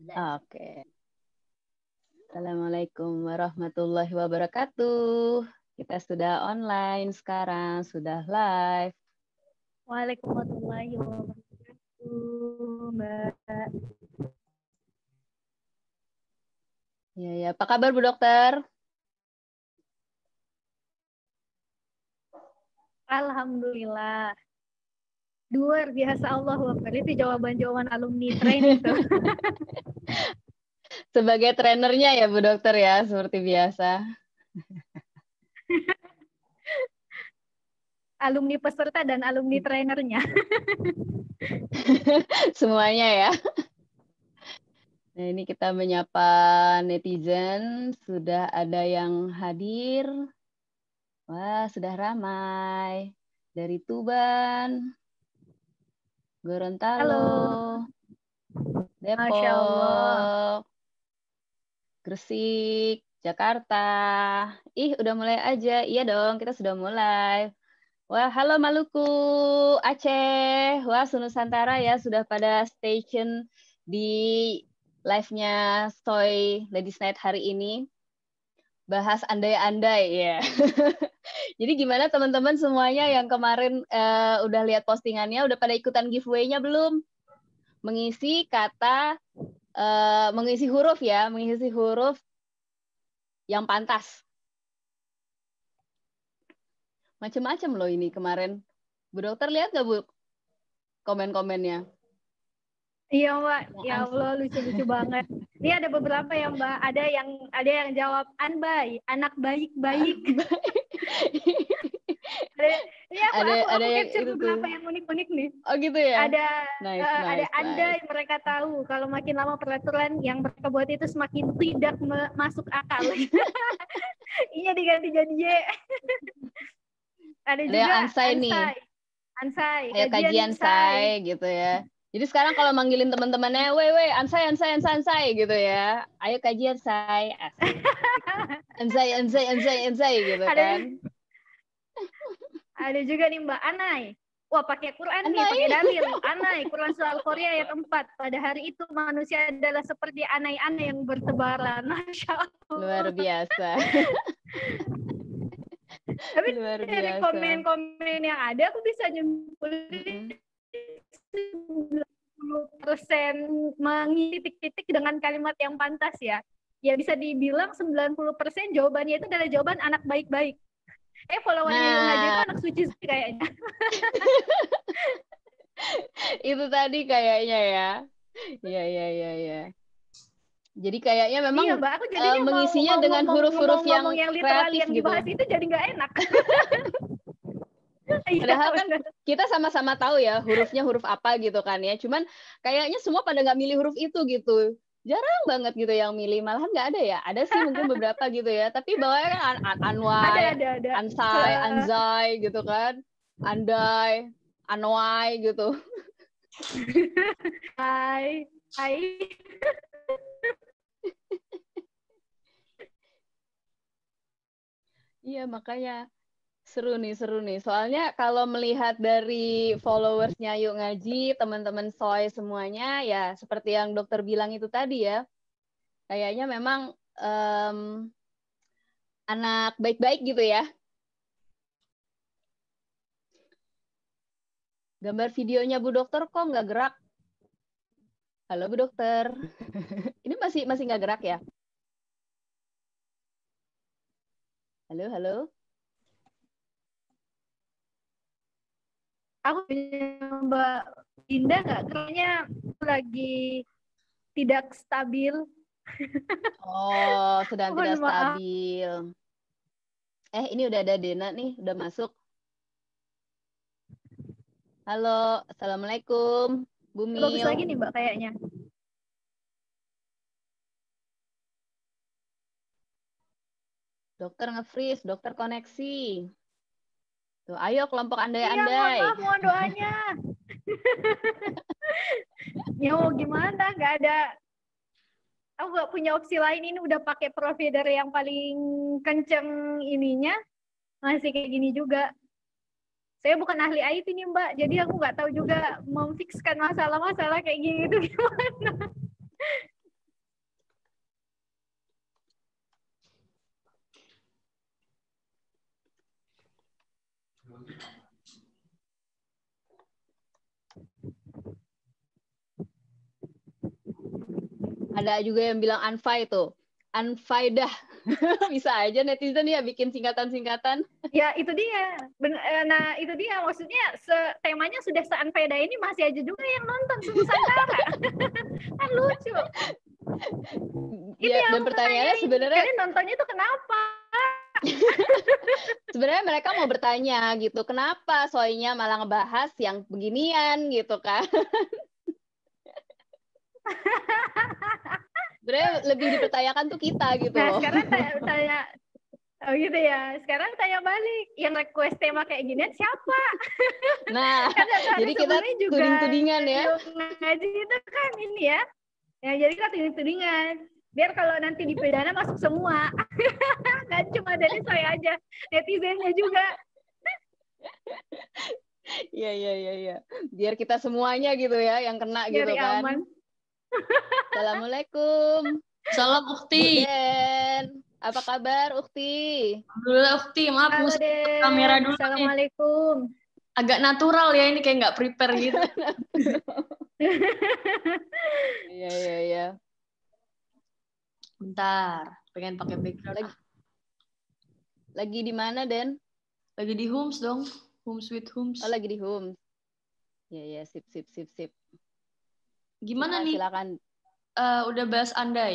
Oke. Assalamualaikum warahmatullahi wabarakatuh. Kita sudah online sekarang, sudah live. Waalaikumsalam warahmatullahi wabarakatuh, Mbak. Ya, ya. Apa kabar Bu Dokter? Alhamdulillah. Luar biasa Allah Akbar. Itu jawaban-jawaban alumni training tuh. Sebagai trenernya ya Bu Dokter ya, seperti biasa. alumni peserta dan alumni trainernya. Semuanya ya. Nah, ini kita menyapa netizen. Sudah ada yang hadir. Wah, sudah ramai. Dari Tuban, Gorontalo, Halo. Depok. Gresik, Jakarta. Ih, udah mulai aja. Iya dong, kita sudah mulai. Wah, halo Maluku, Aceh. Wah, Sunusantara ya sudah pada station di live-nya Soy Ladies Night hari ini. Bahas andai-andai ya. Jadi gimana teman-teman semuanya yang kemarin eh, udah lihat postingannya, udah pada ikutan giveaway-nya belum? Mengisi kata, eh, mengisi huruf ya, mengisi huruf yang pantas. Macem-macem loh ini kemarin. Bu dokter lihat nggak bu komen-komennya? Iya Mbak, ya Maaf. Allah lucu-lucu banget. Ini ada beberapa ya Mbak, ada yang ada yang jawab anbay, anak baik-baik. ada, ya aku, Ada- aku, ada aku yang itu tuh. beberapa yang unik-unik nih. Oh gitu ya? Ada Nice, eh, ada nice, andai nice. mereka tahu kalau makin lama peraturan yang mereka buat itu semakin tidak masuk akal. Iya diganti jadi Y. ada Ada juga yang ansai nih. Ansai. Ayo kajian say gitu ya. Jadi sekarang kalau manggilin teman-temannya, weh weh, ansai ansai ansai ansai gitu ya. Ayo kajian Asik. ansai ansai ansai ansai gitu Ada- kan. Ada juga nih Mbak Anai. Wah pakai Quran nih, Anai. pakai dalil. Anai, Quran Surah Al-Korea ayat 4. Pada hari itu manusia adalah seperti anai-anai yang bertebaran. Masya Allah. Luar biasa. Tapi Luar dari biasa. komen-komen yang ada, aku bisa nyimpulin Mm-mm. 90% mengisi titik-titik dengan kalimat yang pantas ya. Ya bisa dibilang 90% jawabannya itu adalah jawaban anak baik-baik. Eh followernya Nah. Yung aja itu anak suci sih kayaknya. Itu tadi kayaknya ya. Iya iya iya iya. Jadi kayaknya memang iya mbak, aku jadinya mau- mengisinya mau dengan ngomong- huruf-huruf yang ngomong yang kreatif yang gitu. dibahas itu jadi nggak enak. Iya, Padahal kan kita sama-sama tahu ya hurufnya huruf apa gitu kan ya. Cuman kayaknya semua pada nggak milih huruf itu gitu. Jarang banget gitu yang milih. Malahan nggak ada ya. Ada sih mungkin beberapa gitu ya. Tapi bawahnya kan an ada anwai, ada ada. ansai, anzai gitu kan. Andai, anwai gitu. Hai, hai. Iya makanya seru nih seru nih. Soalnya kalau melihat dari followersnya Yuk Ngaji, teman-teman Soy semuanya ya seperti yang dokter bilang itu tadi ya. Kayaknya memang em, anak baik-baik gitu ya. Gambar videonya Bu Dokter kok nggak gerak? Halo Bu Dokter. Ini masih masih nggak gerak ya? Halo, halo. Aku punya Mbak Indah nggak? Kayaknya lagi tidak stabil. Oh, sedang tidak maaf. stabil. Eh, ini udah ada Dena nih, udah masuk. Halo, Assalamualaikum, Bu Bagus lagi nih Mbak kayaknya. Dokter nge-freeze, dokter koneksi. Tuh, ayo kelompok Iya, mohon andai-andai. maaf, mohon doanya. ya mau gimana? Nggak ada. Aku nggak punya opsi lain. Ini udah pakai provider yang paling kenceng ininya. Masih kayak gini juga. Saya bukan ahli IT nih Mbak, jadi aku nggak tahu juga memfikskan masalah-masalah kayak gini itu gimana. Ada juga yang bilang Anfai tuh. Anfaidah. Bisa aja netizen ya bikin singkatan-singkatan. Ya itu dia. Ben eh, nah itu dia maksudnya se temanya sudah seanfaedah ini masih aja juga yang nonton Nusantara. kan lucu. Itu Ya, dan pertanyaannya sebenarnya Kalian nontonnya tuh kenapa? sebenarnya mereka mau bertanya gitu, kenapa soalnya malah ngebahas yang beginian gitu kan? Sebenarnya lebih dipertanyakan tuh kita gitu Nah loh. sekarang tanya, tanya Oh gitu ya. Sekarang tanya balik, yang request tema kayak ginian siapa? Nah, jadi kita juga tuding-tudingan ya. yang ngaji itu kan ini ya. Ya jadi kan tuding-tudingan. Biar kalau nanti di pidana masuk semua. Nggak cuma dari saya aja, netizennya juga. Iya iya iya iya. Biar kita semuanya gitu ya yang kena gitu Biar kan. aman. Assalamualaikum. Salam Ukti. Den. Apa kabar Ukti? Alhamdulillah Ukti. Maaf Halo musik deh. kamera dulu nih. Assalamualaikum. agak natural ya ini kayak nggak prepare gitu. Iya iya iya. Bentar, pengen pakai background. Lagi- Lagi di mana Den? Lagi di Homes dong. Homes with Homes. Oh lagi di home. Iya iya sip sip sip sip. Gimana Nah, nih? Silakan. Eh, udah bahas andai.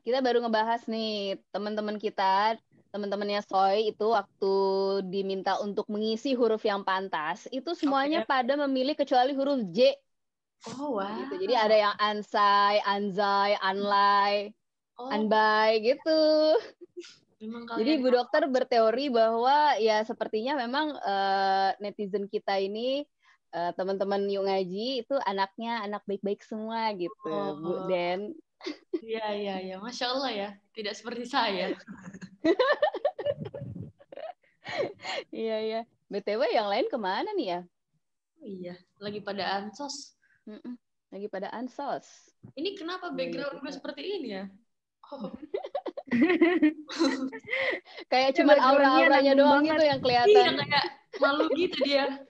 Kita baru ngebahas nih teman-teman kita, teman-temannya Soy itu waktu diminta untuk mengisi huruf yang pantas, itu semuanya pada memilih kecuali huruf J Oh wah. gitu. Jadi ada yang ansai, anzai, anlai, Oh, anbai gitu. memang Jadi Bu Dokter berteori bahwa ya sepertinya memang eh, netizen kita ini eh, teman-teman yuk ngaji itu anaknya anak baik-baik semua gitu, Bu Oh. Den. Iya iya iya, masya Allah ya. Tidak seperti saya. Iya iya. BTW yang lain ke mana nih ya? Oh, iya, lagi pada ansos. Mm-mm. Lagi pada ansos. Ini kenapa Iya, iya, background gue kita- seperti ini ya? Oh, Kayak Ya, cuman background-nya aura-auranya doang gitu yang iya kelihatan kayak malu gitu dia.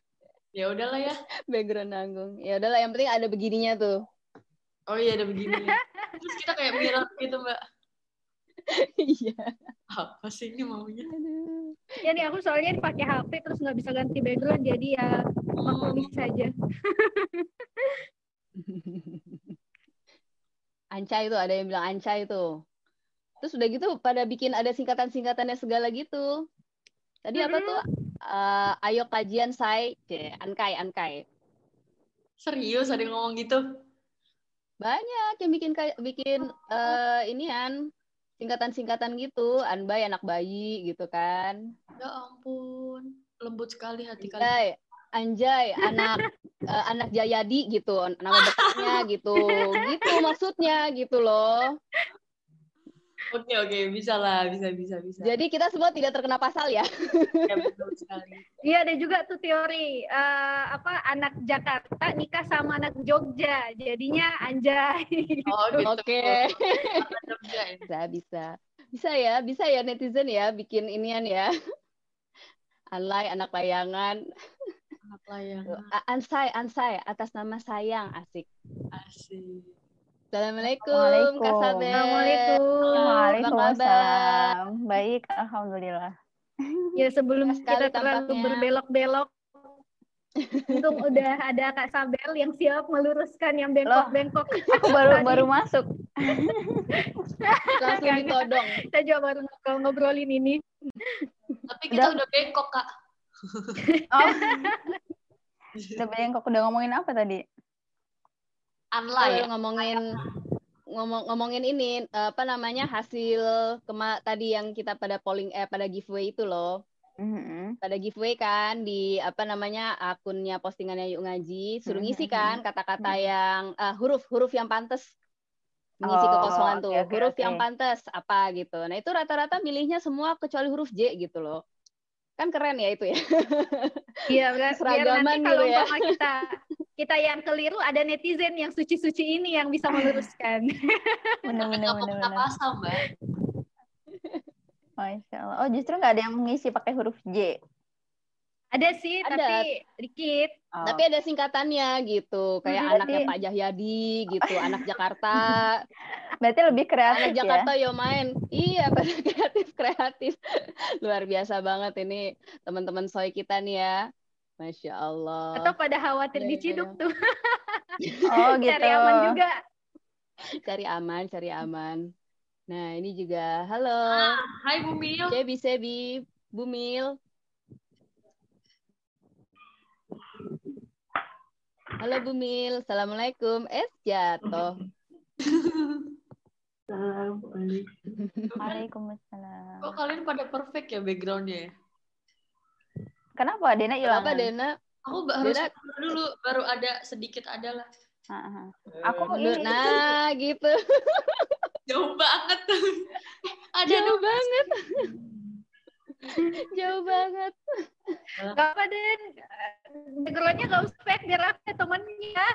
Ya udahlah ya. background nanggung. Ya udahlah yang penting ada begininya tuh. Oh iya ada begini. Terus kita kayak mirror gitu mbak. Iya. Apa sih ini maunya? Aduh. Ya nih aku soalnya pakai HP terus nggak bisa ganti background jadi ya maklumi saja. Ancai itu ada yang bilang Ancai itu. Terus udah gitu pada bikin ada singkatan-singkatannya segala gitu. Tadi apa tuh? Eh, ayo kajian say, Cie, Ankai, Ankai. Serius ada yang ngomong gitu? Banyak yang bikin kayak bikin eh inian singkatan-singkatan gitu, Anbay anak bayi gitu kan. Ya ampun, lembut sekali hati kalian. Anjay, Anjay anak eh, anak Jayadi gitu, nama betahnya gitu. Gitu maksudnya gitu loh. Oke oke, bisa lah, bisa bisa bisa. Jadi kita semua tidak terkena pasal ya. Ya, betul sekali. Iya ada juga tuh teori eh, apa anak Jakarta nikah sama anak Jogja jadinya anjay. Oh gitu. Oke. Ya. Bisa, bisa. Bisa ya, bisa ya netizen ya bikin inian ya. Anlay, anak layangan. Anak layangan Ansai, Ansai, atas nama sayang, asik. asik. Assalamualaikum, Kak Sabel. Assalamualaikum. Waalaikumsalam. Baik, alhamdulillah. Ya sebelum kita terlalu berbelok-belok Untung udah ada Kak Sabel yang siap meluruskan yang bengkok-bengkok. Aku baru Tadi. baru masuk. Langsung ditodong. Kita juga baru ngobrol- ngobrolin ini. Tapi kita udah bengkok kak. Oh. Udah bengkok udah ngomongin apa tadi? Anla ya. Kalau ngomongin ngomong ngomongin ini apa namanya hasil kema tadi yang kita pada polling eh pada giveaway itu loh. Mhm. pada giveaway kan di apa namanya akunnya postingannya Yuk Ngaji suruh ngisi Mhm. kan kata-kata yang eh, huruf-huruf yang pantas mengisi Oh, kekosongan tuh oke, huruf oke. yang pantas apa gitu nah itu rata-rata milihnya semua kecuali huruf J gitu loh kan keren ya itu ya Iya, biar, biar Seragaman nanti kalau gitu ya. umpama kita kita yang keliru ada netizen yang suci-suci ini yang bisa meluruskan. Pasal mbak. Masya Allah. Oh justru nggak ada yang mengisi pakai huruf J. Ada sih, Ada. tapi dikit. Oh. Tapi ada singkatannya gitu, kayak Hmm, anaknya berarti- Pak Jahyadi gitu, anak Jakarta, berarti lebih kreatif anak ya. Jakarta yo main. Iya, kreatif kreatif. Luar biasa banget ini teman-teman soy kita nih ya. Masya Allah. Atau pada khawatir iya, diciduk iya. tuh. Oh gitu. Cari aman juga. Cari aman, cari aman. Nah ini juga, halo. Hai Bu Mil. Sebi, Sebi, Bumil. Halo Bumil, Assalamualaikum. Eh, jatuh. Waalaikumsalam. Kok kalian pada perfect ya backgroundnya ya? Kenapa Dena hilang? Apa Dena? Aku harus Dena- dulu, baru ada sedikit ada lah. Aku Mundur. ini Nah, gitu. Jauh banget. Eh, ada Jauh dong. banget. Jauh banget. Gak apa Den. Backgroundnya gak usah aku ada temennya.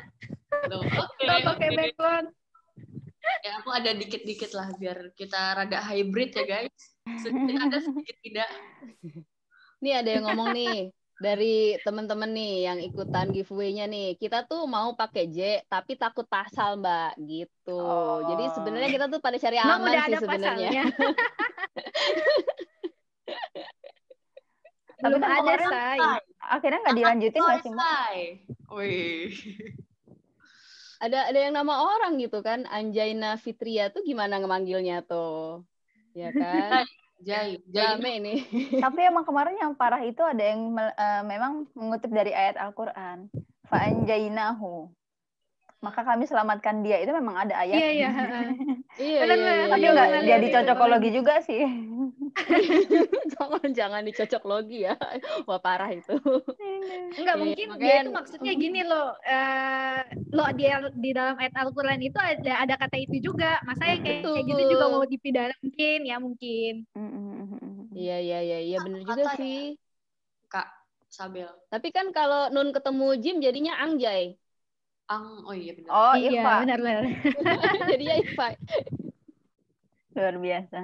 Tuh, Oke, Gak pakai oke. background. Ya, aku ada dikit-dikit lah biar kita rada hybrid ya guys. Sedikit ada, sedikit tidak. Nih ada yang ngomong nih dari teman-teman nih yang ikutan giveaway-nya nih. Kita tuh mau pakai J tapi takut pasal, Mbak, gitu. Oh. Jadi sebenarnya kita tuh pada cari aman udah sih sebenarnya. Tapi kan ada, say. akhirnya nggak dilanjutin nggak sih Mbak? Wih. Ada ada yang nama orang gitu kan, Anjaina Fitria tuh gimana ngemanggilnya tuh? Ya kan? Jai, Jai Rame ini. Tapi emang kemarin yang parah itu ada yang eh, memang mengutip dari ayat Al-Quran. Fa'anjainahu. Maka kami selamatkan dia. Itu memang ada ayat. Iya, iya. heeh. Iya, iya, iya, Tapi iya, nggak iya, jadi iya. cocokologi juga sih. jangan jangan dicocok logi ya. Wah parah itu. Enggak, Iya, mungkin dia makanya- itu maksudnya gini loh. eh lo di, di dalam ayat Al-Quran itu ada, ada kata itu juga. Masa yang kayak, kayak gitu juga mau dipidana mungkin, ya mungkin. Iya iya iya iya bener Kata juga ya. sih. Kak Sabel. Tapi kan kalau Nun ketemu Jim jadinya Angjay. Ang, oh iya benar. Oh, iya, benar benar. jadinya Iva. Luar biasa.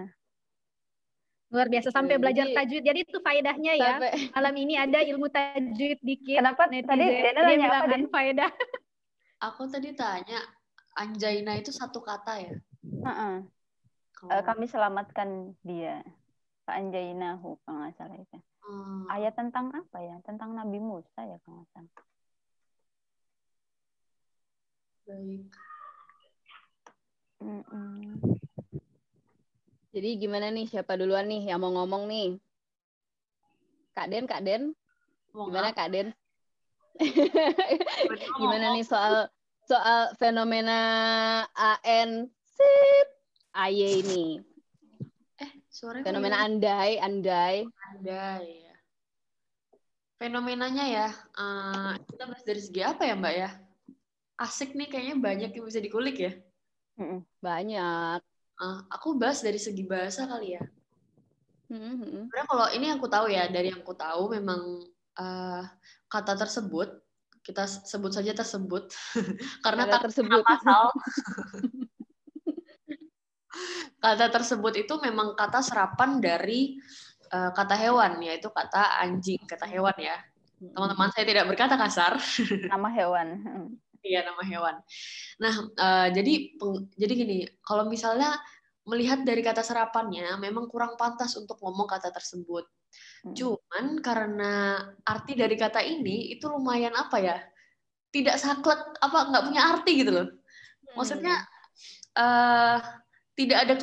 Luar biasa sampai belajar tajwid. Jadi itu faedahnya ya. Sampai Malam ini ada ilmu tajwid dikit. Kenapa netizen. tadi Dena Dia nanya bilang apa, Den? faedah. Aku tadi tanya, Anjaina itu satu kata ya? Heeh. Kalau- Eh, kami selamatkan dia. Fa'anjainahu kalau nggak salah itu. Hmm, Ayat tentang apa ya? Tentang Nabi Musa ya kalau nggak salah. baik. Mm-mm. Jadi gimana nih siapa duluan nih yang mau ngomong nih? Kak Den, Kak Den, Mau gimana? Kak Den? Gimana nih soal soal fenomena AN sip AY ini? Eh, Fenomena andai, andai. ada ya. Fenomenanya ya, eh, kita bahas dari segi apa ya Mbak ya? Asik nih kayaknya banyak yang bisa dikulik ya. Banyak. Eh, aku bahas dari segi bahasa kali ya. Hmm, hmm. Sebenarnya kalau ini yang aku tahu ya, dari yang aku tahu memang eh, kata tersebut kita sebut saja tersebut karena Kata tak tersebut. pasal. kata tersebut itu memang kata serapan dari eh, kata hewan yaitu kata anjing, kata hewan ya. Teman-teman saya tidak berkata kasar. Nama hewan. Iya nama hewan. Nah eh, jadi peng- jadi gini, kalau misalnya melihat dari kata serapannya, memang kurang pantas untuk ngomong kata tersebut. Mm. Cuman karena arti dari kata ini itu lumayan apa ya? Tidak saklek apa nggak punya arti gitu loh. Maksudnya eh tidak ada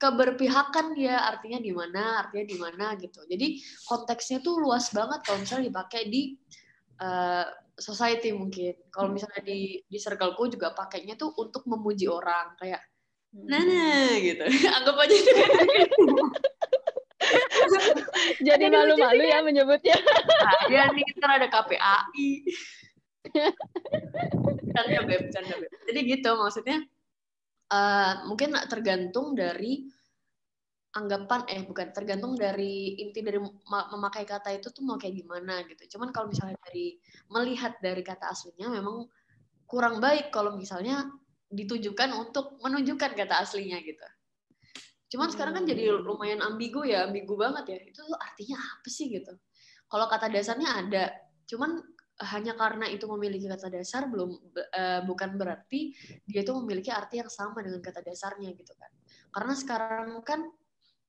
keberpihakan dia artinya di mana, artinya di mana gitu. Jadi konteksnya tuh luas banget kalau misalnya dipakai di eh, society mungkin. Kalau misalnya di di circleku juga pakainya tuh untuk memuji orang kayak Hmm. nah gitu. Anggap aja itu Jadi malu-malu ya menyebutnya. ya nih ntar ada KPAI. Canda beb, canda beb. Jadi gitu maksudnya eh, mungkin tergantung dari anggapan eh bukan tergantung dari inti dari ma- memakai kata itu tuh mau kayak gimana gitu. Cuman kalau misalnya dari melihat dari kata aslinya memang kurang baik kalau misalnya ditujukan untuk menunjukkan kata aslinya gitu. Cuman sekarang kan jadi lumayan ambigu ya, ambigu banget ya. Itu tuh artinya apa sih gitu? kalau kata dasarnya ada, cuman hanya karena itu memiliki kata dasar belum uh, bukan berarti dia itu memiliki arti yang sama dengan kata dasarnya gitu kan. Karena sekarang kan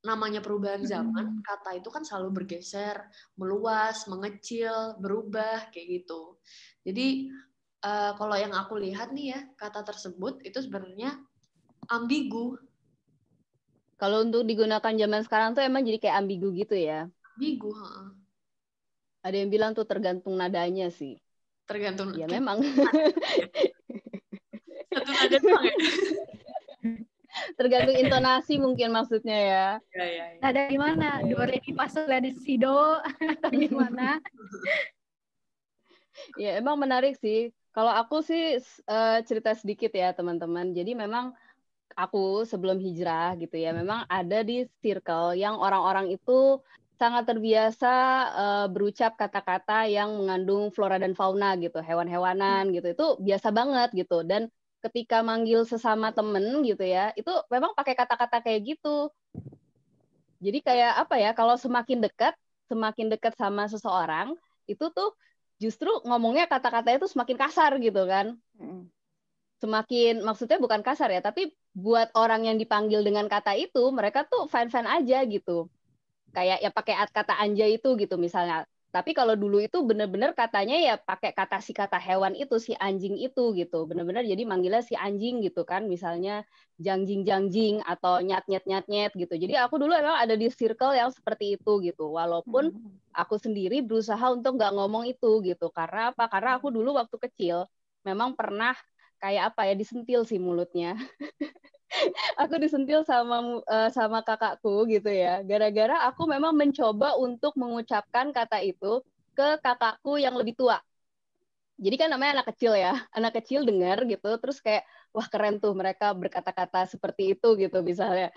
namanya perubahan zaman, hmm. kata itu kan selalu bergeser, meluas, mengecil, berubah kayak gitu. Jadi uh, kalau yang aku lihat nih ya, kata tersebut itu sebenarnya ambigu. Kalau untuk digunakan zaman sekarang tuh emang jadi kayak ambigu gitu ya? Ambigu, heeh. Ada yang bilang tuh tergantung nadanya sih. Tergantung. Ya memang. Satu nada doang ya. Tergantung intonasi mungkin maksudnya ya. Ya, ya, ya. Nada gimana? Do re mi fa sol la si do atau gimana? ya emang menarik sih. Kalau aku sih uh, cerita sedikit ya teman-teman. Jadi memang aku sebelum hijrah gitu ya, memang ada di circle yang orang-orang itu sangat terbiasa uh, berucap kata-kata yang mengandung flora dan fauna gitu, hewan-hewanan gitu. Itu biasa banget gitu. Dan ketika manggil sesama temen gitu ya, itu memang pakai kata-kata kayak gitu. Jadi kayak apa ya, kalau semakin dekat, semakin dekat sama seseorang, itu tuh justru ngomongnya kata-kata itu semakin kasar gitu kan. Semakin, maksudnya bukan kasar ya, tapi buat orang yang dipanggil dengan kata itu, mereka tuh fine-fine aja gitu kayak ya pakai kata anjay itu gitu misalnya. Tapi kalau dulu itu bener-bener katanya ya pakai kata si kata hewan itu si anjing itu gitu. Bener-bener jadi manggilnya si anjing gitu kan. Misalnya jangjing jangjing atau nyat nyat nyat nyat gitu. Jadi aku dulu emang ada di circle yang seperti itu gitu. Walaupun hmm. aku sendiri berusaha untuk nggak ngomong itu gitu. Karena apa? Karena aku dulu waktu kecil memang pernah kayak apa ya disentil sih mulutnya. aku disentil sama uh, sama kakakku gitu ya. Gara-gara aku memang mencoba untuk mengucapkan kata itu ke kakakku yang lebih tua. Jadi kan namanya anak kecil ya, anak kecil dengar gitu, terus kayak wah keren tuh mereka berkata-kata seperti itu gitu misalnya.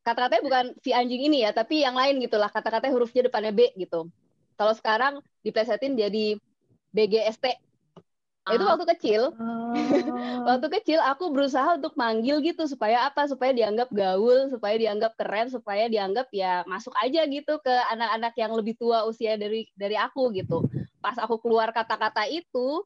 Kata-katanya bukan si anjing ini ya, tapi yang lain gitulah. Kata-katanya hurufnya depannya B gitu. Kalau sekarang diplesetin jadi BGST Nah, itu waktu kecil. Oh. waktu kecil aku berusaha untuk manggil gitu supaya apa? Supaya dianggap gaul, supaya dianggap keren, supaya dianggap ya masuk aja gitu ke anak-anak yang lebih tua usia dari dari aku gitu. Pas aku keluar kata-kata itu,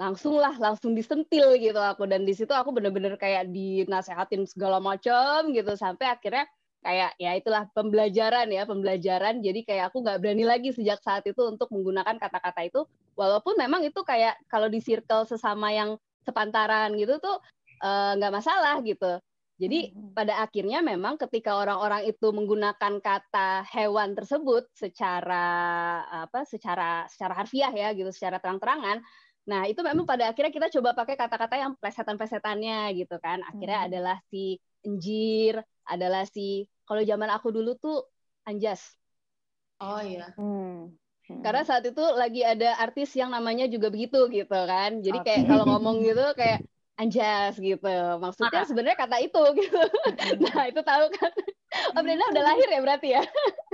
langsung lah langsung disentil gitu aku dan di situ aku bener-bener kayak dinasehatin segala macam gitu sampai akhirnya kayak ya itulah pembelajaran ya pembelajaran jadi kayak aku nggak berani lagi sejak saat itu untuk menggunakan kata-kata itu walaupun memang itu kayak kalau di circle sesama yang sepantaran gitu tuh eh, nggak uh, masalah gitu jadi hmm. pada akhirnya memang ketika orang-orang itu menggunakan kata hewan tersebut secara apa secara secara harfiah ya gitu secara terang-terangan Nah, itu memang pada akhirnya kita coba pakai kata-kata yang plesetan-plesetannya gitu kan. Akhirnya hmm. adalah si enjir, adalah si kalau zaman aku dulu tuh Anjas. Oh iya. Hmm. Hmm. Karena saat itu lagi ada artis yang namanya juga begitu gitu kan. Jadi okay. kayak kalau ngomong gitu kayak Anjas gitu. Maksudnya sebenarnya kata itu gitu. Hmm. nah, itu tahu kan. Oh, Brenda udah lahir ya berarti ya?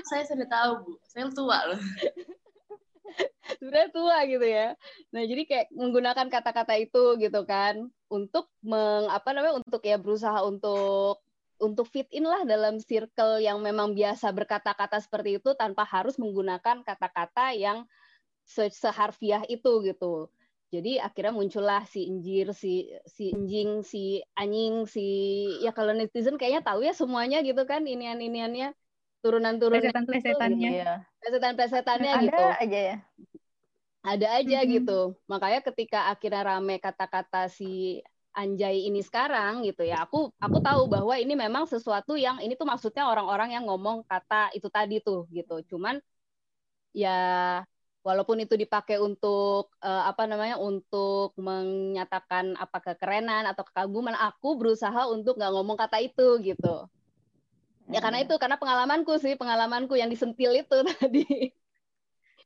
Saya sudah tahu, Bu. Saya tua loh. sebenarnya tua gitu ya. Nah, jadi kayak menggunakan kata-kata itu gitu kan untuk meng apa namanya untuk ya berusaha untuk untuk fit in lah dalam circle yang memang biasa berkata-kata seperti itu tanpa harus menggunakan kata-kata yang se seharfiah itu gitu. Jadi akhirnya muncullah si injir, si si enjing, si anjing, si ya kalau netizen kayaknya tahu ya semuanya gitu kan inian-iniannya turunan-turunan plesetan-plesetannya. Gitu, Plesetan-plesetannya gitu. Ada aja ya. Ada aja -hmm. gitu. Makanya ketika akhirnya rame kata-kata si Anjay ini sekarang gitu ya. Aku aku tahu bahwa ini memang sesuatu yang ini tuh maksudnya orang-orang yang ngomong kata itu tadi tuh gitu. Cuman ya walaupun itu dipakai untuk uh, apa namanya untuk menyatakan apa kekerenan atau kekaguman aku berusaha untuk nggak ngomong kata itu gitu. Ya karena hmm. itu karena pengalamanku sih pengalamanku yang disentil itu tadi.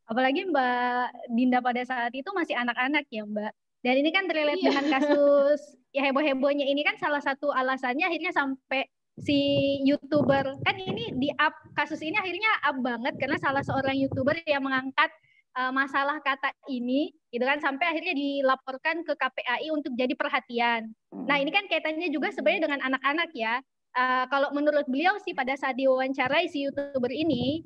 Apalagi Mbak Dinda pada saat itu masih anak-anak ya Mbak dan ini kan terlihat iya. dengan kasus ya heboh-hebohnya ini kan salah satu alasannya akhirnya sampai si youtuber kan ini di up kasus ini akhirnya up banget karena salah seorang youtuber yang mengangkat uh, masalah kata ini gitu kan sampai akhirnya dilaporkan ke KPAI untuk jadi perhatian. Nah ini kan kaitannya juga sebenarnya dengan anak-anak ya. Uh, kalau menurut beliau sih pada saat diwawancarai si youtuber ini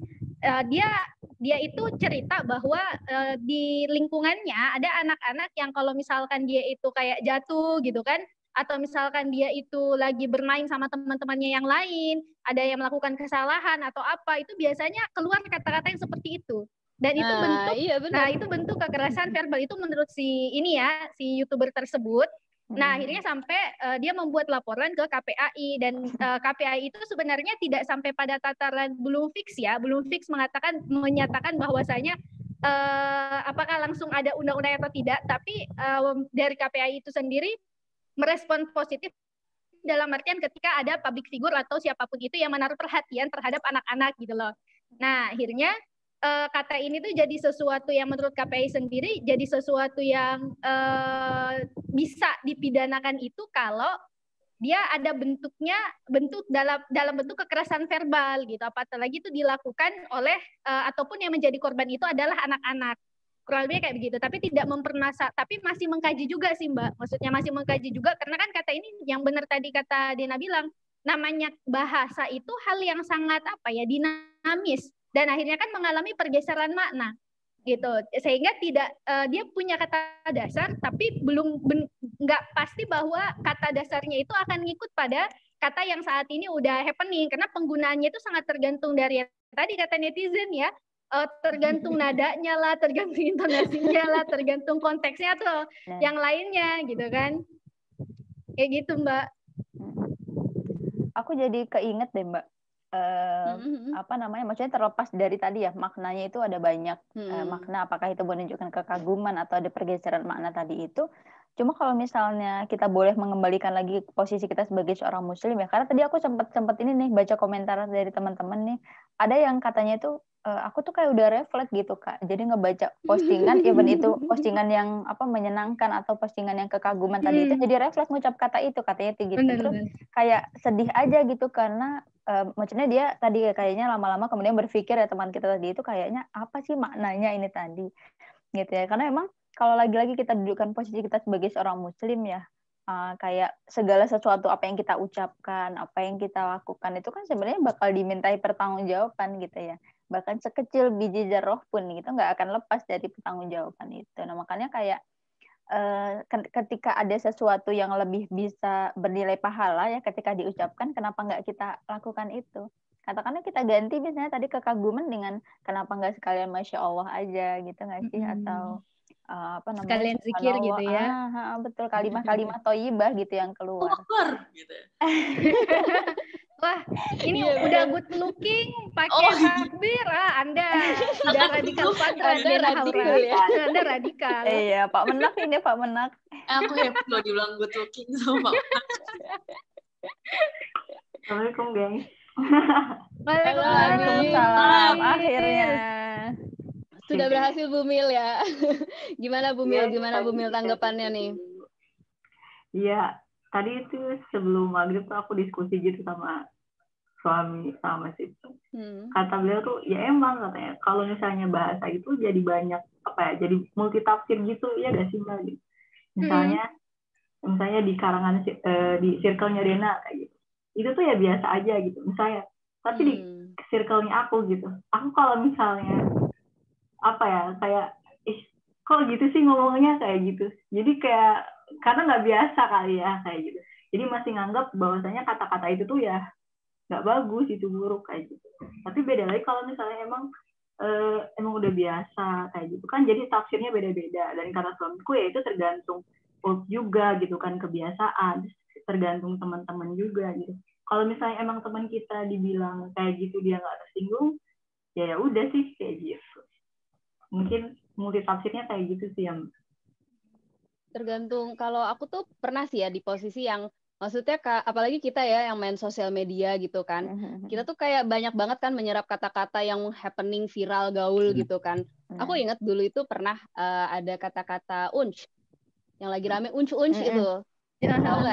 uh, dia dia itu cerita bahwa uh, di lingkungannya ada anak-anak yang kalau misalkan dia itu kayak jatuh gitu kan atau misalkan dia itu lagi bermain sama teman-temannya yang lain, ada yang melakukan kesalahan atau apa, itu biasanya keluar kata-kata yang seperti itu. Dan itu nah, bentuk iya nah itu bentuk kekerasan verbal itu menurut si ini ya, si YouTuber tersebut. Nah, hmm. akhirnya sampai uh, dia membuat laporan ke KPAI dan uh, eh, KPAI itu sebenarnya tidak sampai pada tataran belum fix ya, belum fix mengatakan menyatakan bahwasanya uh, apakah langsung ada undang-undang atau tidak, tapi uh, dari KPAI itu sendiri merespon positif dalam artian ketika ada public figure atau siapa pun itu yang menaruh perhatian terhadap anak-anak gitu loh. Nah, akhirnya uh, kata ini tuh jadi sesuatu yang menurut KPI sendiri jadi sesuatu yang uh, bisa dipidanakan itu kalau dia ada bentuknya bentuk dalam dalam bentuk kekerasan verbal gitu. Apalagi itu dilakukan oleh uh, ataupun yang menjadi korban itu adalah anak-anak. Kurang lebih kayak begitu. Tapi tidak mempermasa tapi masih mengkaji juga sih mbak. Maksudnya masih mengkaji juga karena kan kata ini yang benar tadi kata Dina bilang namanya bahasa itu hal yang sangat apa ya dinamis dan akhirnya kan mengalami pergeseran makna gitu sehingga tidak uh, dia punya kata dasar tapi belum nggak pasti bahwa kata dasarnya itu akan ngikut pada kata yang saat ini udah happening karena penggunaannya itu sangat tergantung dari tadi kata netizen ya uh, tergantung nadanya lah, tergantung intonasinya lah, tergantung konteksnya tuh nah. yang lainnya gitu kan. Kayak gitu, Mbak. Aku jadi keinget deh, Mbak. Uh, mm-hmm. apa namanya maksudnya terlepas dari tadi ya maknanya itu ada banyak mm-hmm. uh, makna apakah itu menunjukkan kekaguman atau ada pergeseran makna tadi itu cuma kalau misalnya kita boleh mengembalikan lagi posisi kita sebagai seorang muslim ya karena tadi aku sempat sempat ini nih baca komentar dari teman-teman nih ada yang katanya itu uh, aku tuh kayak udah refleks gitu kak jadi ngebaca postingan even itu postingan yang apa menyenangkan atau postingan yang kekaguman hmm. tadi itu hmm. jadi refleks ngucap kata itu katanya gitu bener, terus bener. kayak sedih aja gitu karena uh, maksudnya dia tadi kayaknya lama-lama kemudian berpikir ya teman kita tadi itu kayaknya apa sih maknanya ini tadi gitu ya karena emang kalau lagi-lagi kita dudukkan posisi kita sebagai seorang muslim ya uh, kayak segala sesuatu apa yang kita ucapkan, apa yang kita lakukan itu kan sebenarnya bakal dimintai pertanggungjawaban gitu ya. Bahkan sekecil biji jeruk pun gitu nggak akan lepas dari pertanggungjawaban itu. Nah makanya kayak uh, ketika ada sesuatu yang lebih bisa bernilai pahala ya ketika diucapkan kenapa nggak kita lakukan itu? Katakanlah kita ganti misalnya tadi kekaguman dengan kenapa nggak sekalian masya Allah aja gitu nggak sih? Hmm. atau uh, apa namanya sekalian zikir gitu ya ah, ah, betul kalimat-kalimat toyibah gitu yang keluar gitu. Wah, ini iya, udah good looking, pakai oh. takbir, ah, Anda sudah radikal Anda radikal ya. Anda radikal. Iya, Pak Menak ini Pak Menak. Eh, aku happy loh dibilang good looking sama Pak Menak. Assalamualaikum, geng. Waalaikumsalam. Akhirnya. Sudah berhasil Bumil ya. Gimana Bumil? Iya, Gimana Bumil tanggapannya nih? Iya, tadi itu sebelum maghrib tuh aku diskusi gitu sama suami sama si hmm. kata beliau tuh ya emang katanya kalau misalnya bahasa itu jadi banyak apa ya jadi multi tafsir gitu ya gak sih mbak gitu. misalnya hmm. misalnya di karangan uh, di circle-nya Rena kayak gitu itu tuh ya biasa aja gitu misalnya tapi hmm. di circle-nya aku gitu aku kalau misalnya apa ya kayak ih kok gitu sih ngomongnya kayak gitu. Jadi kayak karena nggak biasa kali ya kayak gitu. Jadi masih nganggap bahwasanya kata-kata itu tuh ya nggak bagus itu buruk kayak gitu. Tapi beda lagi kalau misalnya emang eh, emang udah biasa kayak gitu kan. Jadi tafsirnya beda-beda. Dan kata suamiku ya itu tergantung juga gitu kan kebiasaan. Tergantung teman-teman juga gitu. Kalau misalnya emang teman kita dibilang kayak gitu dia nggak tersinggung ya ya udah sih kayak gitu mungkin multi tafsirnya kayak gitu sih yang tergantung. Kalau aku tuh pernah sih ya di posisi yang maksudnya apalagi kita ya yang main sosial media gitu kan. Mm-hmm. kita tuh kayak banyak banget kan menyerap kata-kata yang happening viral gaul gitu kan. Aku ingat dulu itu pernah uh, ada kata-kata unch yang lagi rame unch unch itu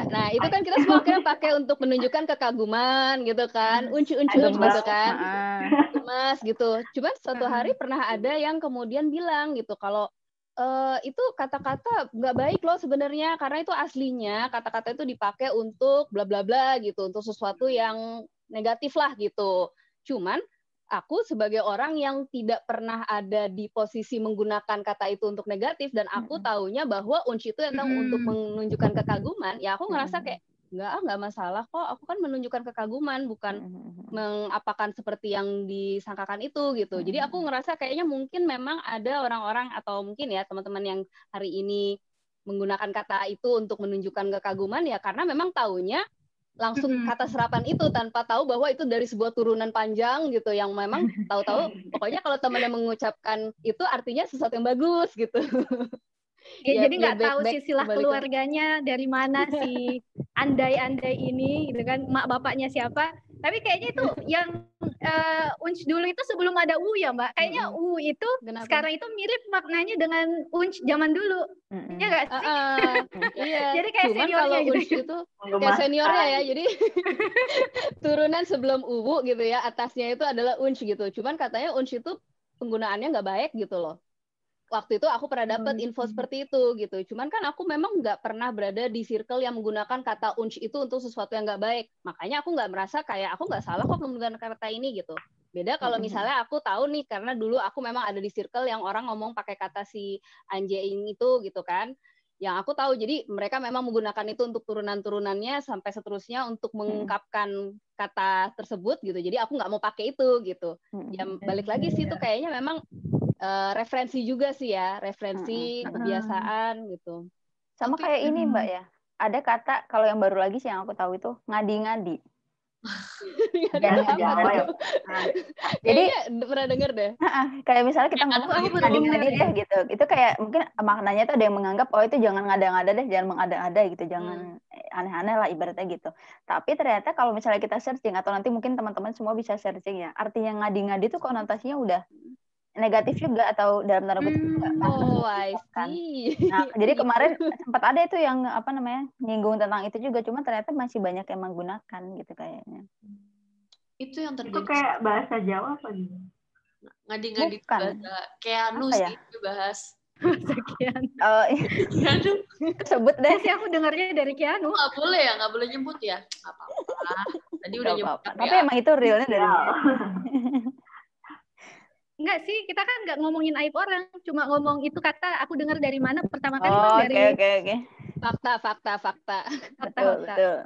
Nah, itu kan kita semua akhirnya pakai untuk menunjukkan kekaguman gitu kan. Uncu uncu gitu kan. Mas gitu. Cuma suatu hari pernah ada yang kemudian bilang gitu kalau uh, itu kata-kata nggak baik loh sebenarnya karena itu aslinya kata-kata itu dipakai untuk bla bla bla gitu untuk sesuatu yang negatif lah gitu. Cuman aku sebagai orang yang tidak pernah ada di posisi menggunakan kata itu untuk negatif dan aku taunya bahwa unci itu yang hmm. untuk menunjukkan kekaguman ya aku ngerasa kayak nggak ah nggak masalah kok. Aku kan menunjukkan kekaguman bukan mengapakan seperti yang disangkakan itu gitu. Jadi aku ngerasa kayaknya mungkin memang ada orang-orang atau mungkin ya teman-teman yang hari ini menggunakan kata itu untuk menunjukkan kekaguman ya karena memang taunya langsung kata serapan itu tanpa tahu bahwa itu dari sebuah turunan panjang gitu yang memang tahu-tahu. Pokoknya kalau temannya mengucapkan itu artinya sesuatu yang bagus gitu. Ya, ya jadi nggak tahu silsilah keluarganya dari mana si andai-andai ini gitu kan mak bapaknya siapa. Tapi kayaknya itu yang uh, unch dulu itu sebelum ada u ya mbak? Kayaknya hmm. u itu Kenapa? sekarang itu mirip maknanya dengan unch zaman dulu. Hmm. ya nggak sih? Uh, uh, iya. Jadi kayak Cuman seniornya kalau gitu. itu kayak seniornya ya jadi turunan sebelum u gitu ya atasnya itu adalah unch gitu. Cuman katanya unch itu penggunaannya nggak baik gitu loh waktu itu aku pernah dapat hmm, info hmm. seperti itu gitu. Cuman kan aku memang nggak pernah berada di circle yang menggunakan kata unch itu untuk sesuatu yang nggak baik. Makanya aku nggak merasa kayak aku nggak salah kok menggunakan kata ini gitu. Beda kalau hmm, misalnya aku tahu nih karena dulu aku memang ada di circle yang orang ngomong pakai kata si anjing itu gitu kan. Yang aku tahu jadi mereka memang menggunakan itu untuk turunan-turunannya sampai seterusnya untuk mengungkapkan kata tersebut gitu. Jadi aku nggak mau pakai itu gitu. Ya balik lagi sih itu kayaknya memang uh, referensi juga sih ya, referensi kebiasaan gitu. Sama kayak ini Mbak ya. Ada kata kalau yang baru lagi sih yang aku tahu itu ngadi-ngadi. ya, ya, Jadi pernah denger deh. kayak misalnya kita ngomong ngadi-ngadi deh gitu. Itu kayak mungkin maknanya tuh ada yang menganggap oh itu jangan ngada-ngada deh, jangan mengada-ada gitu, jangan hmm. aneh-aneh lah ibaratnya gitu. Tapi ternyata kalau misalnya kita searching atau nanti mungkin teman-teman semua bisa searching ya, artinya ngadi-ngadi tuh konotasinya udah negatif juga atau dalam tanda kutip juga kan. Oh, I kan. see. Nah, jadi kemarin sempat ada itu yang apa namanya nyinggung tentang itu juga, cuma ternyata masih banyak yang menggunakan gitu kayaknya. Itu yang terjadi. Itu kayak bahasa Jawa apa gitu? Ngadi-ngadi bahasa Keanu ya? sih bahas. Sekian. Oh, iya. Sebut deh. Sih aku dengarnya dari Keanu. Nggak boleh ya, nggak boleh nyebut ya. apa-apa. Tadi udah nyebut. Tapi emang itu realnya dari. Enggak sih, kita kan nggak ngomongin aib orang, cuma ngomong itu kata aku dengar dari mana pertama kali oh, dari okay, okay, okay. fakta, fakta, fakta, fakta, betul, fakta. Betul.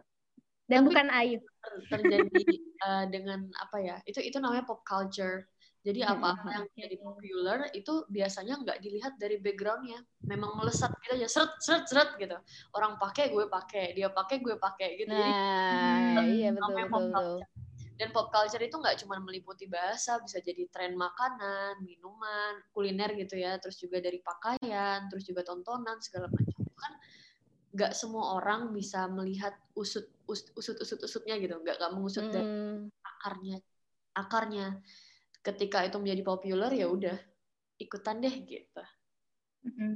Dan Tapi bukan aib. Terjadi uh, dengan apa ya? Itu itu namanya pop culture. Jadi apa-apa yang jadi popular itu biasanya nggak dilihat dari backgroundnya, memang melesat gitu aja, seret seret seret gitu. Orang pakai gue pakai, dia pakai gue pakai gitu. Nah, Jadi, iya betul betul. betul dan pop culture itu nggak cuma meliputi bahasa bisa jadi tren makanan minuman kuliner gitu ya. Terus juga dari pakaian terus juga tontonan segala macam. Kan nggak semua orang bisa melihat usut usut usut usut usutnya gitu. Nggak nggak mengusut hmm. dari akarnya akarnya. Ketika itu menjadi populer ya udah ikutan deh gitu. -hmm.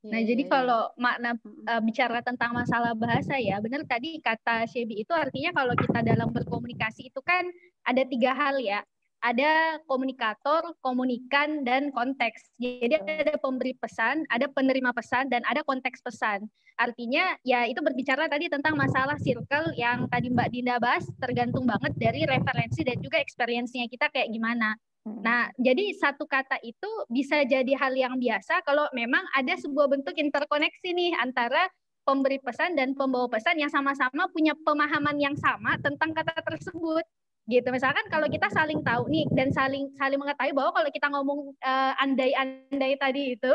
Nah, yeah, jadi yeah, kalau makna uh, bicara tentang masalah bahasa ya, benar tadi kata Shebi itu artinya kalau kita dalam berkomunikasi itu kan ada tiga hal ya. Ada komunikator, komunikan, dan konteks. Jadi ada pemberi pesan, ada penerima pesan, dan ada konteks pesan. Artinya ya itu berbicara tadi tentang masalah circle yang tadi Mbak Dinda bahas, tergantung banget dari referensi dan juga experience-nya kita kayak gimana. Nah, jadi satu kata itu bisa jadi hal yang biasa kalau memang ada sebuah bentuk interkoneksi nih antara pemberi pesan dan pembawa pesan yang sama-sama punya pemahaman yang sama tentang kata tersebut. Gitu. Misalkan kalau kita saling tahu nih dan saling saling mengetahui bahwa kalau kita ngomong uh, andai-andai tadi itu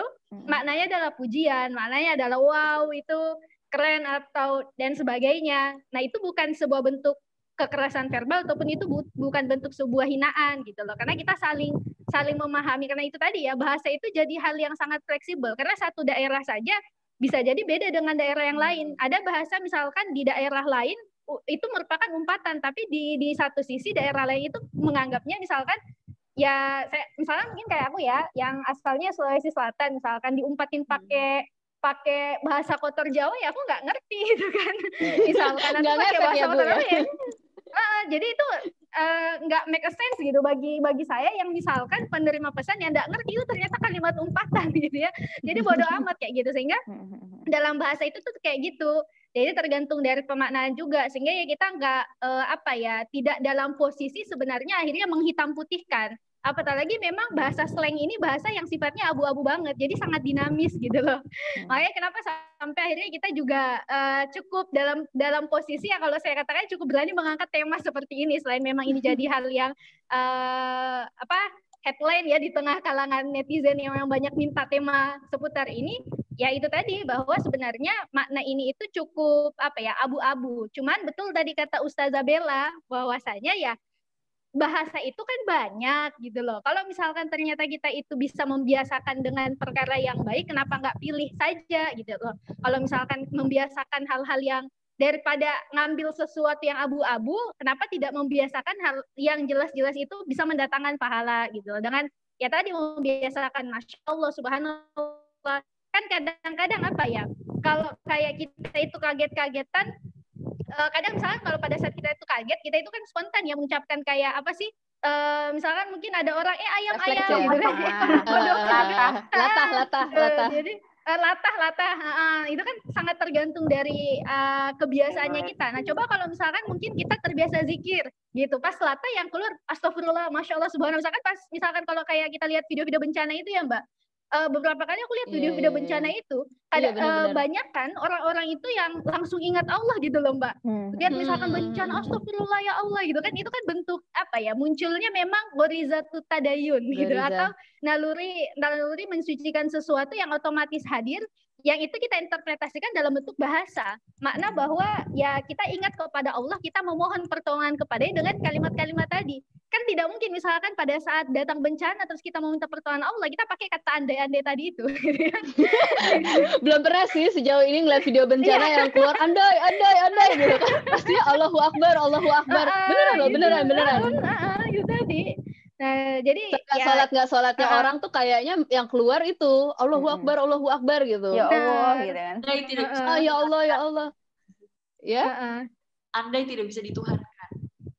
maknanya adalah pujian, maknanya adalah wow itu keren atau dan sebagainya. Nah, itu bukan sebuah bentuk kekerasan verbal ataupun itu bu bukan bentuk sebuah hinaan gitu loh. Karena kita saling saling memahami. Karena itu tadi ya bahasa itu jadi hal yang sangat fleksibel. Karena satu daerah saja bisa jadi beda dengan daerah yang lain. Ada bahasa misalkan di daerah lain itu merupakan umpatan. Tapi di di satu sisi daerah lain itu menganggapnya misalkan ya saya misalnya mungkin kayak aku ya yang asalnya Sulawesi Selatan misalkan diumpatin pakai pakai bahasa kotor Jawa ya aku nggak ngerti gitu kan. Misalkan aku pakai bahasa ya, kotor ya, ya uh, jadi itu eh, nggak uh, make a sense gitu bagi bagi saya yang misalkan penerima pesan yang nggak ngerti itu ternyata kalimat umpatan gitu ya. Jadi bodoh amat kayak gitu sehingga dalam bahasa itu tuh kayak gitu. Jadi tergantung dari pemaknaan juga sehingga ya kita nggak uh, apa ya tidak dalam posisi sebenarnya akhirnya menghitam putihkan. Apalagi memang bahasa slang ini bahasa yang sifatnya abu-abu banget, jadi sangat dinamis gitu loh. Hmm. Makanya kenapa sampai akhirnya kita juga uh, cukup dalam dalam posisi yang kalau saya katakan cukup berani mengangkat tema seperti ini selain memang ini jadi hal yang uh, apa headline ya di tengah kalangan netizen yang memang banyak minta tema seputar ini ya itu tadi bahwa sebenarnya makna ini itu cukup apa ya abu-abu cuman betul tadi kata Ustazah Bella bahwasanya ya bahasa itu kan banyak gitu loh. Kalau misalkan ternyata kita itu bisa membiasakan dengan perkara yang baik, kenapa nggak pilih saja gitu loh. Kalau misalkan membiasakan hal-hal yang daripada ngambil sesuatu yang abu-abu, kenapa tidak membiasakan hal yang jelas-jelas itu bisa mendatangkan pahala gitu Dengan ya tadi membiasakan masya Allah subhanallah kan kadang-kadang apa ya kalau kayak kita itu kaget-kagetan uh, kadang misalkan kalau pada saat kita itu kaget kita itu kan spontan ya mengucapkan kayak apa sih? Uh, misalkan mungkin ada orang eh ayam ayam gitu kan. latah. Latah latah latah jadi uh, latah latah uh, itu kan sangat tergantung dari uh, kebiasaannya kita. Nah coba kalau misalkan mungkin kita terbiasa zikir gitu. Pas latah yang keluar astagfirullah masya allah subhanallah. Misalkan pas misalkan kalau kayak kita lihat video-video bencana itu ya mbak uh, beberapa kali aku lihat video-video yeah, bencana yeah. itu ada yeah, uh, banyak kan orang-orang itu yang langsung ingat Allah gitu loh mbak hmm. lihat misalkan hmm. bencana astagfirullah ya Allah gitu kan itu kan bentuk apa ya munculnya memang gorizatu tadayun gitu atau naluri naluri mensucikan sesuatu yang otomatis hadir yang itu kita interpretasikan dalam bentuk bahasa. Makna bahwa ya kita ingat kepada Allah, kita memohon pertolongan kepadanya dengan kalimat-kalimat tadi. Kan tidak mungkin misalkan pada saat datang bencana terus kita meminta pertolongan Allah, kita pakai kata andai-andai tadi itu. Belum pernah sih sejauh ini ngeliat video bencana iya. yang keluar andai, andai, andai gitu kan. Pastinya Allahu Akbar, Allahu Akbar. Beneran loh, beneran, beneran. Itu tadi. Nah, jadi nggak ya, sholat nggak sholatnya uh, orang tuh kayaknya yang keluar itu Allahu Akbar, Allahu Akbar gitu. Ya Allah, nah, gitu kan. Andai tidak bisa. Oh, ya Allah, ya Allah. Ya. Uh, andai tidak bisa dituhankan.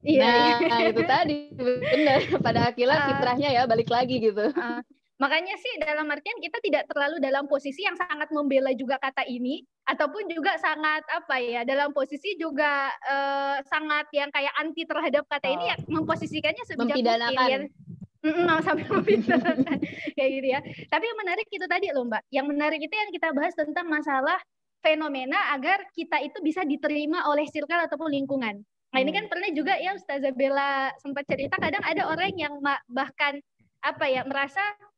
Iya, nah, iya. itu tadi benar. Pada akhirnya uh, fitrahnya ya balik lagi gitu. Uh, Makanya sih dalam artian kita tidak terlalu dalam posisi yang sangat membela juga kata ini ataupun juga sangat apa ya dalam posisi juga uh, sangat yang kayak anti terhadap kata oh. ini ya memposisikannya sebijak mungkin. Mm, sampai mempidanakan kayak gitu ya. Tapi yang menarik itu tadi loh Mbak. Yang menarik itu yang kita bahas tentang masalah fenomena agar kita itu bisa diterima oleh circle ataupun lingkungan. Nah ini hmm. kan pernah juga ya Ustazah Bella sempat cerita kadang ada orang yang bahkan apa ya merasa Eh,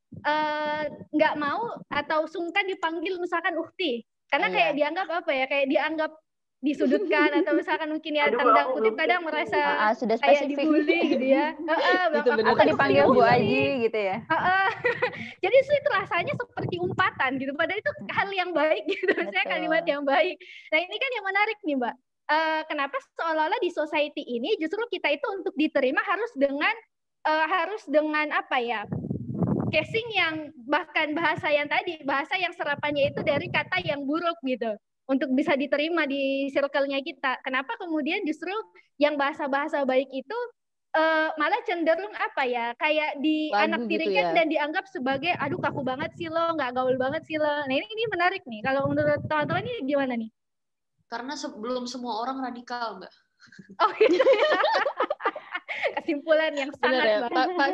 nggak uh, mau atau sungkan dipanggil misalkan ukti karena iya. kayak dianggap apa ya? Kayak dianggap disudutkan atau misalkan mungkin ya tanda kutip kadang merasa uh, sudah kayak dibully gitu ya. Uh, uh, atau dipanggil Bu Aji gitu ya. Uh, uh. jadi itu rasanya seperti umpatan gitu. Padahal itu hal yang baik gitu. Saya kalimat yang baik. Nah ini kan yang menarik nih mbak. Uh, kenapa seolah-olah di society ini justru kita itu untuk diterima harus dengan uh, harus dengan apa ya casing yang bahkan bahasa yang tadi bahasa yang serapannya itu dari kata yang buruk gitu untuk bisa diterima di circle-nya kita. Kenapa kemudian justru yang bahasa-bahasa baik itu uh, malah cenderung apa ya kayak di Lagu anak tirikan gitu ya? dan dianggap sebagai aduh kaku banget sih lo nggak gaul banget sih lo. Nah ini ini menarik nih. Kalau menurut teman-teman ini gimana nih? Karena sebelum semua orang radikal mbak. Oh iya kesimpulan yang sangat Bener ya? pa pa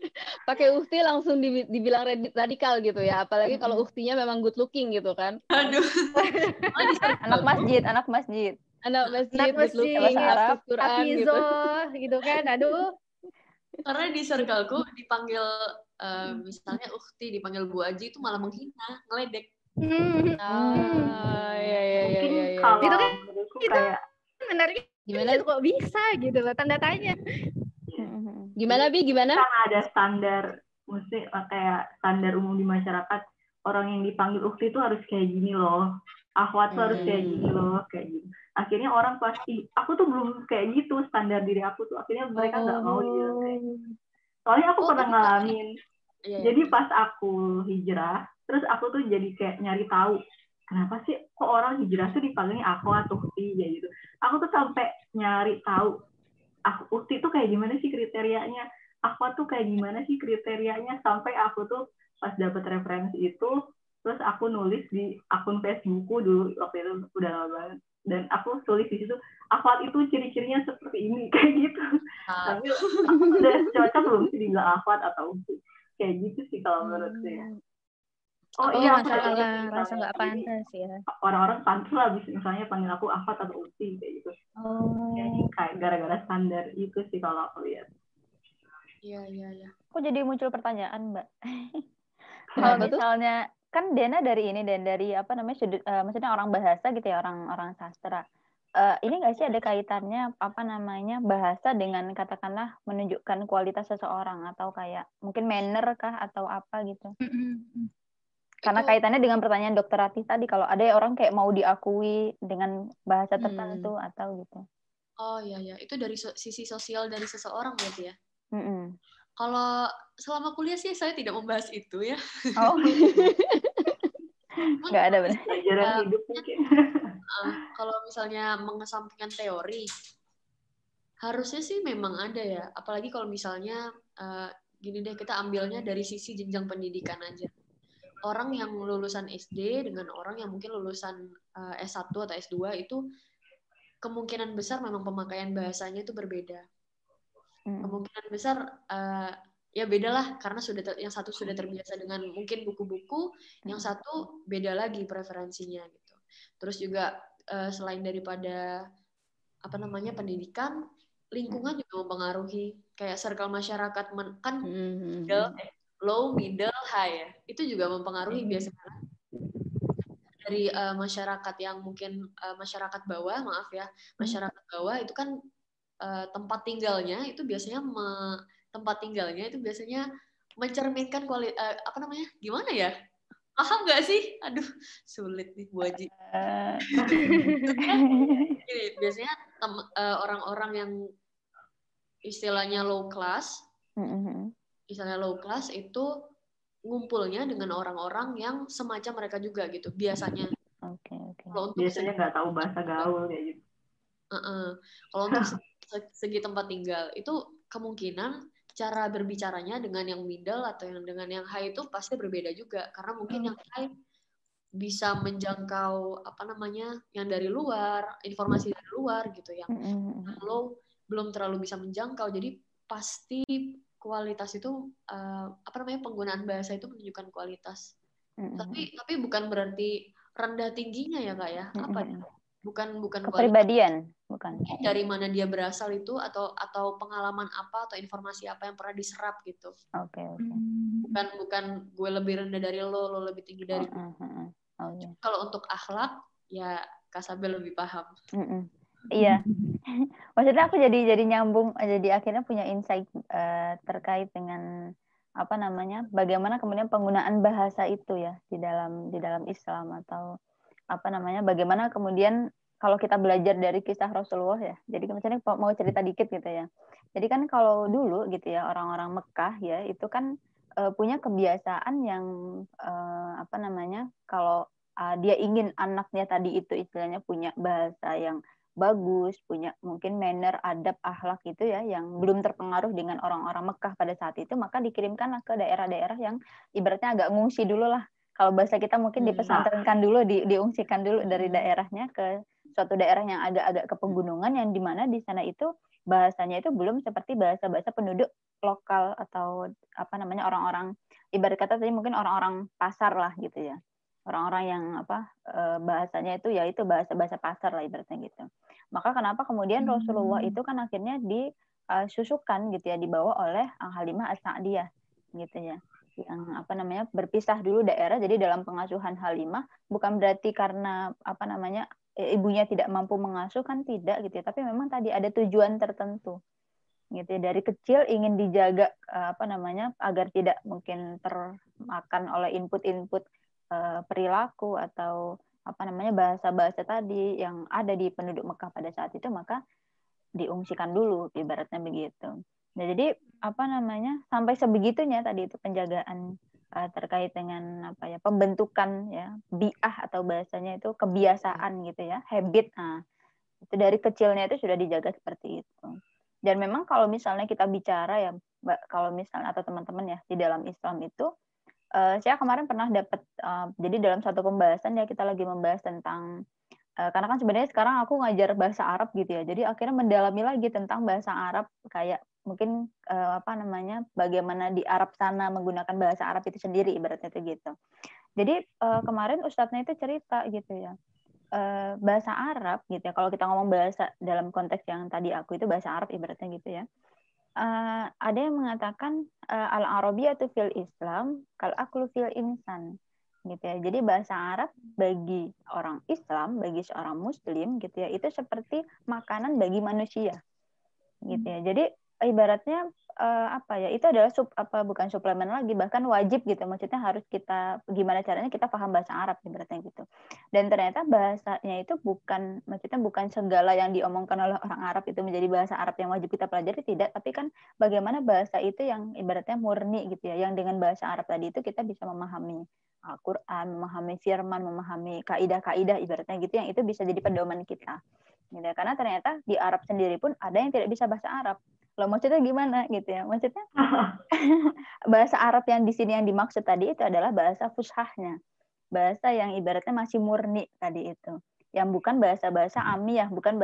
pakai ukti langsung dibilang radikal gitu ya apalagi kalau uktinya memang good looking gitu kan aduh anak masjid anak masjid anak masjid, anak masjid bahasa Arab Quran gitu. gitu kan aduh karena di circleku dipanggil uh, misalnya ukti dipanggil Bu Aji itu malah menghina ngeledek hmm. ah iya iya iya iya, iya. kalau itu kan itu kayak menarik gimana kok bisa gitu loh tanda tanya gimana bi? Gimana? Kan ada standar mesti eh, kayak standar umum di masyarakat. Orang yang dipanggil ukti itu harus kayak gini loh. Akhwat tuh harus kayak gini hmm. loh kayak gini. Akhirnya orang pasti aku tuh belum kayak gitu standar diri aku tuh. Akhirnya mereka nggak oh. mau kayak gitu. soalnya aku oh, pernah ngalamin. Iya, iya. jadi pas aku hijrah terus aku tuh jadi kayak nyari tahu kenapa sih kok orang hijrah tuh dipanggilnya aku atau ukti ya gitu. Aku tuh sampai nyari tahu aku ukti tuh kayak gimana sih kriterianya? Aku tuh kayak gimana sih kriterianya? Sampai aku tuh pas dapet referensi itu terus aku nulis di akun Facebookku dulu waktu itu udah lama banget. Dan aku tulis di situ akhwat itu ciri-cirinya seperti ini kayak gitu. Ah. tapi aku udah cocok belum sih dibilang akhwat atau kayak gitu sih kalau menurut saya Oh, oh iya, masalah rasa nggak pantas ya. Orang-orang pantas lah bisa misalnya panggil aku Afat atau Uti kayak gitu. Oh. Jadi kayak gara-gara standar itu sih kalau aku lihat. Iya, iya, iya. Kok jadi muncul pertanyaan, Mbak? kalau misalnya kan Dena dari ini dan dari apa namanya sudut uh, maksudnya orang bahasa gitu ya, orang orang sastra. Uh, ini nggak sih ada kaitannya apa namanya bahasa dengan katakanlah menunjukkan kualitas seseorang atau kayak mungkin manner kah atau apa gitu? Karena kaitannya dengan pertanyaan dokter Ratih tadi, kalau ada orang kayak mau diakui dengan bahasa hmm. tertentu hmm. atau gitu. Oh iya ya, itu dari so sisi sosial dari seseorang berarti ya. Mm -mm. Kalau selama kuliah sih saya tidak membahas itu ya. Oh. Nggak ada benar. Pelajaran uh, hidup. Uh, kalau misalnya mengesampingkan teori, harusnya sih memang ada ya. Apalagi kalau misalnya uh, gini deh kita ambilnya dari sisi jenjang pendidikan aja orang yang lulusan SD dengan orang yang mungkin lulusan uh, S1 atau S2 itu kemungkinan besar memang pemakaian bahasanya itu berbeda. Hmm. Kemungkinan besar uh, ya bedalah karena sudah yang satu sudah terbiasa dengan mungkin buku-buku, hmm. yang satu beda lagi preferensinya gitu. Terus juga uh, selain daripada apa namanya pendidikan, lingkungan juga mempengaruhi kayak circle masyarakat kan hmm. eh, low, middle, high ya. Itu juga mempengaruhi hmm. biasanya dari uh, masyarakat yang mungkin uh, masyarakat bawah, maaf ya, hmm. masyarakat bawah itu kan uh, tempat tinggalnya itu biasanya me, tempat tinggalnya itu biasanya mencerminkan kualitas uh, apa namanya? Gimana ya? Paham nggak sih? Aduh, sulit nih Bu Haji. biasanya orang-orang yang istilahnya low class, mm -hmm misalnya low class itu ngumpulnya dengan orang-orang yang semacam mereka juga gitu biasanya. Oke okay, Okay. biasanya nggak tahu bahasa gaul kayak gitu. Uh -uh. Kalau untuk segi tempat tinggal itu kemungkinan cara berbicaranya dengan yang middle atau yang dengan yang high itu pasti berbeda juga karena mungkin hmm. yang high bisa menjangkau apa namanya yang dari luar informasi dari luar gitu yang hmm. low belum terlalu bisa menjangkau jadi pasti kualitas itu uh, apa namanya penggunaan bahasa itu menunjukkan kualitas. Mm-hmm. Tapi tapi bukan berarti rendah tingginya ya kak ya apa mm-hmm. bukan bukan kepribadian bukan dari mana dia berasal itu atau atau pengalaman apa atau informasi apa yang pernah diserap gitu. Oke okay, oke. Okay. Bukan bukan gue lebih rendah dari lo lo lebih tinggi dari. Mm-hmm. Oh, yeah. Kalau untuk akhlak ya Kasabel lebih paham. Mm-hmm. Iya. Maksudnya aku jadi jadi nyambung jadi akhirnya punya insight uh, terkait dengan apa namanya? bagaimana kemudian penggunaan bahasa itu ya di dalam di dalam Islam atau apa namanya? bagaimana kemudian kalau kita belajar dari kisah Rasulullah ya. Jadi misalnya mau cerita dikit gitu ya. Jadi kan kalau dulu gitu ya orang-orang Mekah ya itu kan uh, punya kebiasaan yang uh, apa namanya? kalau uh, dia ingin anaknya tadi itu istilahnya punya bahasa yang bagus, punya mungkin manner, adab, akhlak itu ya yang belum terpengaruh dengan orang-orang Mekah pada saat itu, maka dikirimkanlah ke daerah-daerah yang ibaratnya agak ngungsi dulu lah. Kalau bahasa kita mungkin hmm. dipesantrenkan dulu, di, diungsikan dulu dari hmm. daerahnya ke suatu daerah yang agak-agak ke pegunungan yang di mana di sana itu bahasanya itu belum seperti bahasa-bahasa penduduk lokal atau apa namanya orang-orang ibarat kata tadi mungkin orang-orang pasar lah gitu ya orang-orang yang apa eh, bahasanya itu ya itu bahasa-bahasa pasar lah ibaratnya gitu. Maka kenapa kemudian hmm. Rasulullah itu kan akhirnya disusukan gitu ya dibawa oleh Halimah As-Sa'diyah gitu ya. Yang apa namanya berpisah dulu daerah jadi dalam pengasuhan Halimah bukan berarti karena apa namanya ibunya tidak mampu mengasuh kan tidak gitu ya, tapi memang tadi ada tujuan tertentu gitu ya. dari kecil ingin dijaga apa namanya agar tidak mungkin termakan oleh input-input perilaku atau apa namanya bahasa-bahasa tadi yang ada di penduduk Mekah pada saat itu maka diungsikan dulu ibaratnya begitu. Nah, jadi apa namanya sampai sebegitunya tadi itu penjagaan uh, terkait dengan apa ya pembentukan ya biah atau bahasanya itu kebiasaan gitu ya habit nah itu dari kecilnya itu sudah dijaga seperti itu dan memang kalau misalnya kita bicara ya kalau misalnya atau teman-teman ya di dalam Islam itu uh, saya kemarin pernah dapat uh, jadi dalam satu pembahasan ya kita lagi membahas tentang uh, karena kan sebenarnya sekarang aku ngajar bahasa Arab gitu ya. Jadi akhirnya mendalami lagi tentang bahasa Arab kayak mungkin uh, apa namanya bagaimana di Arab sana menggunakan bahasa Arab itu sendiri ibaratnya itu gitu. Jadi uh, kemarin ustadznya itu cerita gitu ya. Uh, bahasa Arab gitu ya kalau kita ngomong bahasa dalam konteks yang tadi aku itu bahasa Arab ibaratnya gitu ya uh, ada yang mengatakan uh, al Arabiyatu fil Islam kal aklu fil insan gitu ya. Jadi bahasa Arab bagi orang Islam, bagi seorang muslim gitu ya, itu seperti makanan bagi manusia. Gitu ya. Jadi ibaratnya uh, apa ya itu adalah sub apa bukan suplemen lagi bahkan wajib gitu maksudnya harus kita gimana caranya kita paham bahasa Arab ibaratnya gitu dan ternyata bahasanya itu bukan maksudnya bukan segala yang diomongkan oleh orang Arab itu menjadi bahasa Arab yang wajib kita pelajari tidak tapi kan bagaimana bahasa itu yang ibaratnya murni gitu ya yang dengan bahasa Arab tadi itu kita bisa memahami Al-Quran, memahami firman, memahami kaidah-kaidah ibaratnya gitu yang itu bisa jadi pedoman kita. Gitu. Ya. Karena ternyata di Arab sendiri pun ada yang tidak bisa bahasa Arab loh maksudnya gimana? Gitu ya. Maksudnya bahasa Arab yang di sini yang dimaksud tadi itu adalah bahasa fushahnya. Bahasa yang ibaratnya masih murni tadi itu. Yang bukan bahasa-bahasa ya bukan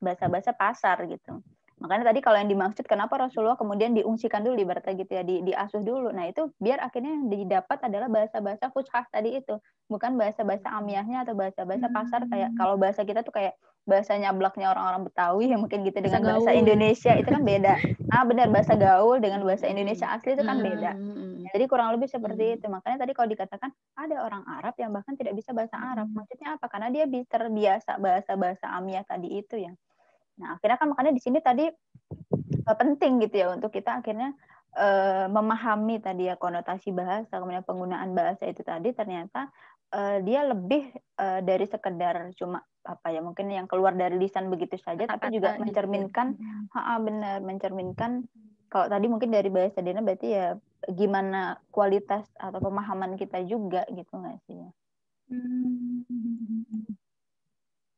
bahasa-bahasa pasar gitu. Makanya tadi kalau yang dimaksud kenapa Rasulullah kemudian diungsikan dulu ibaratnya gitu ya di diasuh dulu. Nah itu biar akhirnya yang didapat adalah bahasa-bahasa fushah tadi itu. Bukan bahasa-bahasa amiyahnya atau bahasa-bahasa pasar kayak hmm. kalau bahasa kita tuh kayak bahasa nyablaknya orang-orang Betawi yang mungkin gitu dengan bahasa, bahasa Indonesia itu kan beda. Ah benar bahasa gaul dengan bahasa Indonesia asli itu kan beda. Hmm. Jadi kurang lebih seperti hmm. itu. Makanya tadi kalau dikatakan ada orang Arab yang bahkan tidak bisa bahasa Arab. Maksudnya apa? Karena dia terbiasa bahasa-bahasa Amia tadi itu ya. Nah, akhirnya kan makanya di sini tadi uh, penting gitu ya untuk kita akhirnya uh, memahami tadi ya konotasi bahasa, kemudian penggunaan bahasa itu tadi ternyata uh, dia lebih uh, dari sekedar cuma apa ya mungkin yang keluar dari lisan begitu saja Kata -kata tapi juga gitu. mencerminkan gitu. ha, benar mencerminkan. Kalau tadi mungkin dari bahasa Dina berarti ya gimana kualitas atau pemahaman kita juga gitu nggak sih? Ya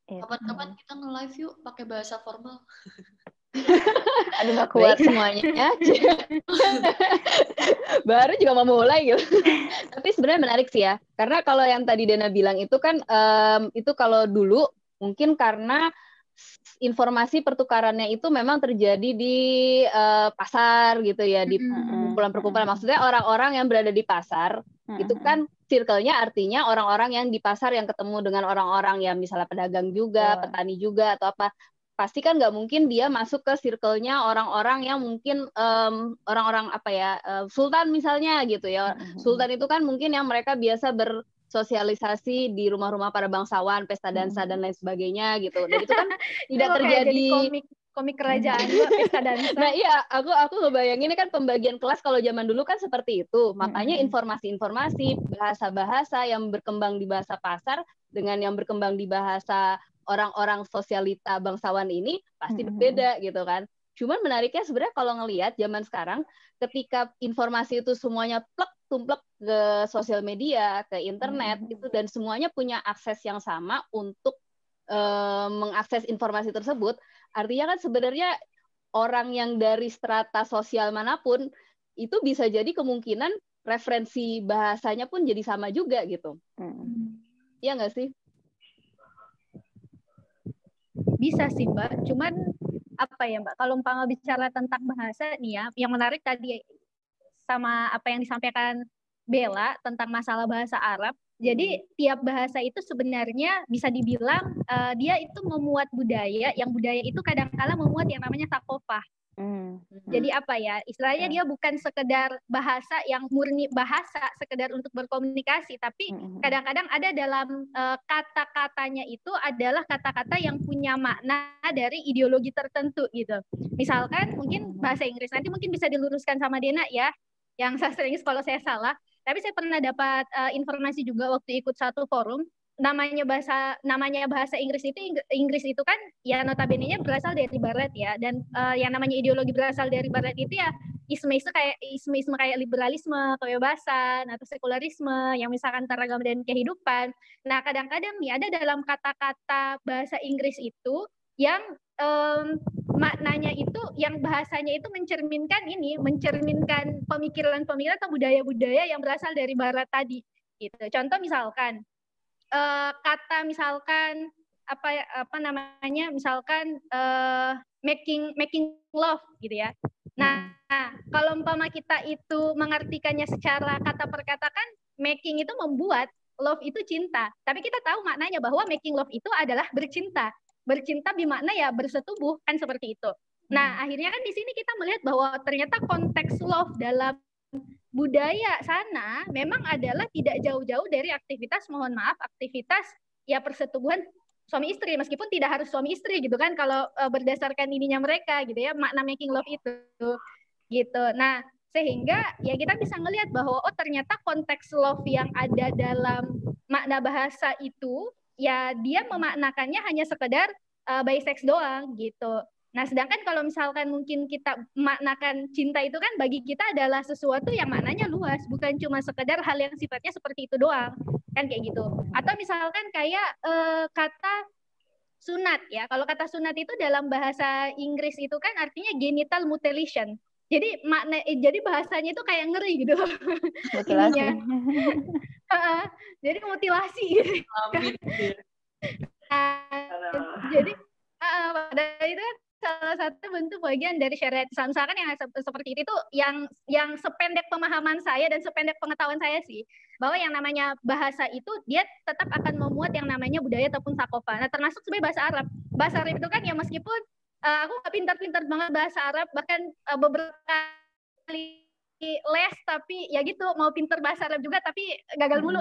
kapan-kapan kita nge-live yuk pakai bahasa formal Aduh gak kuat Baik semuanya. Baru juga mau mulai gitu. Tapi sebenarnya menarik sih ya. Karena kalau yang tadi Dana bilang itu kan um, itu kalau dulu mungkin karena informasi pertukarannya itu memang terjadi di uh, pasar gitu ya di perkumpulan-perkumpulan maksudnya orang-orang yang berada di pasar itu kan circle-nya artinya orang-orang yang di pasar yang ketemu dengan orang-orang yang misalnya pedagang juga, petani juga atau apa pasti kan nggak mungkin dia masuk ke circle-nya orang-orang yang mungkin orang orang-orang apa ya uh, sultan misalnya gitu ya. Mm-hmm. sultan itu kan mungkin yang mereka biasa bersosialisasi di rumah-rumah para bangsawan pesta dansa mm-hmm. dan lain sebagainya gitu. Dan itu kan tidak terjadi. komik komik kerajaan gua pesta dansa. Nah iya aku aku ngebayangin ini kan pembagian kelas kalau zaman dulu kan seperti itu. Makanya informasi-informasi bahasa-bahasa yang berkembang di bahasa pasar dengan yang berkembang di bahasa orang-orang sosialita bangsawan ini pasti berbeda gitu kan. Cuman menariknya sebenarnya kalau ngelihat zaman sekarang ketika informasi itu semuanya plek tumplek ke sosial media, ke internet hmm. itu dan semuanya punya akses yang sama untuk uh, mengakses informasi tersebut, artinya kan sebenarnya orang yang dari strata sosial mana pun itu bisa jadi kemungkinan referensi bahasanya pun jadi sama juga gitu. Hmm. Iya nggak sih? Bisa sih Mbak, cuman apa ya Mbak, kalau Mbak bicara tentang bahasa nih ya, yang menarik tadi sama apa yang disampaikan Bella tentang masalah bahasa Arab. Jadi tiap bahasa itu sebenarnya bisa dibilang uh, dia itu memuat budaya, yang budaya itu kadang-kala memuat yang namanya takofah. Hmm. Jadi apa ya istilahnya yeah. dia bukan sekedar bahasa yang murni bahasa sekedar untuk berkomunikasi tapi hmm. kadang-kadang ada dalam uh, kata-katanya itu adalah kata-kata yang punya makna dari ideologi tertentu gitu. Misalkan mungkin bahasa Inggris nanti mungkin bisa diluruskan sama Dena ya yang sastra Inggris kalau saya salah. Tapi saya pernah dapat uh, informasi juga waktu ikut satu forum namanya bahasa namanya bahasa Inggris itu Inggris itu kan ya notabene-nya berasal dari barat ya dan uh, yang namanya ideologi berasal dari barat itu ya isme-isme kayak isme-isme kayak liberalisme, kebebasan atau sekularisme yang misalkan teragam dan kehidupan. Nah, kadang-kadang nih ada dalam kata-kata bahasa Inggris itu yang um, maknanya itu yang bahasanya itu mencerminkan ini, mencerminkan pemikiran-pemikiran atau budaya-budaya yang berasal dari barat tadi. Gitu. Contoh misalkan uh, kata misalkan apa apa namanya misalkan uh, making making love gitu ya. Nah, nah, kalau umpama kita itu mengartikannya secara kata per kata kan making itu membuat love itu cinta. Tapi kita tahu maknanya bahwa making love itu adalah bercinta. Bercinta bermakna ya bersetubuh kan seperti itu. Nah, hmm. akhirnya kan di sini kita melihat bahwa ternyata konteks love dalam budaya sana memang adalah tidak jauh-jauh dari aktivitas mohon maaf aktivitas ya persetubuhan suami istri meskipun tidak harus suami istri gitu kan kalau uh, berdasarkan ininya mereka gitu ya makna making love itu gitu. Nah, sehingga ya kita bisa melihat bahwa oh ternyata konteks love yang ada dalam makna bahasa itu ya dia memaknakannya hanya sekedar uh, by sex doang gitu. Nah, sedangkan kalau misalkan mungkin kita maknakan cinta itu kan bagi kita adalah sesuatu yang maknanya luas, bukan cuma sekedar hal yang sifatnya seperti itu doang, kan kayak gitu. Atau misalkan kayak uh, kata sunat ya. Kalau kata sunat itu dalam bahasa Inggris itu kan artinya genital mutilation. Jadi makna eh, jadi bahasanya itu kayak ngeri gitu. Mutilasi. jadi mutilasi gitu. Nah, jadi uh, pada itu kan salah satu bentuk bagian dari syariat Islam. Misalkan yang seperti itu yang yang sependek pemahaman saya dan sependek pengetahuan saya sih bahwa yang namanya bahasa itu dia tetap akan memuat yang namanya budaya ataupun sakofa. Nah termasuk sebagai bahasa Arab. Bahasa Arab itu kan ya meskipun uh, aku pintar-pintar banget bahasa Arab bahkan uh, beberapa kali les tapi ya gitu mau pinter bahasa Arab juga tapi gagal mulu.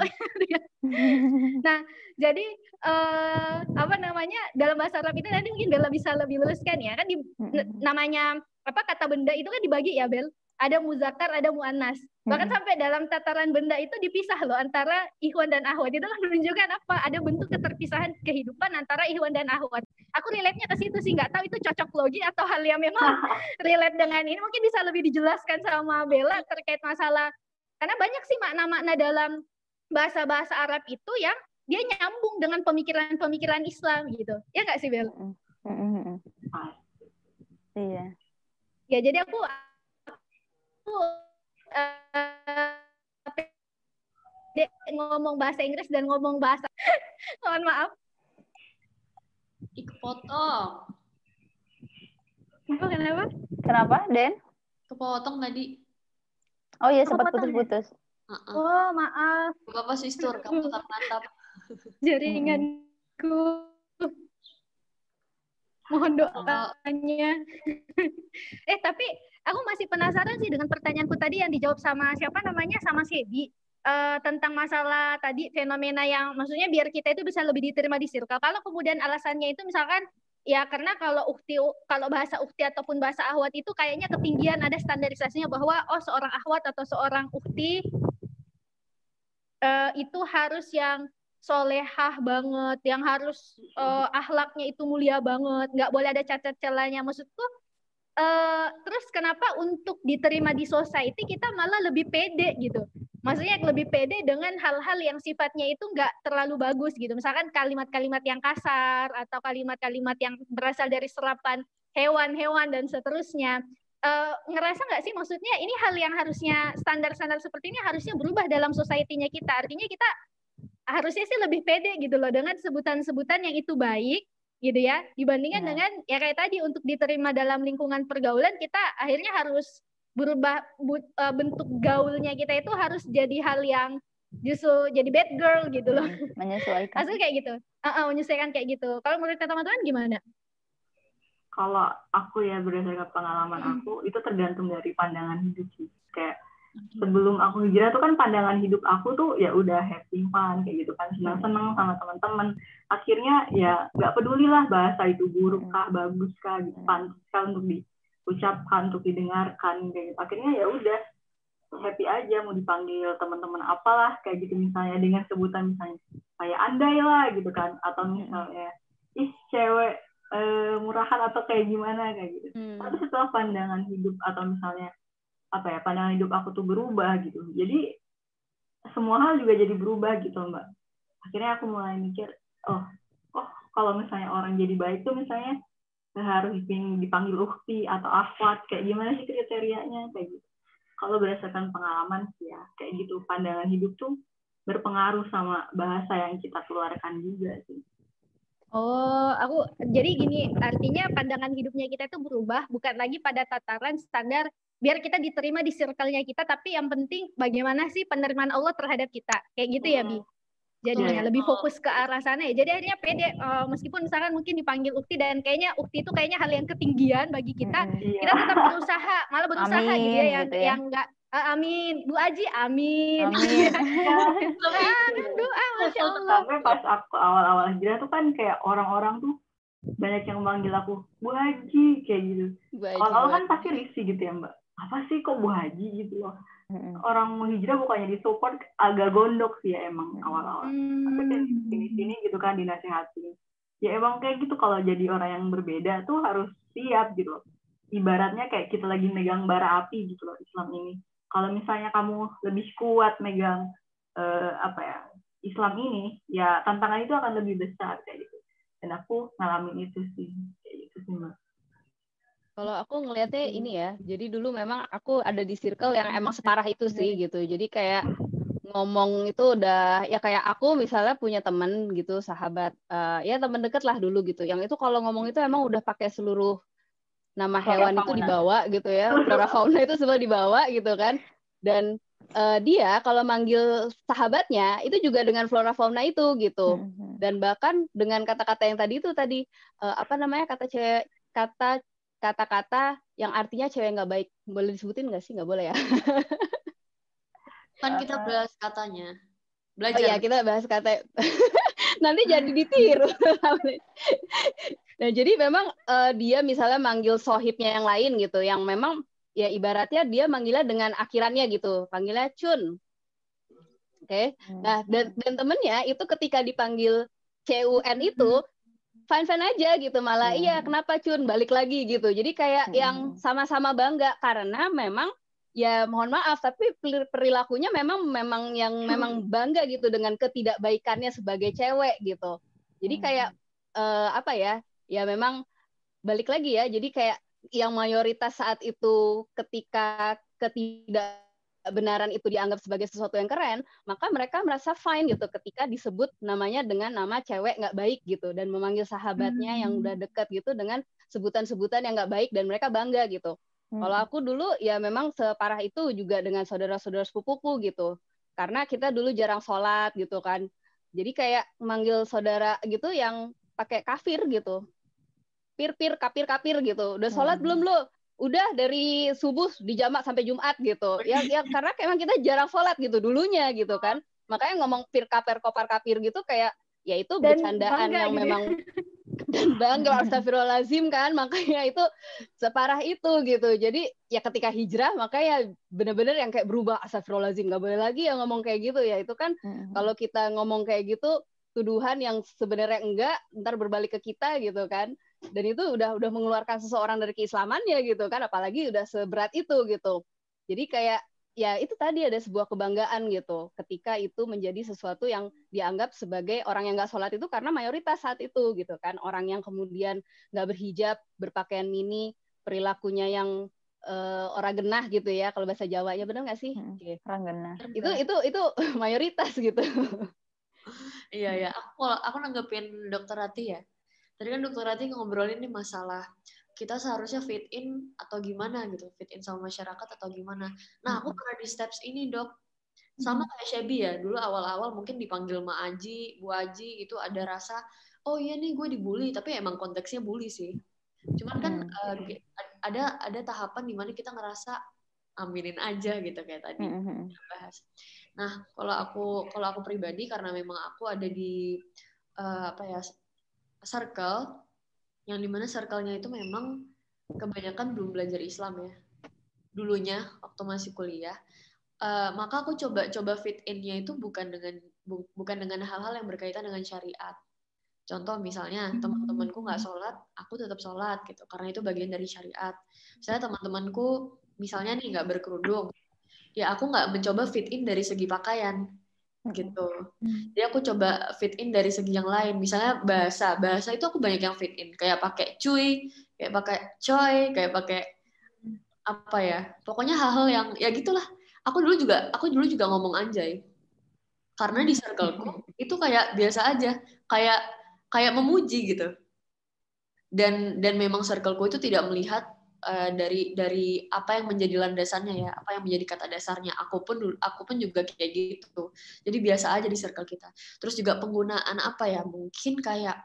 Hmm. nah jadi uh, apa namanya dalam bahasa Arab itu nanti mungkin Bella bisa lebih luluskan ya kan di, hmm. namanya apa kata benda itu kan dibagi ya Bel ada muzakar, ada muannas. Bahkan hmm. sampai dalam tataran benda itu dipisah loh antara ikhwan dan ahwat. Itu kan menunjukkan apa? Ada bentuk keterpisahan kehidupan antara ikhwan dan ahwat. Aku relate-nya ke situ sih, nggak tahu itu cocok logi atau hal yang memang relate dengan ini. Mungkin bisa lebih dijelaskan sama Bella terkait masalah karena banyak sih makna-makna dalam bahasa-bahasa Arab itu yang dia nyambung dengan pemikiran-pemikiran Islam gitu. Ya nggak sih Bella? Iya. Ya jadi aku uh, ngomong bahasa Inggris dan ngomong bahasa mohon maaf. Kepotong apa kenapa? Kenapa Den? Kepotong tadi. Oh iya sempat putus-putus. Uh -uh. oh maaf. Apa sister. Kamu tetap mantap. Jaringanku. Mohon doanya. Eh tapi aku masih penasaran sih dengan pertanyaanku tadi yang dijawab sama siapa namanya sama Sebi uh, tentang masalah tadi fenomena yang maksudnya biar kita itu bisa lebih diterima di circle. Kalau kemudian alasannya itu misalkan ya karena kalau ukti kalau bahasa ukti ataupun bahasa ahwat itu kayaknya ketinggian ada standarisasinya bahwa oh seorang ahwat atau seorang ukti uh, itu harus yang solehah banget, yang harus uh, akhlaknya itu mulia banget, nggak boleh ada cacat celanya. Maksudku uh, terus kenapa untuk diterima di society kita malah lebih pede gitu? Maksudnya lebih pede dengan hal-hal yang sifatnya itu nggak terlalu bagus gitu. Misalkan kalimat-kalimat yang kasar atau kalimat-kalimat yang berasal dari serapan hewan-hewan dan seterusnya. Uh, ngerasa nggak sih maksudnya ini hal yang harusnya standar-standar seperti ini harusnya berubah dalam society-nya kita? Artinya kita harusnya sih lebih pede gitu loh dengan sebutan-sebutan yang itu baik gitu ya. Dibandingkan ya. dengan ya kayak tadi untuk diterima dalam lingkungan pergaulan kita akhirnya harus berubah uh, bentuk gaulnya kita itu harus jadi hal yang justru jadi bad girl gitu loh. Menyesuaikan. Maksudnya kayak gitu. Uh, uh, menyesuaikan kayak gitu. Kalau menurut teman-teman gimana? Kalau aku ya berdasarkan pengalaman hmm. aku itu tergantung dari pandangan hidup sih. Kayak sebelum aku hijrah tuh kan pandangan hidup aku tuh ya udah happy fun kayak gitu kan. Senang senang sama teman-teman. Akhirnya ya nggak peduli lah bahasa itu buruk kah bagus kah gitu pantas kah untuk diucapkan untuk didengarkan kayak gitu. Akhirnya ya udah happy aja mau dipanggil teman-teman apalah kayak gitu misalnya. Dengan sebutan misalnya kayak andai lah gitu kan. Atau misalnya ih cewek eh, murahan atau kayak gimana kayak gitu. Hmm. tapi setelah pandangan hidup atau misalnya apa ya pandangan hidup aku tuh berubah gitu. Jadi semua hal juga jadi berubah gitu mbak. Akhirnya aku mulai mikir oh oh kalau misalnya orang jadi baik tuh misalnya harus dipanggil ukti atau akhwat kayak gimana sih kriterianya kayak gitu. Kalau berdasarkan pengalaman sih ya kayak gitu. Pandangan hidup tuh berpengaruh sama bahasa yang kita keluarkan juga sih. Oh, aku jadi gini, artinya pandangan hidupnya kita itu berubah, bukan lagi pada tataran standar biar kita diterima di circle-nya kita, tapi yang penting bagaimana sih penerimaan Allah terhadap kita. Kayak gitu ya, Bi. Jadinya lebih fokus ke arah sana ya. Jadi akhirnya pede uh, meskipun misalkan mungkin dipanggil ukti dan kayaknya ukti itu kayaknya hal yang ketinggian bagi kita hmm, kita tetap berusaha malah berusaha amin, gitu ya yang gitu ya. yang enggak uh, amin. Bu Aji amin, amin. doa masya Allah. sampai pas aku awal-awal hijrah tuh kan kayak orang-orang tuh banyak yang manggil aku Bu Haji kayak gitu. Awal-awal kan pasti risih gitu ya Mbak apa sih kok Bu Haji gitu loh? Orang mau hijrah bukannya disupport agak gondok sih ya emang awal-awal. Hmm. tapi kan sini-sini gitu kan dinasehati ya emang kayak gitu kalau jadi orang yang berbeda tuh harus siap gitu loh. Ibaratnya kayak kita lagi megang bara api gitu loh Islam ini. Kalau misalnya kamu lebih kuat megang uh, apa ya Islam ini ya tantangan itu akan lebih besar kayak gitu. Dan aku ngalamin itu sih kayak gitu sih mbak kalau aku ngelihatnya ini ya, jadi dulu memang aku ada di circle yang emang separah itu sih gitu. Jadi kayak ngomong itu udah ya kayak aku misalnya punya temen gitu sahabat uh, ya temen deket lah dulu gitu. Yang itu kalau ngomong itu emang udah pakai seluruh nama hewan itu dibawa gitu ya, flora fauna itu semua dibawa gitu kan. Dan uh, dia kalau manggil sahabatnya itu juga dengan flora fauna itu gitu. Hmm, hmm. Dan bahkan dengan kata-kata yang tadi itu tadi uh, apa namanya kata cewek kata kata-kata yang artinya cewek nggak baik. Boleh disebutin nggak sih? Nggak boleh ya? Kan kita bahas katanya. Belajar. oh iya kita bahas kata nanti jadi ditiru. Nah jadi memang uh, dia misalnya manggil sohibnya yang lain gitu yang memang ya ibaratnya dia manggilnya dengan akhirannya gitu. Panggilnya cun oke? Okay? Hmm. nah dan dan temennya itu ketika dipanggil cun itu hmm fine fine aja gitu malah hmm. iya kenapa cun? Balik lagi gitu. Jadi kayak hmm. yang sama-sama bangga karena memang ya mohon maaf tapi perilakunya memang memang yang memang bangga gitu dengan ketidakbaikannya sebagai cewek gitu. Jadi kayak uh, apa ya ya memang balik lagi ya. Jadi kayak yang mayoritas saat itu ketika ketidak benaran itu dianggap sebagai sesuatu yang keren, maka mereka merasa fine gitu ketika disebut namanya dengan nama cewek nggak baik gitu dan memanggil sahabatnya hmm. yang udah deket gitu dengan sebutan-sebutan yang nggak baik dan mereka bangga gitu. Hmm. Kalau aku dulu ya memang separah itu juga dengan saudara-saudara sepupuku gitu. Karena kita dulu jarang sholat gitu kan. Jadi kayak manggil saudara gitu yang pakai kafir gitu. Pir-pir, kapir-kapir gitu. Udah sholat hmm. belum lu? Udah dari subuh di jamak sampai Jumat gitu. Ya ya karena emang kita jarang sholat gitu dulunya gitu kan. Makanya ngomong pir kaper kopar kapir gitu kayak ya itu dan bercandaan yang gitu. memang dan bangga astagfirullahalazim kan makanya itu separah itu gitu jadi ya ketika hijrah makanya bener-bener yang kayak berubah astagfirullahalazim nggak boleh lagi yang ngomong kayak gitu ya itu kan mm-hmm. kalau kita ngomong kayak gitu tuduhan yang sebenarnya enggak ntar berbalik ke kita gitu kan dan itu udah udah mengeluarkan seseorang dari keislamannya gitu kan apalagi udah seberat itu gitu. Jadi kayak ya itu tadi ada sebuah kebanggaan gitu ketika itu menjadi sesuatu yang dianggap sebagai orang yang nggak sholat itu karena mayoritas saat itu gitu kan. Orang yang kemudian nggak berhijab berpakaian mini perilakunya yang uh, orang genah gitu ya kalau bahasa Jawa ya benar nggak sih? Hmm, orang genah. Itu itu itu mayoritas gitu. Iya ya aku aku nanggepin dokter Rati ya Tadi kan dokter Rati ngobrolin nih masalah kita seharusnya fit in atau gimana gitu, fit in sama masyarakat atau gimana. Nah, aku pernah di steps ini, Dok. Sama kayak Shebi ya, dulu awal-awal mungkin dipanggil Ma Aji, Bu Aji, itu ada rasa, oh iya nih gue dibully, tapi emang konteksnya bully sih. Cuman kan uh, ada ada tahapan di mana kita ngerasa aminin aja gitu kayak tadi bahas. Nah, kalau aku kalau aku pribadi karena memang aku ada di uh, apa ya circle yang di mana circle-nya itu memang kebanyakan belum belajar Islam ya. Dulunya waktu masih kuliah. Uh, maka aku coba coba fit in-nya itu bukan dengan bu, bukan dengan hal-hal yang berkaitan dengan syariat. Contoh misalnya hmm. teman-temanku nggak sholat aku tetap sholat gitu karena itu bagian dari syariat. Saya teman-temanku misalnya nih nggak berkerudung. Ya aku nggak mencoba fit in dari segi pakaian gitu. Jadi aku coba fit in dari segi yang lain. Misalnya bahasa, bahasa itu aku banyak yang fit in. Kayak pakai cuy, kayak pakai coy, kayak pakai apa ya? Pokoknya hal-hal yang ya gitulah. Aku dulu juga, aku dulu juga ngomong anjay. Karena di circleku itu kayak biasa aja, kayak kayak memuji gitu. Dan dan memang circleku itu tidak melihat uh, dari dari apa yang menjadi landasannya ya, apa yang menjadi kata dasarnya. Aku pun aku pun juga kayak gitu. Jadi biasa aja di circle kita. Terus juga penggunaan apa ya? Mungkin kayak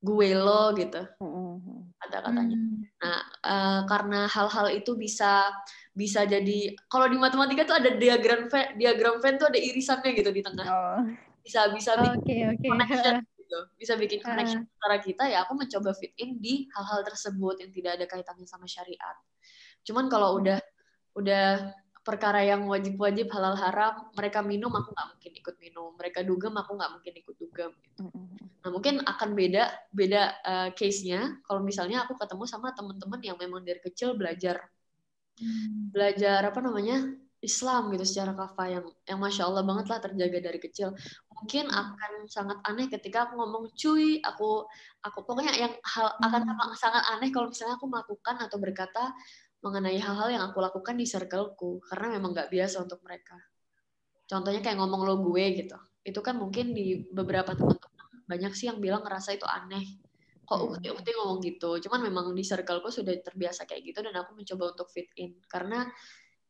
gue lo gitu. Ada katanya. Hmm. Nah, uh, karena hal-hal itu bisa bisa jadi kalau di matematika tuh ada diagram Venn, diagram Venn tuh ada irisannya gitu di tengah. Oh. Bisa bisa bikin okay, okay. connection gitu. Bisa bikin connection uh. antara kita ya aku mencoba fit in di hal-hal tersebut yang tidak ada kaitannya sama syariat. Cuman kalau hmm. udah udah perkara yang wajib-wajib halal haram mereka minum aku nggak mungkin ikut minum mereka dugem aku nggak mungkin ikut dugem gitu. nah mungkin akan beda beda uh, case nya kalau misalnya aku ketemu sama teman-teman yang memang dari kecil belajar hmm. belajar apa namanya Islam gitu secara kafa yang yang masya Allah banget lah terjaga dari kecil mungkin hmm. akan sangat aneh ketika aku ngomong cuy aku aku pokoknya yang hal akan hmm. sangat aneh kalau misalnya aku melakukan atau berkata mengenai hal-hal yang aku lakukan di circleku karena memang nggak biasa untuk mereka contohnya kayak ngomong lo gue gitu itu kan mungkin di beberapa teman-teman banyak sih yang bilang ngerasa itu aneh kok hmm. ukti ukti ngomong gitu cuman memang di circleku sudah terbiasa kayak gitu dan aku mencoba untuk fit in karena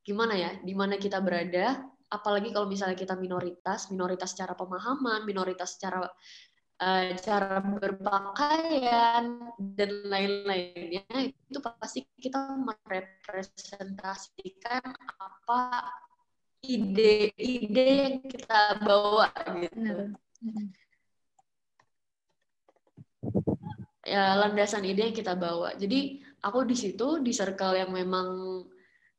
gimana ya di mana kita berada apalagi kalau misalnya kita minoritas minoritas secara pemahaman minoritas secara uh, cara berpakaian dan lain-lainnya itu pasti kita merepresentasikan apa ide-ide yang kita bawa gitu. Ya landasan ide yang kita bawa. Jadi aku di situ di circle yang memang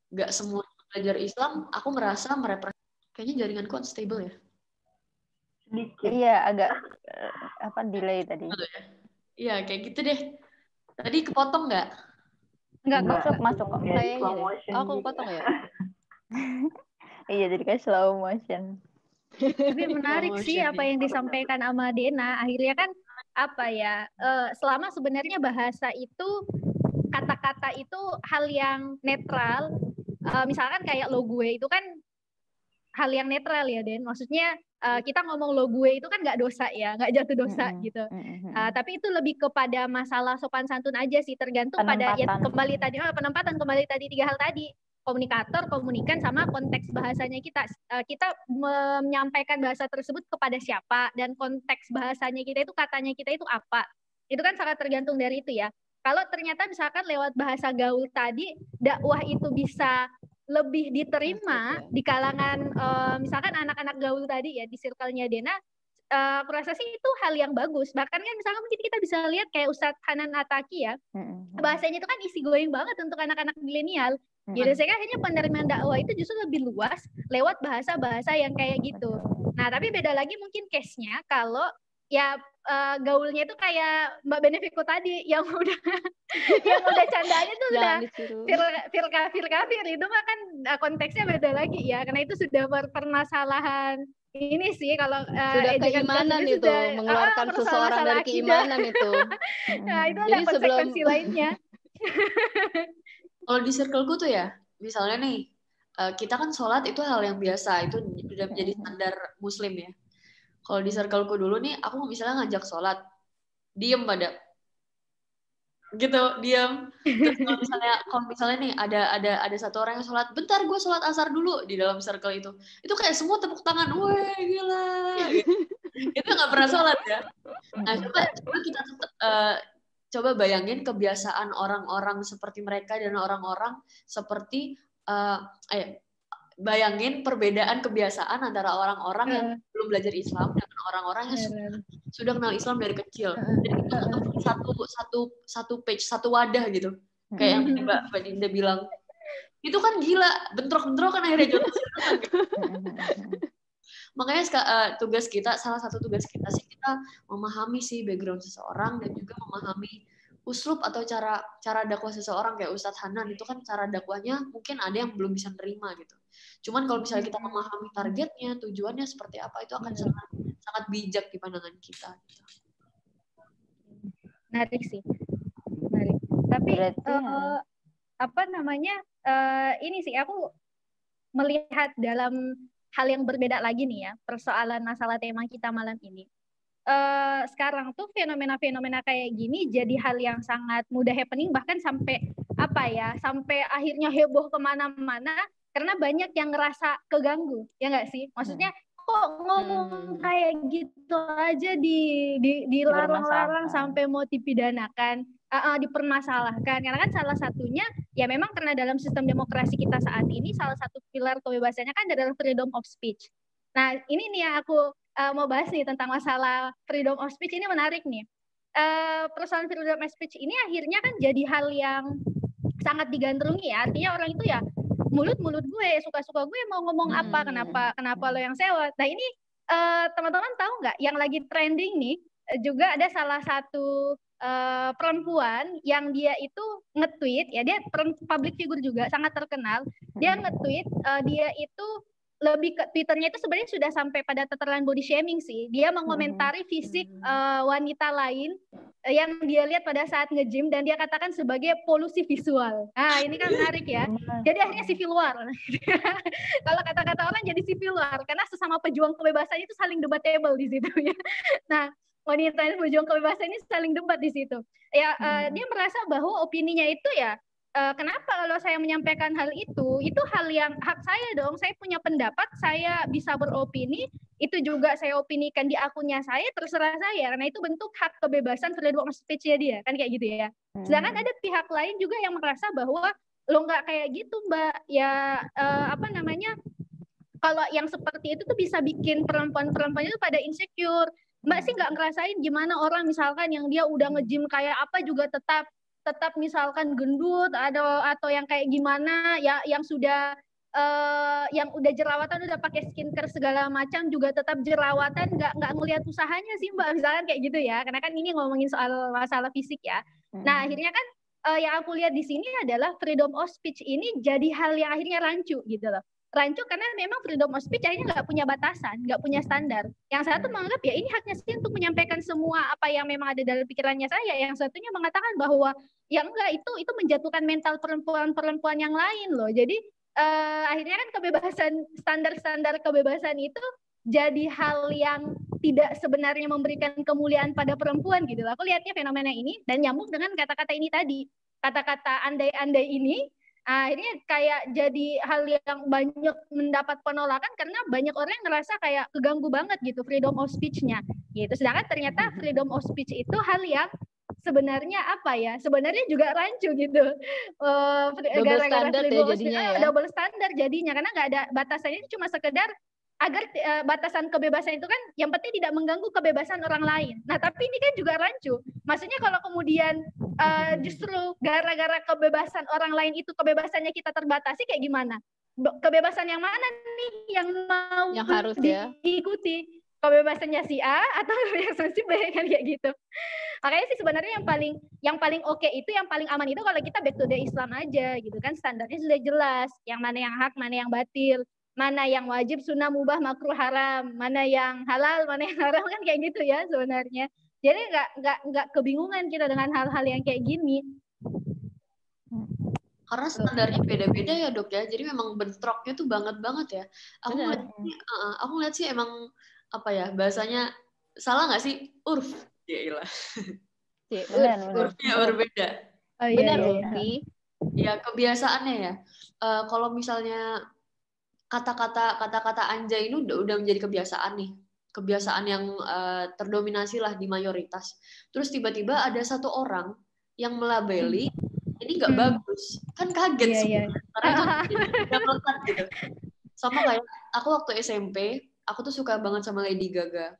nggak semua belajar Islam, aku merasa merepresentasi kayaknya jaringanku unstable ya. Sedikit. Iya, agak uh, apa delay tadi. Ya? Iya, kayak gitu deh. Tadi kepotong nggak? Nggak, masuk, masuk kok. Saya oh, aku potong ya? iya, jadi kayak slow motion. Tapi menarik sih apa yang disampaikan sama Dena. Akhirnya kan apa ya? Uh, selama sebenarnya bahasa itu kata-kata itu hal yang netral uh, misalkan kayak lo gue itu kan hal yang netral ya Den. Maksudnya uh, kita ngomong lo gue itu kan nggak dosa ya, nggak jatuh dosa mm-hmm. gitu. Uh, tapi itu lebih kepada masalah sopan santun aja sih, tergantung pada ya kembali tadi oh, penempatan kembali tadi tiga hal tadi komunikator, komunikan, sama konteks bahasanya kita. Uh, kita menyampaikan bahasa tersebut kepada siapa dan konteks bahasanya kita itu katanya kita itu apa. Itu kan sangat tergantung dari itu ya. Kalau ternyata misalkan lewat bahasa gaul tadi dakwah itu bisa lebih diterima di kalangan uh, misalkan anak-anak gaul tadi ya di circle-nya Dena uh, aku rasa sih itu hal yang bagus. Bahkan kan misalkan mungkin kita bisa lihat kayak Ustadz Hanan Ataki ya bahasanya itu kan isi going banget untuk anak-anak milenial. Gitu saya hanya penerimaan dakwah itu justru lebih luas lewat bahasa-bahasa yang kayak gitu. Nah tapi beda lagi mungkin case-nya kalau ya uh, gaulnya itu kayak Mbak Benefico tadi yang udah yang udah candanya tuh udah fir fir kafir kafir itu mah kan uh, konteksnya beda lagi ya karena itu sudah permasalahan ini sih kalau uh, sudah keimanan itu sudah, mengeluarkan uh, seseorang dari keimanan itu. nah, itu ada Jadi konsekuensi sebelum... lainnya. kalau di circleku tuh ya, misalnya nih, kita kan sholat itu hal yang biasa, itu sudah menjadi standar muslim ya kalau di circleku dulu nih aku misalnya ngajak sholat diem pada gitu terus kalau misalnya kalau misalnya nih ada ada ada satu orang yang sholat bentar gue sholat asar dulu di dalam circle itu. Itu kayak semua tepuk tangan wah gila. Itu nggak pernah sholat ya. Nah coba coba kita uh, coba bayangin kebiasaan orang-orang seperti mereka dan orang-orang seperti uh, eh bayangin perbedaan kebiasaan antara orang-orang yang belum belajar Islam dengan orang-orang yang sudah, sudah kenal Islam dari kecil. Jadi itu satu satu satu page, satu wadah gitu. Kayak yang Mbak Mbak Dinda bilang. Itu kan gila, bentrok-bentrok kan akhirnya jodoh. Makanya uh, tugas kita, salah satu tugas kita sih kita memahami sih background seseorang dan juga memahami uslub atau cara cara dakwah seseorang kayak Ustadz Hanan itu kan cara dakwahnya mungkin ada yang belum bisa nerima gitu. Cuman kalau misalnya kita memahami targetnya, tujuannya seperti apa itu akan sangat sangat bijak di pandangan kita. Gitu. Menarik sih, menarik. Tapi Berarti, uh, apa namanya uh, ini sih aku melihat dalam hal yang berbeda lagi nih ya persoalan masalah tema kita malam ini uh, sekarang tuh fenomena-fenomena kayak gini jadi hal yang sangat mudah happening bahkan sampai apa ya sampai akhirnya heboh ke mana-mana karena banyak yang ngerasa keganggu ya nggak sih maksudnya kok ngomong hmm. kayak gitu aja di di dilarang-larang sampai mau dipidanakan uh, uh, dipermasalahkan karena kan salah satunya ya memang karena dalam sistem demokrasi kita saat ini salah satu pilar kebebasannya kan adalah freedom of speech nah ini nih yang aku uh, mau bahas nih tentang masalah freedom of speech ini menarik nih. Uh, persoalan freedom of speech ini akhirnya kan jadi hal yang sangat digandrungi ya. Artinya orang itu ya mulut-mulut gue, suka-suka gue mau ngomong hmm. apa, kenapa kenapa lo yang sewa. Nah ini uh, teman-teman tahu nggak yang lagi trending nih juga ada salah satu uh, perempuan yang dia itu nge-tweet ya dia public figure juga sangat terkenal. Dia nge-tweet uh, dia itu lebih ke Twitternya itu sebenarnya sudah sampai pada tataran body shaming sih. Dia mengomentari hmm. fisik uh, wanita lain uh, yang dia lihat pada saat nge-gym dan dia katakan sebagai polusi visual. Nah, ini kan menarik ya. Jadi akhirnya civil war. Kalau kata-kata orang jadi civil war karena sesama pejuang kebebasan itu saling debatable di situ ya. Nah, wanita yang pejuang kebebasan ini saling debat di situ. Ya, uh, dia merasa bahwa opininya itu ya uh, kenapa kalau saya menyampaikan hal itu? Itu hal yang hak saya dong. Saya punya pendapat saya bisa beropini. Itu juga saya opinikan di akunnya saya terserah saya. Karena itu bentuk hak kebebasan freedom of speech ya dia. Kan kayak gitu ya. Sedangkan hmm. ada pihak lain juga yang merasa bahwa lo nggak kayak gitu mbak. Ya uh, apa namanya? Kalau yang seperti itu tuh bisa bikin perempuan-perempuan itu pada insecure. Mbak sih nggak ngerasain gimana orang misalkan yang dia udah ngejim kayak apa juga tetap tetap misalkan gendut atau atau yang kayak gimana ya yang sudah uh, yang udah jerawatan udah pakai skincare segala macam juga tetap jerawatan nggak nggak ngelihat usahanya sih mbak. Misalkan kayak gitu ya. Karena kan ini ngomongin soal masalah fisik ya. Hmm. nah akhirnya kan uh, yang aku lihat di sini adalah freedom of speech ini jadi hal yang akhirnya rancu gitu loh rancu karena memang freedom of speech akhirnya nggak punya batasan, nggak punya standar. Yang satu menganggap ya ini haknya sih untuk menyampaikan semua apa yang memang ada dalam pikirannya saya. Yang satunya mengatakan bahwa ya enggak itu itu menjatuhkan mental perempuan-perempuan yang lain loh. Jadi uh, akhirnya kan kebebasan standar-standar kebebasan itu jadi hal yang tidak sebenarnya memberikan kemuliaan pada perempuan gitu. Aku lihatnya fenomena ini dan nyambung dengan kata-kata ini tadi. Kata-kata andai-andai ini akhirnya kayak jadi hal yang banyak mendapat penolakan karena banyak orang yang ngerasa kayak keganggu banget gitu freedom of speech-nya. Gitu. Sedangkan ternyata freedom of speech itu hal yang sebenarnya apa ya? Sebenarnya juga rancu gitu. Uh, gara-gara freedom ya jadinya ya. Double standar jadinya. Karena nggak ada batasannya itu cuma sekedar agar uh, batasan kebebasan itu kan yang penting tidak mengganggu kebebasan orang lain. Nah, tapi ini kan juga rancu. Maksudnya kalau kemudian uh, justru gara-gara kebebasan orang lain itu kebebasannya kita terbatasi kayak gimana? Kebebasan yang mana nih yang mau yang harus ya diikuti? Kebebasannya si A atau kebebasan si B kan kayak gitu. Makanya sih sebenarnya yang paling yang paling oke okay itu yang paling aman itu kalau kita back to the Islam aja gitu kan standarnya sudah jelas yang mana yang hak mana yang batil mana yang wajib sunnah mubah makruh haram. Mana yang halal mana yang haram. Kan kayak gitu ya sebenarnya. Jadi nggak nggak nggak kebingungan kita dengan hal-hal yang kayak gini. Karena standarnya beda-beda ya dok ya. Jadi memang bentroknya tuh banget banget ya. Aku ngeliat, uh, aku ngeliat sih emang apa ya bahasanya salah nggak sih? Urf. Ya ilah. Ya, urfnya berbeda. Oh, iya, benar iya, iya. ya kebiasaannya ya. Uh, kalau misalnya kata-kata kata-kata anjay ini udah udah menjadi kebiasaan nih. Kebiasaan yang uh, terdominasi lah di mayoritas. Terus tiba-tiba ada satu orang yang melabeli ini nggak hmm. bagus. Kan kaget yeah, semua. Yeah. karena udah melekat gitu. Sama kayak aku waktu SMP aku tuh suka banget sama Lady Gaga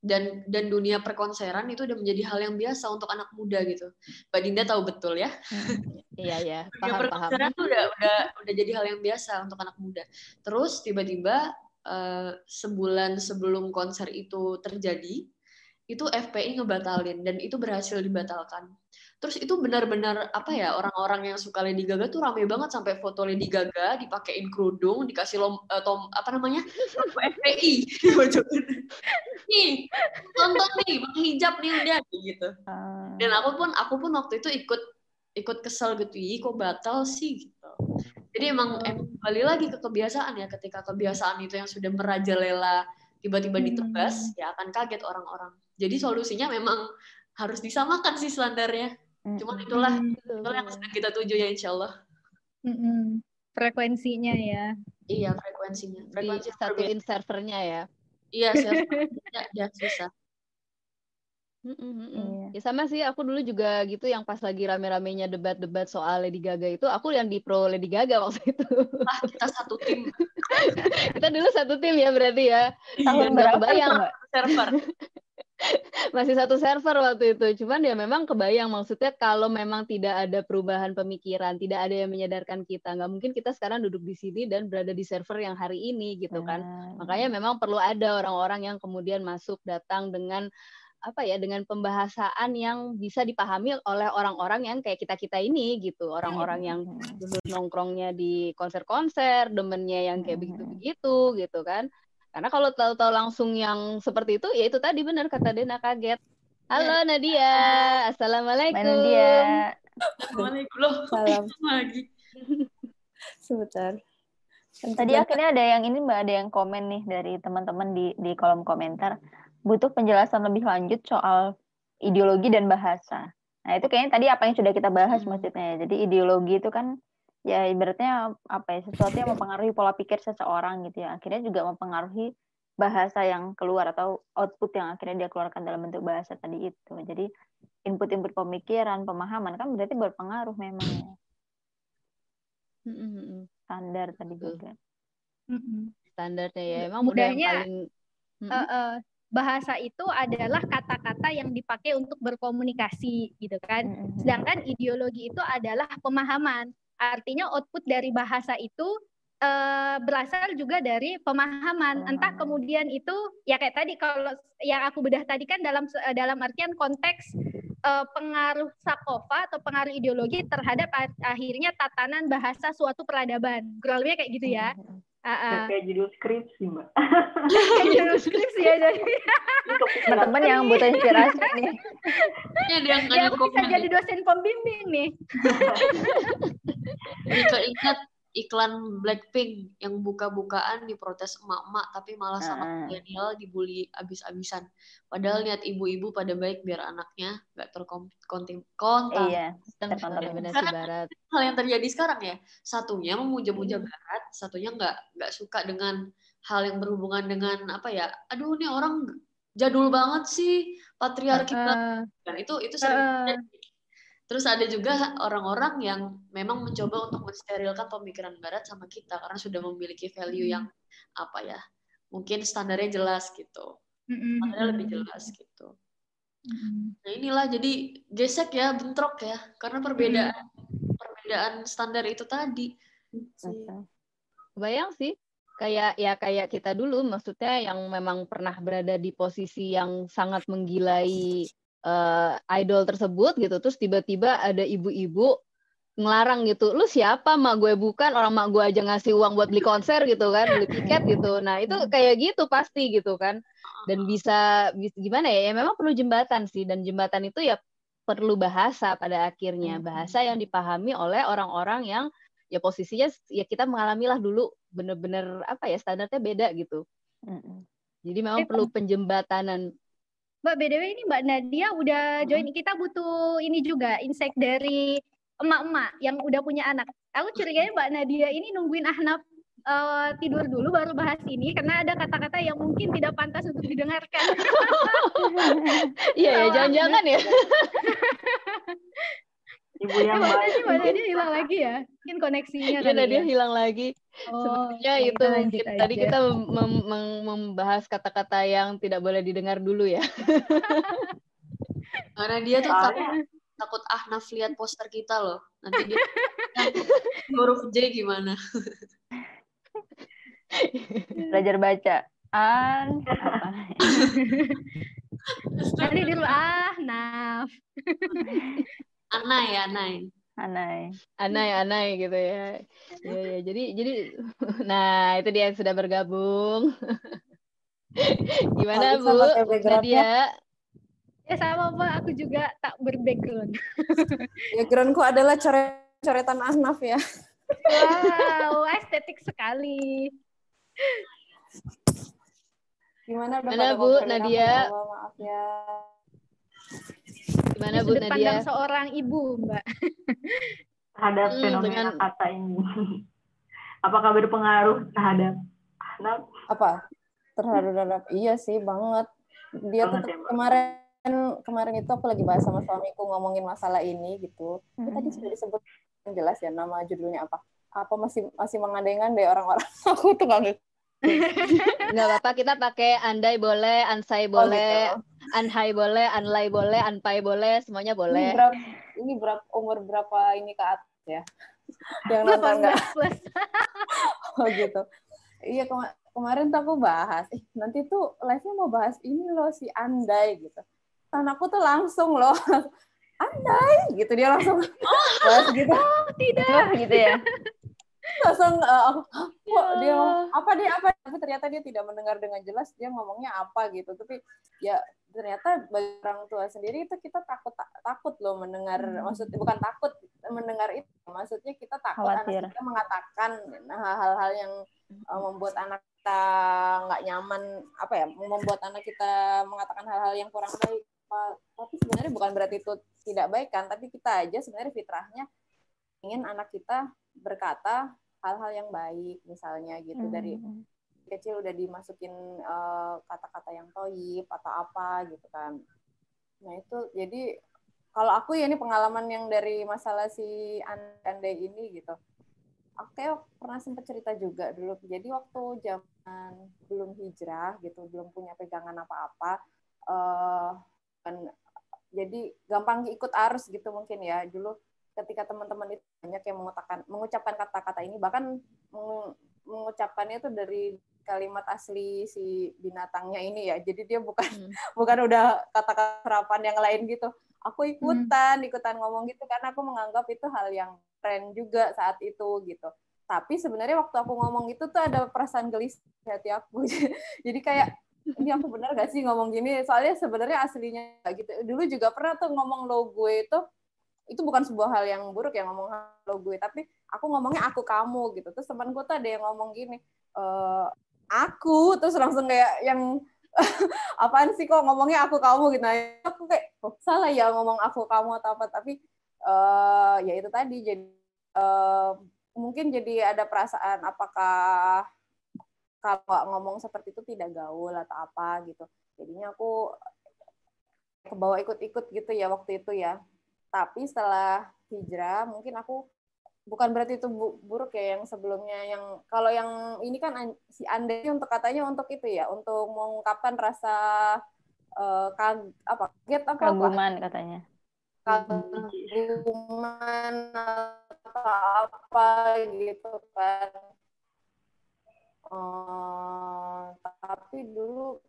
dan dan dunia perkonseran itu udah menjadi hal yang biasa untuk anak muda gitu. Mbak Dinda tahu betul ya. Hmm. Iya iya. Paham perkonseran paham. tuh udah udah udah jadi hal yang biasa untuk anak muda. Terus tiba-tiba uh, sebulan sebelum konser itu terjadi, itu FPI ngebatalin dan itu berhasil dibatalkan. Terus itu benar-benar apa ya orang-orang yang suka Lady Gaga tuh rame banget sampai foto Lady Gaga dipakein kerudung, dikasih lom, uh, tom, apa namanya FPI nih tonton nih pakai hijab nih udah gitu. Ah. Dan aku pun aku pun waktu itu ikut ikut kesel gitu, ih kok batal sih gitu. Jadi emang, emang kembali lagi ke kebiasaan ya ketika kebiasaan itu yang sudah merajalela tiba-tiba ditebas hmm. ya akan kaget orang-orang. Jadi solusinya memang harus disamakan sih standarnya. Cuman itulah, itulah yang sedang kita tuju ya insya Allah. Frekuensinya ya. Iya frekuensinya. Frekuensi satuin servernya ya. Iya servernya ya, susah. Mm -mm. Ya sama sih, aku dulu juga gitu yang pas lagi rame-ramenya debat-debat soal Lady Gaga itu, aku yang di pro Lady Gaga waktu itu. Ah, kita satu tim. kita dulu satu tim ya berarti ya. Tahun berapa bayang server? masih satu server waktu itu. Cuman ya memang kebayang maksudnya kalau memang tidak ada perubahan pemikiran, tidak ada yang menyadarkan kita, nggak mungkin kita sekarang duduk di sini dan berada di server yang hari ini gitu kan. Hmm. Makanya memang perlu ada orang-orang yang kemudian masuk datang dengan apa ya dengan pembahasan yang bisa dipahami oleh orang-orang yang kayak kita kita ini gitu orang-orang yang dulu nongkrongnya di konser-konser demennya yang kayak begitu-begitu gitu kan karena kalau tahu-tahu langsung yang seperti itu, ya itu tadi benar kata Dena kaget. Halo ya. Nadia, assalamualaikum. Nadia. Assalamualaikum. Salam. Lagi. Sebentar. Tadi akhirnya ada yang ini mbak, ada yang komen nih dari teman-teman di di kolom komentar butuh penjelasan lebih lanjut soal ideologi dan bahasa. Nah itu kayaknya tadi apa yang sudah kita bahas hmm. maksudnya. Jadi ideologi itu kan ya ibaratnya apa ya sesuatu yang mempengaruhi pola pikir seseorang gitu ya. Akhirnya juga mempengaruhi bahasa yang keluar atau output yang akhirnya dia keluarkan dalam bentuk bahasa tadi itu. Jadi input-input pemikiran pemahaman kan berarti berpengaruh memang ya. Standar tadi juga. Standarnya ya. Emang budayanya paling uh, uh, bahasa itu adalah kata-kata yang dipakai untuk berkomunikasi gitu kan. Sedangkan ideologi itu adalah pemahaman. Artinya output dari bahasa itu uh, berasal juga dari pemahaman. Entah kemudian itu ya kayak tadi kalau yang aku bedah tadi kan dalam dalam artian konteks uh, pengaruh sakofa atau pengaruh ideologi terhadap akhirnya tatanan bahasa suatu peradaban. Kurang lebih kayak gitu ya. Uh, uh. Kayak judul skripsi, Mbak. kayak judul skripsi ya jadi. Teman-teman yang butuh inspirasi nih. Ya, dia ya, aku bisa jadi dosen pembimbing nih. Keinget iklan Blackpink yang buka-bukaan diprotes emak-emak tapi malah sama milenial dibully abis-abisan. Padahal niat ibu-ibu pada baik biar anaknya nggak terkontim kontak. Iya, terkontaminasi barat. Hal yang terjadi sekarang ya, satunya memuja-muja hmm. barat, satunya nggak nggak suka dengan hal yang berhubungan dengan apa ya? Aduh, ini orang jadul banat sih patriarki. Uh, Dan itu itu sering uh, Terus ada juga orang-orang yang memang mencoba untuk mensterilkan pemikiran barat sama kita karena sudah memiliki value hmm. yang apa ya? Mungkin standarnya jelas gitu. Hmm. Standarnya lebih jelas gitu. Hmm. Nah, inilah jadi gesek ya, bentrok ya karena perbedaan perbedaan standar itu tadi. Bayang sih kayak ya kayak kita dulu maksudnya yang memang pernah berada di posisi yang sangat menggilai uh, idol tersebut gitu. Terus tiba-tiba ada ibu-ibu ngelarang gitu lu siapa? Mak gue bukan. Orang mak gue aja ngasih uang buat beli konser gitu kan beli tiket gitu. Nah itu kayak gitu pasti gitu kan. Dan bisa, bisa gimana ya? Ya memang perlu jembatan sih. Dan jembatan itu ya perlu bahasa pada akhirnya. Hmm. bahasa yang dipahami oleh orang-orang yang ya posisinya ya kita mengalami lah dulu bener-bener apa ya standarnya beda gitu. Jadi memang perlu penjembatanan Mbak BDW ini Mbak Nadia udah join kita butuh ini juga insight dari emak-emak yang udah punya anak. Aku curiganya Mbak Nadia ini nungguin Ahnaf uh, tidur dulu baru bahas ini karena ada kata-kata yang mungkin tidak pantas untuk didengarkan. Iya ya, jangan-jangan ya. Ibu yang mana sih mana dia hilang lagi ya? Mungkin koneksinya Iya, dia ya. hilang lagi. Oh, Sepertinya itu mungkin tadi kita mem mem membahas kata-kata yang tidak boleh didengar dulu ya. Karena dia tuh takut, takut Ahnaf lihat poster kita loh. Nanti dia huruf J gimana? Belajar baca. An Nanti dulu ah, naf. Anai, anai. Anai. Anai, anai gitu ya. Ya, ya. Jadi, jadi, nah itu dia yang sudah bergabung. Gimana Bu Nadia? Ya sama Mbak, aku juga tak berbackground. Backgroundku adalah coret-coretan Ahnaf ya. Wow, estetik sekali. Gimana, Gimana Bu Nadia? Maaf ya. Gimana Bu Nadia? seorang ibu, Mbak. Terhadap hmm, fenomena dengan... kata ini. Apakah berpengaruh terhadap anak? Apa? Terhadap iya sih banget. Dia tuh ya, kemarin kemarin itu aku lagi bahas sama suamiku ngomongin masalah ini gitu. Hmm. Tadi sudah disebut jelas ya nama judulnya apa? Apa masih masih mengandai-andai orang-orang? aku tuh nggak Nggak apa-apa, kita pakai andai boleh, ansai oh, boleh, oh, gitu. Anhai boleh, anlai boleh, anpai boleh, semuanya boleh. Ini berapa, ini berapa umur berapa ini ke atas ya? Yang nonton nggak? oh gitu. Iya kema kemarin tuh aku bahas, eh, nanti tuh live-nya mau bahas ini loh si andai gitu anakku tuh langsung loh andai gitu dia langsung bahas gitu oh tidak gitu ya langsung uh, kok dia apa dia apa? Tapi ternyata dia tidak mendengar dengan jelas dia ngomongnya apa gitu. Tapi ya ternyata bagi orang tua sendiri itu kita takut takut loh mendengar hmm. maksudnya bukan takut mendengar itu maksudnya kita takut Khawatir. anak kita mengatakan nah, hal-hal yang uh, membuat anak kita nggak nyaman apa ya membuat anak kita mengatakan hal-hal yang kurang baik. Tapi sebenarnya bukan berarti itu tidak baik kan tapi kita aja sebenarnya fitrahnya ingin anak kita berkata hal-hal yang baik misalnya gitu hmm. dari kecil udah dimasukin eh, kata-kata uh, yang toyib atau apa gitu kan. Nah itu jadi kalau aku ya ini pengalaman yang dari masalah si Ande ini gitu. Aku kayak pernah sempat cerita juga dulu. Jadi waktu zaman belum hijrah gitu belum punya pegangan apa-apa uh, kan jadi gampang ikut arus gitu mungkin ya. Dulu ketika teman-teman itu banyak yang mengucapkan mengucapkan kata-kata ini. Bahkan mengucapkannya itu dari kalimat asli si binatangnya ini ya. Jadi dia bukan hmm. bukan udah kata-kata serapan yang lain gitu. Aku ikutan hmm. ikutan ngomong gitu karena aku menganggap itu hal yang keren juga saat itu gitu. Tapi sebenarnya waktu aku ngomong itu tuh ada perasaan gelis di hati aku. Jadi kayak ini aku benar gak sih ngomong gini? Soalnya sebenarnya aslinya gitu. Dulu juga pernah tuh ngomong lo gue itu itu bukan sebuah hal yang buruk ya ngomong lo gue tapi aku ngomongnya aku kamu gitu. Terus teman gue tuh ada yang ngomong gini e, aku? Terus langsung kayak yang apaan sih kok ngomongnya aku kamu? Gitu. Nah aku kayak oh, salah ya ngomong aku kamu atau apa. Tapi uh, ya itu tadi jadi uh, mungkin jadi ada perasaan apakah kalau ngomong seperti itu tidak gaul atau apa gitu. Jadinya aku ke bawah ikut-ikut gitu ya waktu itu ya tapi setelah hijrah mungkin aku bukan berarti itu buruk ya yang sebelumnya yang kalau yang ini kan si Ande untuk katanya untuk itu ya untuk mengungkapkan rasa uh, kag apa kaget apa kaguman apa? katanya kaguman atau apa gitu kan Uh, tapi dulu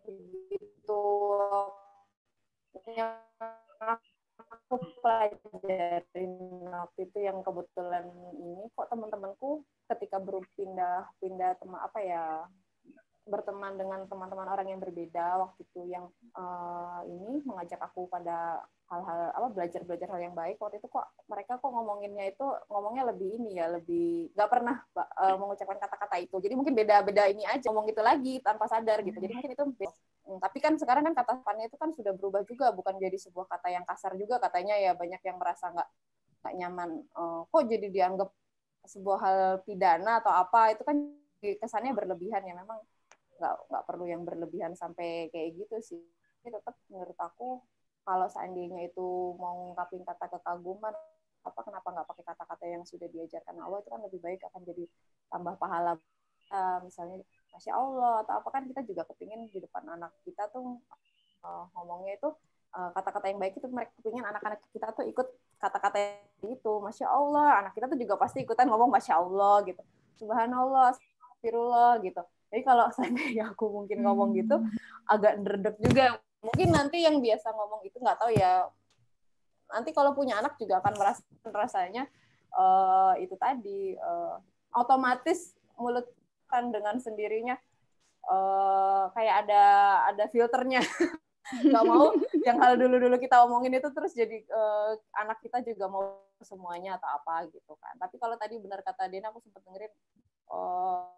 begitu yang aku pelajarin waktu itu yang kebetulan ini kok teman-temanku ketika berpindah pindah teman apa ya berteman dengan teman-teman orang yang berbeda waktu itu yang uh, ini mengajak aku pada hal-hal apa belajar belajar hal yang baik waktu itu kok mereka kok ngomonginnya itu ngomongnya lebih ini ya lebih nggak pernah uh, mengucapkan kata-kata itu. Jadi mungkin beda-beda ini aja ngomong itu lagi tanpa sadar gitu. Jadi mungkin itu tapi kan sekarang kan kata pannya itu kan sudah berubah juga bukan jadi sebuah kata yang kasar juga katanya ya banyak yang merasa nggak nggak nyaman. Uh, kok jadi dianggap sebuah hal pidana atau apa itu kan kesannya berlebihan ya. Memang nggak nggak perlu yang berlebihan sampai kayak gitu sih. Tapi tetap menurut aku kalau seandainya itu mau ngungkapin kata kekaguman apa kenapa nggak pakai kata-kata yang sudah diajarkan Allah itu kan lebih baik akan jadi tambah pahala. Uh, misalnya masya Allah atau apa kan kita juga kepingin di depan anak kita tuh uh, ngomongnya itu uh, kata-kata yang baik itu mereka kepingin anak-anak kita tuh ikut kata-kata itu. Masya Allah anak kita tuh juga pasti ikutan ngomong masya Allah gitu. Subhanallah astagfirullah gitu. Jadi kalau seandainya aku mungkin ngomong gitu hmm. agak nderdek juga. Mungkin nanti yang biasa ngomong itu nggak tahu ya. Nanti kalau punya anak juga akan merasa rasanya uh, itu tadi uh, otomatis mulut kan dengan sendirinya uh, kayak ada ada filternya. Nggak mau yang hal dulu dulu kita omongin itu terus jadi uh, anak kita juga mau semuanya atau apa gitu kan. Tapi kalau tadi benar kata Dena aku sempat dengerin uh,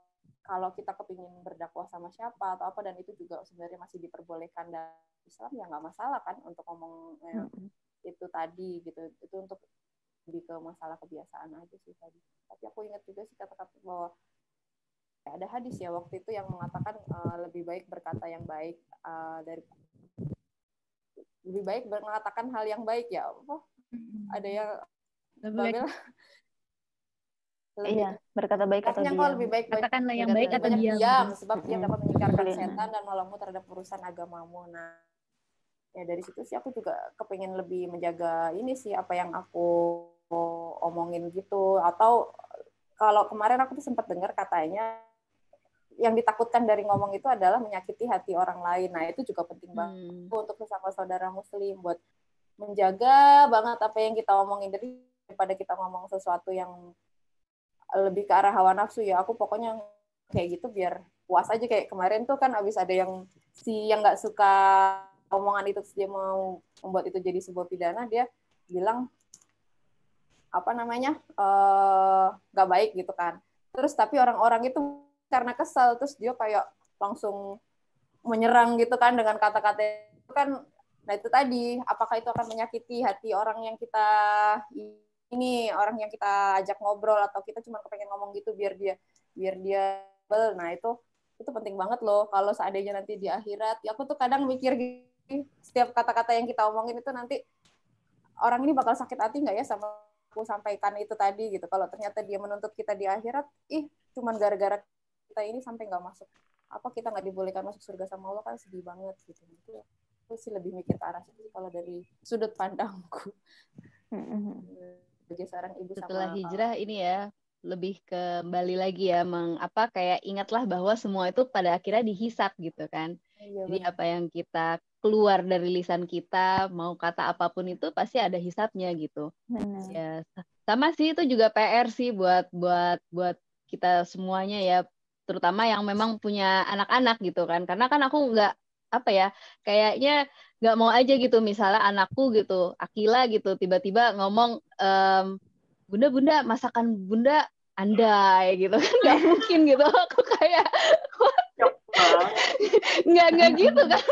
kalau kita kepingin berdakwah sama siapa atau apa dan itu juga sebenarnya masih diperbolehkan dalam Islam ya nggak masalah kan untuk ngomong eh, itu tadi gitu. Itu untuk lebih ke masalah kebiasaan aja sih tadi. Tapi aku ingat juga sih kata-kata bahwa ada hadis ya waktu itu yang mengatakan uh, lebih baik berkata yang baik uh, dari lebih baik mengatakan hal yang baik ya apa ada yang lebih baik. iya berkata baik atau diam. lebih baik katakanlah yang baik atau diam, diam sebab dia dapat menyingkarkan setan dan menolongmu terhadap urusan agamamu. Nah ya dari situ sih aku juga kepingin lebih menjaga ini sih apa yang aku omongin gitu. Atau kalau kemarin aku tuh sempat dengar katanya yang ditakutkan dari ngomong itu adalah menyakiti hati orang lain. Nah itu juga penting banget hmm. untuk sesama saudara muslim buat menjaga banget apa yang kita omongin. Daripada kita ngomong sesuatu yang lebih ke arah hawa nafsu ya aku pokoknya kayak gitu biar puas aja. Kayak kemarin tuh kan abis ada yang si yang nggak suka omongan itu dia mau membuat itu jadi sebuah pidana dia bilang apa namanya eh, nggak uh, baik gitu kan. Terus tapi orang-orang itu karena kesal terus dia kayak langsung menyerang gitu kan dengan kata-kata itu kan nah itu tadi apakah itu akan menyakiti hati orang yang kita ini orang yang kita ajak ngobrol atau kita cuma kepengen ngomong gitu biar dia biar dia nah itu itu penting banget loh kalau seandainya nanti di akhirat ya aku tuh kadang mikir gitu setiap kata-kata yang kita omongin itu nanti orang ini bakal sakit hati nggak ya sama aku sampaikan itu tadi gitu. Kalau ternyata dia menuntut kita di akhirat, ih cuman gara-gara kita ini sampai nggak masuk apa kita nggak dibolehkan masuk surga sama Allah kan sedih banget gitu. Itu aku sih lebih mikir ke arah situ kalau dari sudut pandangku. Sebagai seorang ibu Setelah sama hijrah ini ya lebih kembali lagi ya meng apa kayak ingatlah bahwa semua itu pada akhirnya dihisap gitu kan. Iya, Jadi apa yang kita keluar dari lisan kita mau kata apa pun itu pasti ada hisapnya gitu Benar. ya sama sih itu juga PR sih buat buat buat kita semuanya ya terutama yang memang punya anak-anak gitu kan. Karena kan aku nggak apa ya kayaknya nggak mau aja gitu. Misalnya anakku gitu Akila gitu tiba-tiba ngomong ehm, bunda bunda masakan bunda andai gitu kan. Nggak mungkin gitu. Aku kayak nggak nggak gitu kan.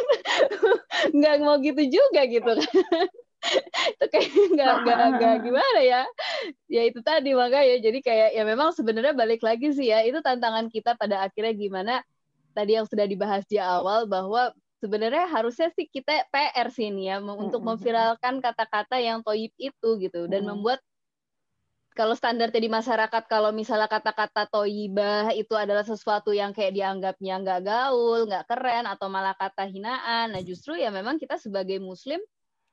Nggak mau gitu juga gitu kan kayak nggak nggak nggak gimana ya? Ya itu tadi makanya. Jadi kayak ya memang sebenarnya balik lagi sih ya itu tantangan kita pada akhirnya gimana? Tadi yang sudah dibahas di awal bahwa sebenarnya harusnya sih kita PR sih ini ya untuk memviralkan kata-kata yang toyib itu gitu. Dan membuat kalau standarnya di masyarakat kalau misalnya kata-kata toyibah itu adalah sesuatu yang kayak dianggapnya nggak gaul, nggak keren atau malah kata hinaan. Nah justru ya memang kita sebagai muslim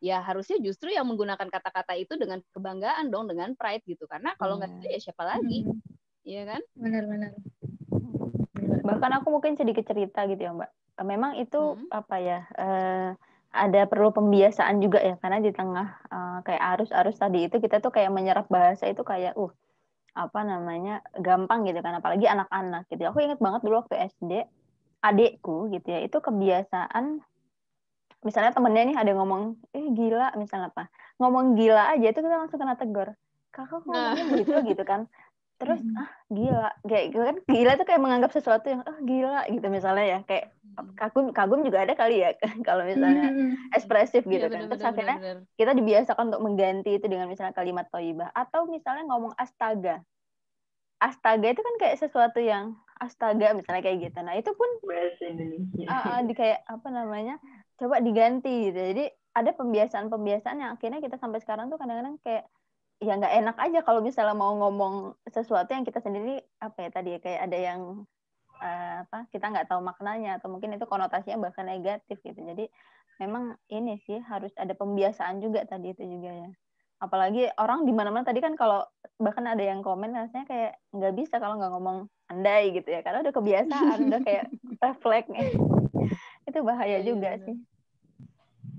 ya harusnya justru yang menggunakan kata-kata itu dengan kebanggaan dong, dengan pride gitu. Karena kalau nggak itu ya siapa lagi, hmm. iya kan? Benar-benar. Bahkan aku mungkin sedikit cerita gitu ya Mbak. Memang itu hmm. apa ya? Uh, ada perlu pembiasaan juga ya karena di tengah uh, kayak arus-arus tadi itu kita tuh kayak menyerap bahasa itu kayak uh apa namanya gampang gitu kan apalagi anak-anak gitu. Aku inget banget dulu waktu SD adikku gitu ya itu kebiasaan misalnya temennya nih ada ngomong eh gila misalnya apa. Ngomong gila aja itu kita langsung kena tegur. Kakak ngomongnya nah. gitu gitu kan. Terus ah gila. Kayak gitu kan. Gila tuh kayak menganggap sesuatu yang ah gila gitu misalnya ya. Kayak kagum kagum juga ada kali ya kalau misalnya ekspresif gitu ya, kan terus akhirnya bener. kita dibiasakan untuk mengganti itu dengan misalnya kalimat toibah atau misalnya ngomong astaga. Astaga itu kan kayak sesuatu yang astaga misalnya kayak gitu. Nah itu pun bahasa Indonesia. Uh, di kayak apa namanya coba diganti gitu. Jadi ada pembiasaan-pembiasaan yang akhirnya kita sampai sekarang tuh kadang-kadang kayak ya nggak enak aja kalau misalnya mau ngomong sesuatu yang kita sendiri apa ya tadi ya kayak ada yang uh, apa kita nggak tahu maknanya atau mungkin itu konotasinya bahkan negatif gitu. Jadi memang ini sih harus ada pembiasaan juga tadi itu juga ya. Apalagi orang di mana-mana tadi kan kalau bahkan ada yang komen rasanya kayak nggak bisa kalau nggak ngomong andai gitu ya. Karena udah kebiasaan udah kayak refleks itu bahaya iya, juga sih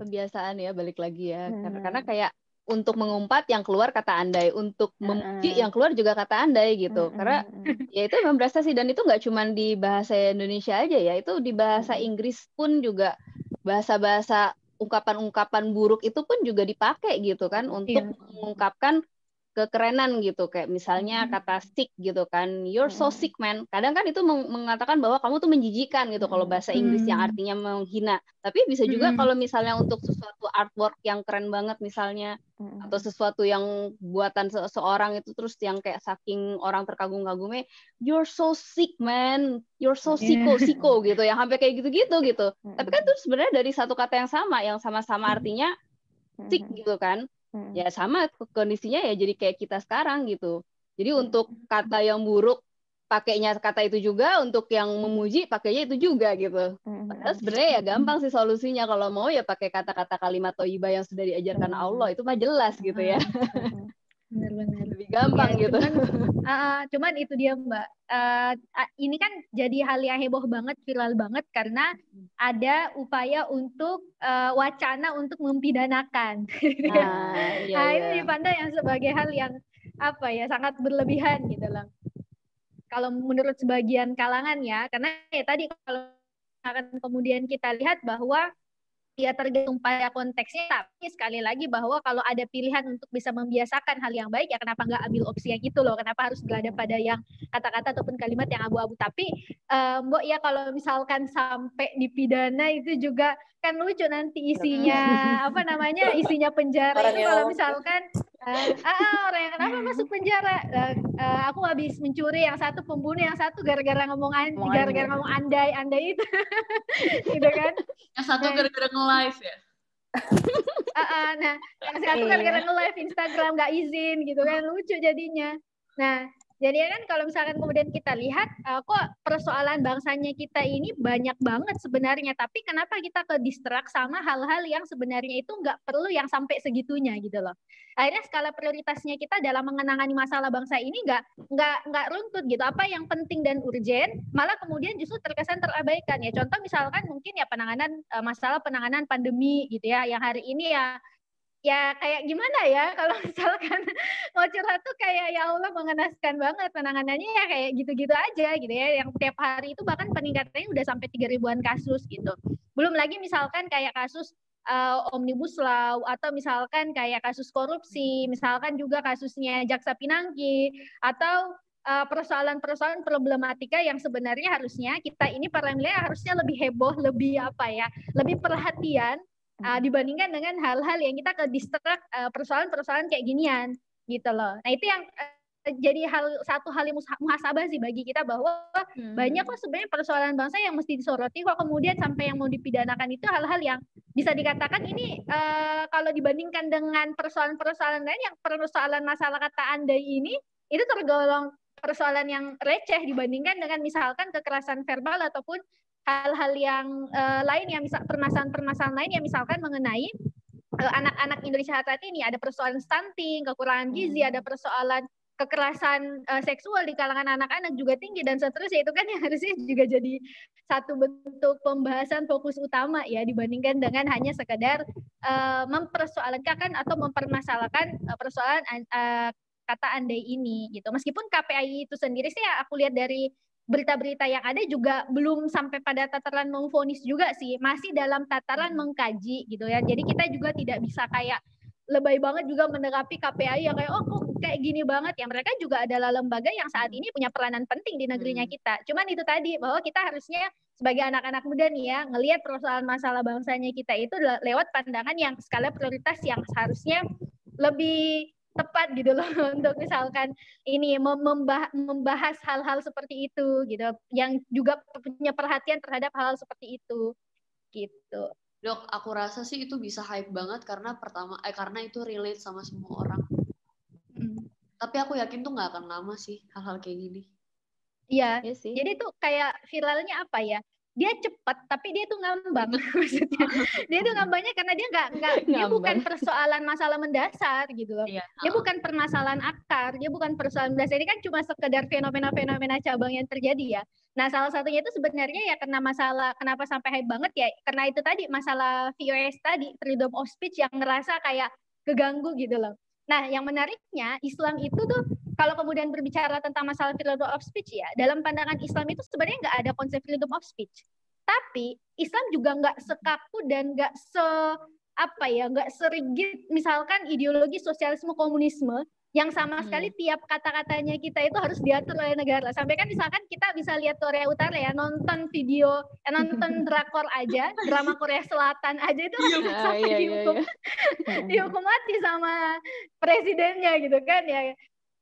kebiasaan ya balik lagi ya hmm. karena kayak untuk mengumpat yang keluar kata andai, untuk memuji yang keluar juga kata andai gitu. Karena ya itu memang sih dan itu nggak cuma di bahasa Indonesia aja ya, itu di bahasa Inggris pun juga bahasa-bahasa ungkapan-ungkapan buruk itu pun juga dipakai gitu kan untuk yeah. mengungkapkan kekerenan gitu. Kayak misalnya hmm. kata sick gitu kan. You're so hmm. sick man. Kadang kan itu mengatakan bahwa kamu tuh menjijikan gitu kalau bahasa Inggris yang hmm. artinya menghina. Tapi bisa juga kalau misalnya untuk sesuatu artwork yang keren banget misalnya atau sesuatu yang buatan seseorang itu terus yang kayak saking orang terkagum-kagumnya you're so sick man. You're so siko siko gitu. Yang sampai kayak gitu-gitu gitu. Tapi kan itu sebenarnya dari satu kata yang sama. Yang sama-sama artinya sick gitu kan Hmm. Ya sama kondisinya ya jadi kayak kita sekarang gitu. Jadi hmm. untuk kata yang buruk pakainya kata itu juga, untuk yang memuji pakainya itu juga gitu. Hmm. Padahal sebenarnya ya gampang sih solusinya kalau mau ya pakai kata-kata kalimat toibah yang sudah diajarkan Allah itu mah jelas gitu ya. benar-benar lebih gampang ya, gitu. Cuman, uh, cuman itu dia Mbak. Uh, ini kan jadi hal yang heboh banget, viral banget karena ada upaya untuk uh, wacana untuk mempidanakan. Ah, iya, nah, iya. itu dipandang yang sebagai hal yang apa ya sangat berlebihan gitu loh. Kalau menurut sebagian kalangan ya, karena ya tadi kalau akan kemudian kita lihat bahwa ya tergantung pada konteksnya tapi sekali lagi bahwa kalau ada pilihan untuk bisa membiasakan hal yang baik ya kenapa nggak ambil opsi yang itu loh? Kenapa harus berada pada yang kata-kata ataupun kalimat yang abu-abu? Tapi uh, mbok ya kalau misalkan sampai dipidana itu juga kan lucu nanti isinya apa namanya isinya penjara itu kalau misalkan uh, ah, orang yang kenapa masuk penjara? Uh, uh, aku habis mencuri yang satu pembunuh yang satu gara-gara ngomong gara-gara ngomong andai andai itu. Gitu kan? Yang satu gara-gara nge-live ya? Uh, uh, nah yang satu iya. gara-gara nge-live Instagram nggak izin gitu kan? Lucu jadinya. Nah jadi kan kalau misalkan kemudian kita lihat uh, kok persoalan bangsanya kita ini banyak banget sebenarnya, tapi kenapa kita ke distrak sama hal-hal yang sebenarnya itu nggak perlu yang sampai segitunya gitu loh. Akhirnya skala prioritasnya kita dalam mengenangani masalah bangsa ini nggak nggak nggak runtut gitu. Apa yang penting dan urgent, malah kemudian justru terkesan terabaikan ya. Contoh misalkan mungkin ya penanganan uh, masalah penanganan pandemi gitu ya, yang hari ini ya ya kayak gimana ya? Kalau misalkan mau curhat tuh kayak ya Allah mengenaskan banget penanganannya ya kayak gitu-gitu aja gitu ya. Yang tiap hari itu bahkan peningkatannya udah sampai tiga ribuan kasus gitu. Belum lagi misalkan kayak kasus uh, omnibus law atau misalkan kayak kasus korupsi misalkan juga kasusnya jaksa pinangki atau eh, persoalan-persoalan problematika yang sebenarnya harusnya kita ini para milenial harusnya lebih heboh lebih apa ya lebih perhatian uh, dibandingkan dengan hal-hal yang kita ke distrak uh, persoalan-persoalan kayak ginian gitu loh. Nah itu yang uh, jadi hal satu hal yang muhasabah sih bagi kita bahwa hmm. banyak kok sebenarnya persoalan bangsa yang mesti disoroti kok kemudian sampai yang mau dipidanakan itu hal-hal yang bisa dikatakan ini uh, kalau dibandingkan dengan persoalan-persoalan lain yang persoalan masalah kata andai ini itu tergolong persoalan yang receh dibandingkan dengan misalkan kekerasan verbal ataupun hal-hal yang uh, lain yang misal permasalahan-permasalahan lain yang misalkan mengenai uh, anak-anak Indonesia saat ini ada persoalan stunting, kekurangan gizi, hmm. ada persoalan kekerasan uh, seksual di kalangan anak-anak juga tinggi dan seterusnya itu kan yang harusnya juga jadi satu bentuk pembahasan fokus utama ya dibandingkan dengan hanya sekedar uh, mempersoalkan atau mempermasalahkan uh, persoalan uh, kata andai ini gitu meskipun KPI itu sendiri sih ya aku lihat dari berita-berita yang ada juga belum sampai pada tataran memfonis juga sih, masih dalam tataran hmm. mengkaji gitu ya. Jadi kita juga tidak bisa kayak lebay banget juga mendekapi KPI yang kayak oh kok kayak gini banget ya mereka juga adalah lembaga yang saat ini punya peranan penting di negerinya hmm. kita cuman itu tadi bahwa kita harusnya sebagai anak-anak muda nih ya ngelihat persoalan masalah bangsanya kita itu lewat pandangan yang skala prioritas yang seharusnya lebih tepat gitu loh untuk misalkan ini membahas hal-hal seperti itu gitu yang juga punya perhatian terhadap hal, -hal seperti itu gitu. Dok, aku rasa sih itu bisa hype banget karena pertama eh karena itu relate sama semua orang. Hmm. Tapi aku yakin tuh nggak akan lama sih hal-hal kayak gini. Iya, ya sih. Jadi tuh kayak viralnya apa ya? Dia cepat tapi dia tuh ngambang maksudnya. Dia tuh ngambangnya karena dia nggak nggak dia bukan persoalan masalah mendasar gitu loh. Iya. dia bukan permasalahan akar dia bukan persoalan mendasar. Ini kan cuma sekedar fenomena-fenomena cabang yang terjadi ya. Nah salah satunya itu sebenarnya ya karena masalah kenapa sampai hype banget ya karena itu tadi masalah VOS tadi freedom of speech yang ngerasa kayak keganggu gitu loh Nah, yang menariknya Islam itu tuh kalau kemudian berbicara tentang masalah freedom of speech ya, dalam pandangan Islam itu sebenarnya nggak ada konsep freedom of speech. Tapi Islam juga nggak sekaku dan nggak se apa ya, nggak serigit misalkan ideologi sosialisme komunisme yang sama sekali hmm. tiap kata-katanya kita itu harus diatur oleh negara. Sampai kan misalkan kita bisa lihat Korea Utara ya, nonton video, eh, nonton drakor aja, drama Korea Selatan aja itu harus iya, sampai iya, iya, dihukum, iya. dihukum mati sama presidennya gitu kan ya.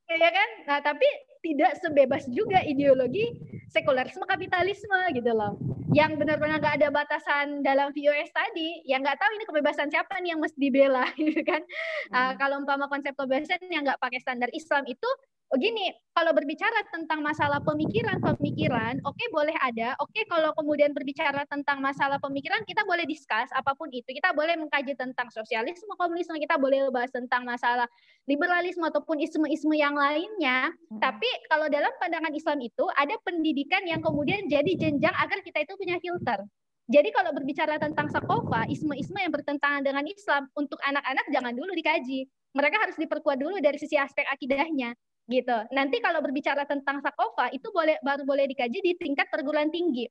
Ya kan? Nah, tapi tidak sebebas juga ideologi sekularisme kapitalisme gitu loh yang benar-benar nggak ada batasan dalam VOS tadi, yang nggak tahu ini kebebasan siapa nih yang mesti dibela, gitu kan? Uh, kalau umpama konsep kebebasan yang nggak pakai standar Islam itu begini, kalau berbicara tentang masalah pemikiran-pemikiran, oke okay, boleh ada. Oke, okay, kalau kemudian berbicara tentang masalah pemikiran, kita boleh diskus apa pun itu. Kita boleh mengkaji tentang sosialisme, komunisme, kita boleh bahas tentang masalah liberalisme ataupun isme-isme yang lainnya. Hmm. Tapi kalau dalam pandangan Islam itu ada pendidikan yang kemudian jadi jenjang agar kita itu punya filter. Jadi kalau berbicara tentang sakofa, isme-isme yang bertentangan dengan Islam, untuk anak-anak jangan dulu dikaji. Mereka harus diperkuat dulu dari sisi aspek akidahnya gitu. Nanti kalau berbicara tentang sakofa itu boleh baru boleh dikaji di tingkat perguruan tinggi.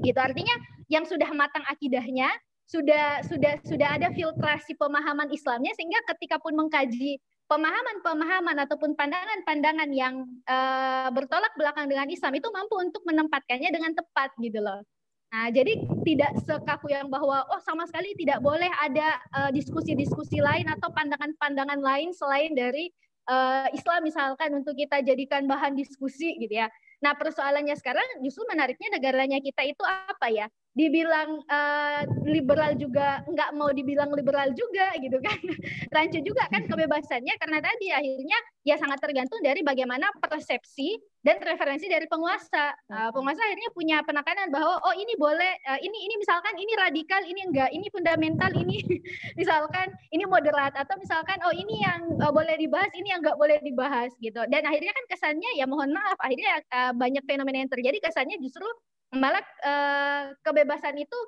Gitu artinya yang sudah matang akidahnya, sudah sudah sudah ada filtrasi pemahaman Islamnya sehingga ketika pun mengkaji pemahaman-pemahaman ataupun pandangan-pandangan yang uh, bertolak belakang dengan Islam itu mampu untuk menempatkannya dengan tepat gitu loh. Nah, jadi tidak sekaku yang bahwa oh sama sekali tidak boleh ada eh, diskusi-diskusi uh, lain atau pandangan-pandangan lain selain dari uh, Islam misalkan untuk kita jadikan bahan diskusi gitu ya. Nah persoalannya sekarang justru menariknya negaranya kita itu apa ya? Dibilang uh, liberal juga nggak mau dibilang liberal juga gitu kan. Rancu juga kan kebebasannya karena tadi akhirnya ya sangat tergantung dari bagaimana persepsi dan referensi dari penguasa. Uh, penguasa akhirnya punya penekanan bahwa oh ini boleh uh, ini ini misalkan ini radikal ini enggak ini fundamental ini misalkan ini moderat atau misalkan oh ini yang uh, boleh dibahas ini yang nggak boleh dibahas gitu. Dan akhirnya kan kesannya ya mohon maaf akhirnya uh, banyak fenomena yang terjadi kesannya justru malah uh, kebebasan itu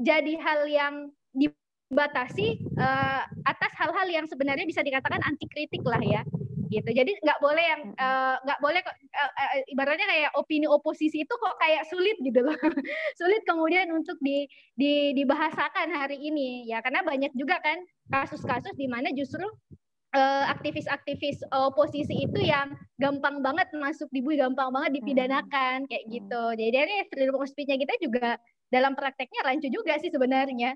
jadi hal yang dibatasi uh, atas hal-hal yang sebenarnya bisa dikatakan anti kritik lah ya gitu. Jadi nggak boleh yang nggak uh, boleh uh, uh, ibaratnya kayak opini oposisi itu kok kayak sulit gitu loh. Sulit kemudian untuk di, di dibahasakan hari ini ya. Karena banyak juga kan kasus-kasus di mana justru uh, aktivis-aktivis oposisi itu yang gampang banget masuk di bui, gampang banget dipidanakan kayak hmm. gitu. Jadi dari freedom of speech-nya kita juga dalam prakteknya rancu juga sih sebenarnya.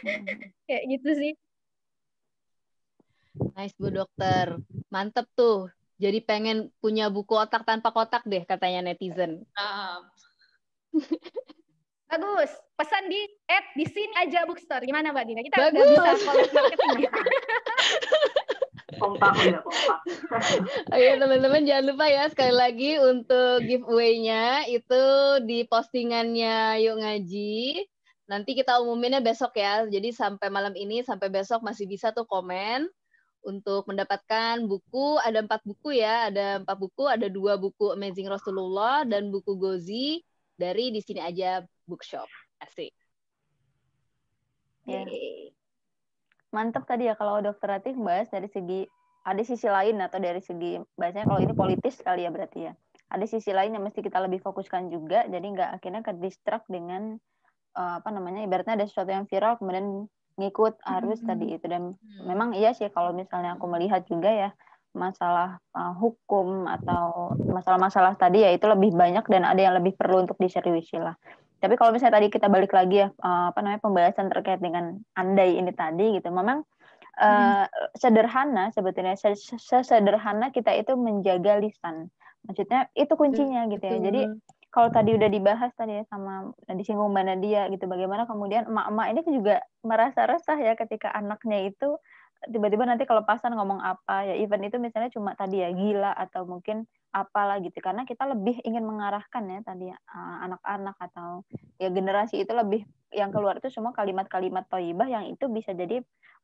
Hmm. kayak gitu sih. Nice Bu Dokter. Mantep tuh. Jadi pengen punya buku otak tanpa kotak deh katanya netizen. Bagus. Pesan di app di sini aja bookstore. Gimana Mbak Dina? Kita Bagus. udah bisa marketing. kompak ya kompak. Oke teman-teman jangan lupa ya sekali lagi untuk giveaway-nya itu di postingannya Yuk Ngaji. Nanti kita umuminnya besok ya. Jadi sampai malam ini sampai besok masih bisa tuh komen untuk mendapatkan buku ada empat buku ya ada empat buku ada dua buku Amazing Rasulullah dan buku Gozi dari di sini aja bookshop. Asik. Yeah. Mantap tadi ya kalau dokter Ratih bahas dari segi ada sisi lain atau dari segi bahasanya kalau ini politis kali ya berarti ya. Ada sisi lain yang mesti kita lebih fokuskan juga jadi nggak akhirnya ke distract dengan uh, apa namanya ibaratnya ada sesuatu yang viral kemudian ngikut arus mm -hmm. tadi itu dan mm. memang iya sih kalau misalnya aku melihat juga ya masalah uh, hukum atau masalah-masalah tadi ya itu lebih banyak dan ada yang lebih perlu untuk diseriusi lah. Tapi kalau misalnya tadi kita balik lagi ya uh, apa namanya pembahasan terkait dengan andai ini tadi gitu, memang uh, hmm. sederhana sebetulnya sesederhana kita itu menjaga lisan. Maksudnya itu kuncinya gitu ya. Jadi kalau tadi udah dibahas tadi ya sama disinggung Mbak Nadia gitu bagaimana kemudian emak-emak ini juga merasa resah ya ketika anaknya itu tiba-tiba nanti kelepasan ngomong apa ya event itu misalnya cuma tadi ya gila atau mungkin apalah gitu. Karena kita lebih ingin mengarahkan ya tadi uh, anak-anak atau ya generasi itu lebih yang keluar itu semua kalimat-kalimat toibah yang itu bisa jadi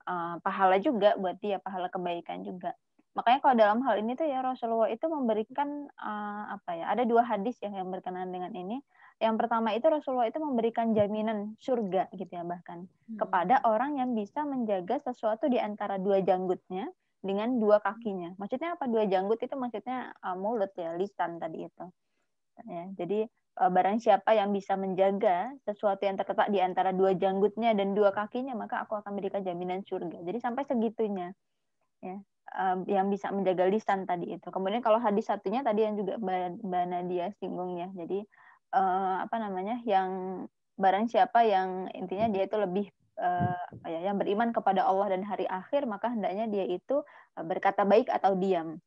uh, pahala juga buat dia pahala kebaikan juga. Makanya kalau dalam hal ini tuh ya Rasulullah itu memberikan uh, apa ya ada dua hadis yang yang berkenaan dengan ini yang pertama itu Rasulullah itu memberikan jaminan surga gitu ya bahkan hmm. kepada orang yang bisa menjaga sesuatu di antara dua janggutnya dengan dua kakinya. Maksudnya apa dua janggut itu maksudnya uh, mulut ya, lisan tadi itu. Ya, jadi uh, barang siapa yang bisa menjaga sesuatu yang terletak di antara dua janggutnya dan dua kakinya, maka aku akan berikan jaminan surga. Jadi sampai segitunya. Ya, uh, yang bisa menjaga lisan tadi itu. Kemudian kalau hadis satunya tadi yang juga Mbak Nadia singgung ya. Jadi uh, apa namanya yang barang siapa yang intinya dia itu lebih uh, ya yang beriman kepada Allah dan hari akhir maka hendaknya dia itu uh, berkata baik atau diam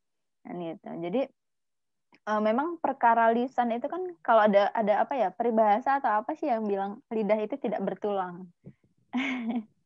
nah, gitu. jadi uh, memang perkara lisan itu kan kalau ada ada apa ya peribahasa atau apa sih yang bilang lidah itu tidak bertulang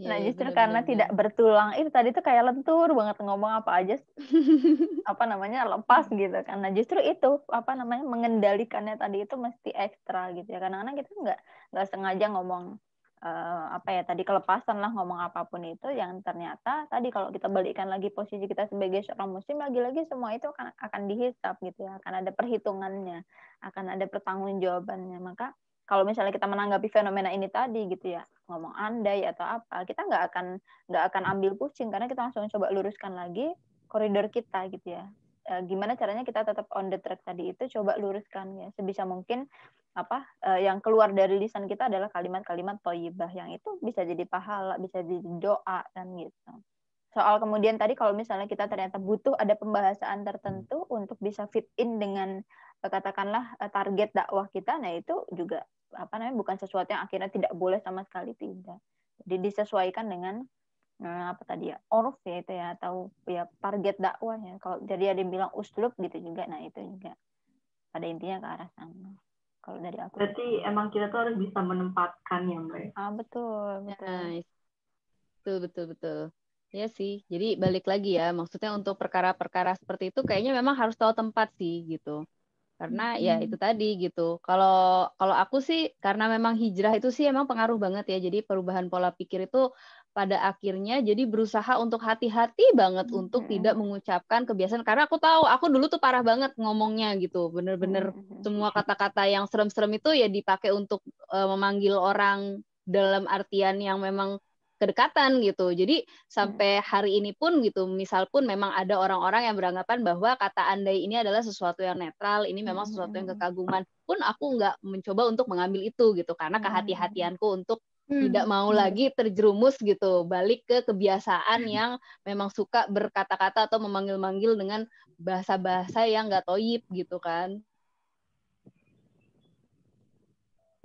nah ya, justru bener, karena bener. tidak bertulang itu tadi tuh kayak lentur banget ngomong apa aja apa namanya lepas gitu karena justru itu apa namanya mengendalikannya tadi itu mesti ekstra gitu ya. Kadang-kadang kita nggak nggak sengaja ngomong uh, apa ya tadi kelepasan lah ngomong apa pun itu yang ternyata tadi kalau kita balikkan lagi posisi kita sebagai seorang muslim lagi-lagi semua itu akan akan dihisap gitu ya. Akan ada perhitungannya akan ada pertanggungjawabannya. Maka kalau misalnya kita menanggapi fenomena ini tadi gitu ya ngomong andai atau apa kita nggak akan nggak akan ambil pusing karena kita langsung coba luruskan lagi koridor kita gitu ya. E, gimana caranya kita tetap on the track tadi itu coba luruskan ya. Sebisa mungkin apa e, yang keluar dari lisan kita adalah kalimat-kalimat toyibah yang itu bisa jadi pahala bisa jadi doa dan gitu. Soal kemudian tadi kalau misalnya kita ternyata butuh ada pembahasan tertentu untuk bisa fit in dengan e, katakanlah target dakwah kita nah itu juga apa namanya bukan sesuatu yang akhirnya tidak boleh sama sekali tidak. Jadi disesuaikan dengan eh, apa tadi ya orf ya itu ya atau ya target dakwah ya. Kalau jadi ada yang bilang uslub gitu juga, nah itu juga pada intinya ke arah sana. Kalau dari aku. Berarti emang kita tuh harus bisa menempatkan yang baik. Ah betul betul. Nice. Betul betul betul. Ya sih, jadi balik lagi ya, maksudnya untuk perkara-perkara seperti itu kayaknya memang harus tahu tempat sih gitu karena hmm. ya itu tadi gitu kalau kalau aku sih karena memang hijrah itu sih emang pengaruh banget ya jadi perubahan pola pikir itu pada akhirnya jadi berusaha untuk hati-hati banget hmm. untuk tidak mengucapkan kebiasaan karena aku tahu aku dulu tuh parah banget ngomongnya gitu bener-bener hmm. semua kata-kata yang serem-serem itu ya dipakai untuk uh, memanggil orang dalam artian yang memang kedekatan gitu. Jadi sampai hmm. hari ini pun gitu, misal pun memang ada orang-orang yang beranggapan bahwa kata andai ini adalah sesuatu yang netral, ini memang sesuatu yang hmm. kekaguman, pun aku nggak mencoba untuk mengambil itu gitu, karena hmm. kehati-hatianku untuk tidak mau lagi terjerumus gitu, balik ke kebiasaan yang memang suka berkata-kata atau memanggil-manggil dengan bahasa-bahasa yang nggak toyib gitu kan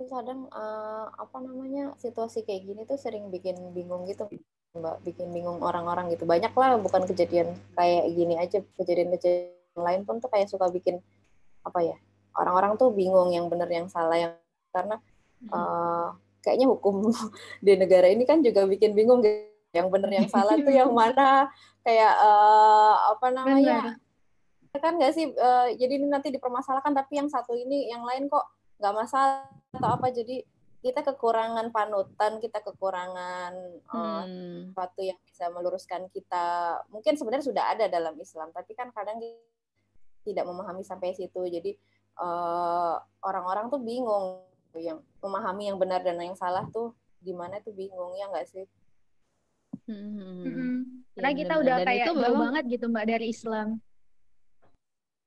kadang uh, apa namanya situasi kayak gini tuh sering bikin bingung gitu mbak. Bikin bingung orang-orang gitu. Banyak lah bukan kejadian kayak gini aja. Kejadian-kejadian lain pun tuh kayak suka bikin apa ya orang-orang tuh bingung yang benar yang salah yang karena uh, kayaknya hukum di negara ini kan juga bikin bingung gitu. yang benar yang salah tuh yang mana? Kayak uh, apa namanya? Benar. kan nggak sih uh, jadi ini nanti dipermasalahkan tapi yang satu ini yang lain kok nggak masalah atau apa. Jadi kita kekurangan panutan kita kekurangan eh, hmm. uh, yang bisa meluruskan kita. Mungkin sebenarnya sudah ada dalam Islam tapi kan kadang tidak memahami sampai situ. Jadi eh, orang-orang tuh bingung. Yang memahami yang benar dan yang salah tuh gimana tuh bingung ya nggak sih? Hmm. hmm. karena ya, kita udah kayak itu jauh banget gitu mbak dari Islam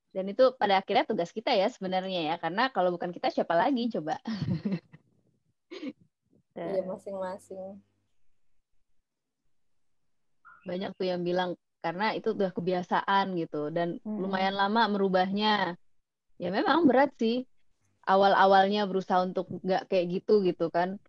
dan itu pada akhirnya tugas kita ya sebenarnya ya karena kalau bukan kita siapa lagi coba? Iya masing-masing. Banyak tuh yang bilang karena itu udah kebiasaan gitu dan hmm. lumayan lama merubahnya. Ya memang berat sih awal-awalnya berusaha untuk nggak kayak gitu gitu kan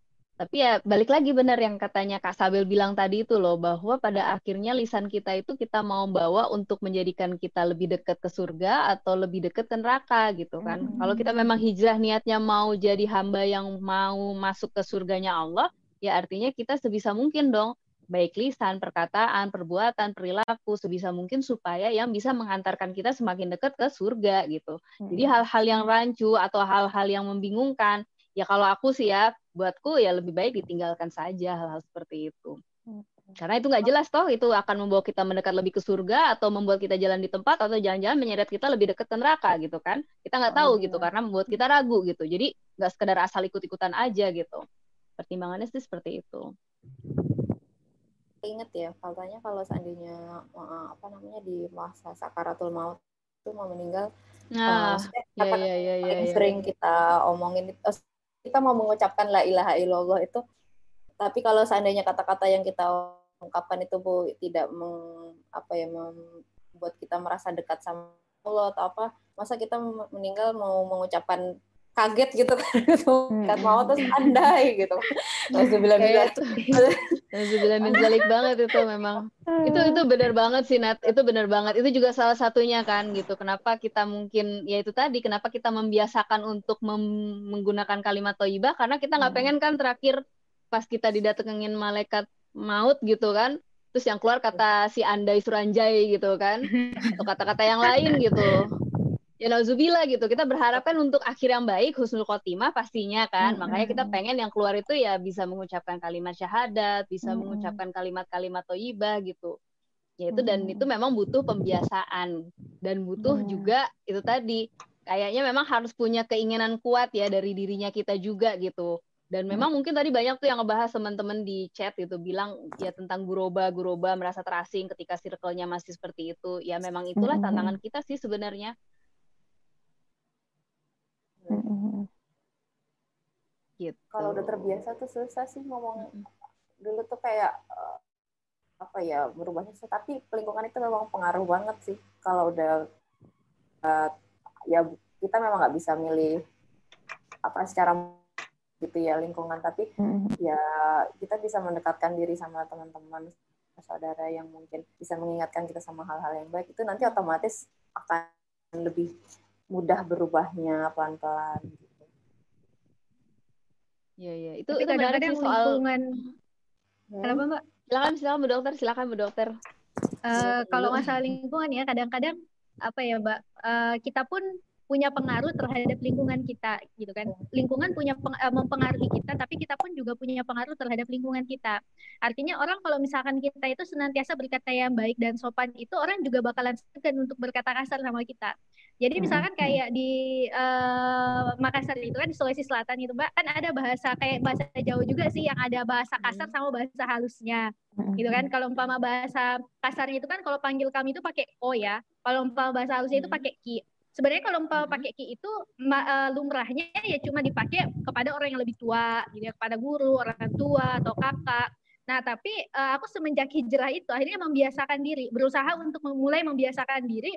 tapi ya balik lagi benar yang katanya Kak Sabel bilang tadi itu loh bahwa pada akhirnya lisan kita itu kita mau bawa untuk menjadikan kita lebih dekat ke surga atau lebih dekat ke neraka gitu kan. Hmm. Kalau kita memang hijrah niatnya mau jadi hamba yang mau masuk ke surganya Allah, ya artinya kita sebisa mungkin dong baik lisan, perkataan, perbuatan, perilaku sebisa mungkin supaya yang bisa mengantarkan kita semakin dekat ke surga gitu. Jadi hmm. hal-hal yang rancu atau hal-hal yang membingungkan, ya kalau aku sih ya buatku ya lebih baik ditinggalkan saja hal-hal seperti itu. Karena itu nggak jelas toh itu akan membawa kita mendekat lebih ke surga atau membuat kita jalan di tempat atau jalan-jalan menyeret kita lebih dekat ke neraka gitu kan. Kita nggak tahu gitu oh, karena membuat kita ragu gitu. Jadi nggak sekedar asal ikut-ikutan aja gitu. Pertimbangannya sih seperti itu inget ya katanya kalau seandainya uh, apa namanya di masa sakaratul maut itu mau meninggal nah, uh, ya, ya, ya, ya, ya, sering kita omongin uh, kita mau mengucapkan la ilaha illallah itu tapi kalau seandainya kata-kata yang kita ungkapkan itu bu tidak meng, apa ya membuat kita merasa dekat sama Allah atau apa masa kita meninggal mau mengucapkan kaget gitu kan. Kan mau terus andai gitu. Alhamdulillah Alhamdulillah menjalik banget itu memang. Itu itu benar banget sih Nat. Itu benar banget. Itu juga salah satunya kan gitu. Kenapa kita mungkin ya itu tadi kenapa kita membiasakan untuk menggunakan kalimat toibah? Karena kita nggak hmm. pengen kan terakhir pas kita didatengin malaikat maut gitu kan terus yang keluar kata si andai suranjai gitu kan atau kata-kata yang lain gitu ya nauzubillah gitu. Kita berharap kan untuk akhir yang baik, husnul khotimah pastinya kan. Hmm. Makanya kita pengen yang keluar itu ya bisa mengucapkan kalimat syahadat, bisa hmm. mengucapkan kalimat-kalimat toibah gitu. Ya itu dan itu memang butuh pembiasaan dan butuh hmm. juga itu tadi kayaknya memang harus punya keinginan kuat ya dari dirinya kita juga gitu. Dan memang mungkin tadi banyak tuh yang ngebahas teman-teman di chat itu bilang ya tentang guroba, guroba merasa terasing ketika circle-nya masih seperti itu. Ya memang itulah tantangan kita sih sebenarnya Gitu. Kalau udah terbiasa tuh susah sih ngomong. Dulu tuh kayak uh, apa ya berubahnya sih. Tapi lingkungan itu memang pengaruh banget sih. Kalau udah uh, ya kita memang nggak bisa milih apa secara gitu ya lingkungan tapi mm-hmm. ya kita bisa mendekatkan diri sama teman-teman saudara yang mungkin bisa mengingatkan kita sama hal-hal yang baik itu nanti otomatis akan lebih mudah berubahnya pelan-pelan gitu. Iya iya, itu Tapi itu kadang-kadang soal lingkungan. Hmm. Kenapa Mbak? Silakan silakan Bu Dokter, silakan Bu Dokter. Uh, kalau masalah lingkungan ya kadang-kadang apa ya Mbak, uh, kita pun punya pengaruh terhadap lingkungan kita gitu kan. Lingkungan punya peng, uh, mempengaruhi kita tapi kita pun juga punya pengaruh terhadap lingkungan kita. Artinya orang kalau misalkan kita itu senantiasa berkata yang baik dan sopan itu orang juga bakalan segan untuk berkata kasar sama kita. Jadi hmm, misalkan hmm. kayak di uh, Makassar itu kan di Sulawesi Selatan itu mbak kan ada bahasa kayak bahasa Jawa juga sih yang ada bahasa kasar sama bahasa halusnya gitu kan. Kalau umpama bahasa kasarnya itu kan kalau panggil kami itu pakai o ya. Kalau umpama bahasa halusnya itu pakai ki sebenarnya kalau umpama mm-hmm. pakai ki itu uh, lumrahnya ya cuma dipakai kepada orang yang lebih tua gitu ya. Kepada guru orang tua atau kakak. Nah tapi uh, aku semenjak hijrah itu akhirnya membiasakan diri. Berusaha untuk memulai membiasakan diri.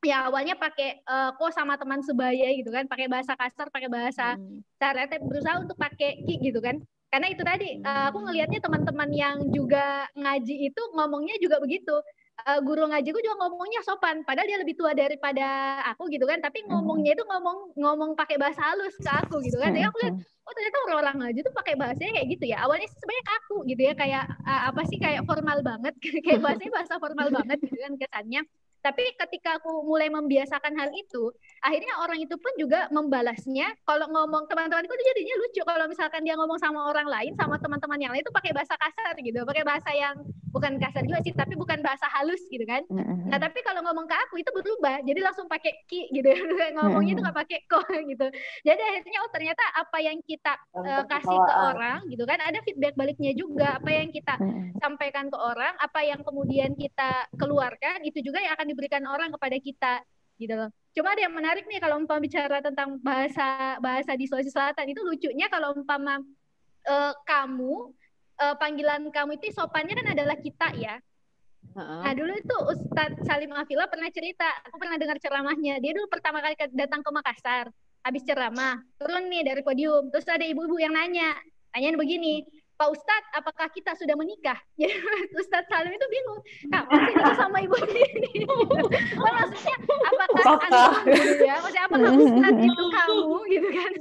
Ya awalnya pakai uh, kok sama teman sebaya gitu kan. Pakai bahasa kasar pakai bahasa hmm. berusaha untuk pakai ki gitu kan. Karena itu tadi uh, aku ngelihatnya teman-teman yang juga ngaji itu ngomongnya juga begitu uh, guru ngajiku juga ngomongnya sopan. Padahal dia lebih tua daripada aku gitu kan. Tapi hmm. ngomongnya itu ngomong ngomong pakai bahasa halus ke aku gitu kan. Jadi aku lihat hmm. oh ternyata orang-orang ngaji tuh pakai bahasanya kayak gitu ya. Awalnya sih sebenarnya kaku gitu ya. Kayak uh, apa sih kayak formal banget. Kayak bahasanya bahasa formal banget gitu kan kesannya tapi ketika aku mulai membiasakan hal itu, akhirnya orang itu pun juga membalasnya. Kalau ngomong teman-temanku itu jadinya lucu kalau misalkan dia ngomong sama orang lain, sama teman-teman yang lain itu pakai bahasa kasar gitu, pakai bahasa yang bukan kasar juga sih, tapi bukan bahasa halus gitu kan. Nah tapi kalau ngomong ke aku itu berubah, jadi langsung pakai ki gitu, ngomongnya itu nggak pakai ko gitu. Jadi akhirnya oh ternyata apa yang kita uh, kasih ke orang gitu kan, ada feedback baliknya juga. Apa yang kita sampaikan ke orang, apa yang kemudian kita keluarkan itu juga yang akan diberikan orang kepada kita gitu loh. Cuma ada yang menarik nih kalau umpama bicara tentang bahasa bahasa di Sulawesi Selatan itu lucunya kalau umpama uh, kamu uh, panggilan kamu itu sopannya kan adalah kita ya. Uh-huh. Nah dulu itu Ustadz Salim Afila pernah cerita, aku pernah dengar ceramahnya. Dia dulu pertama kali datang ke Makassar, habis ceramah, turun nih dari podium, terus ada ibu-ibu yang nanya, tanyain begini, Pak Ustadz, apakah kita sudah menikah? Ya, Ustadz Salim itu bingung, kapan sih nikah sama ibu ini? oh, maksudnya, apakah antum gitu ya? Maksudnya, apakah Ustadz itu kamu gitu kan?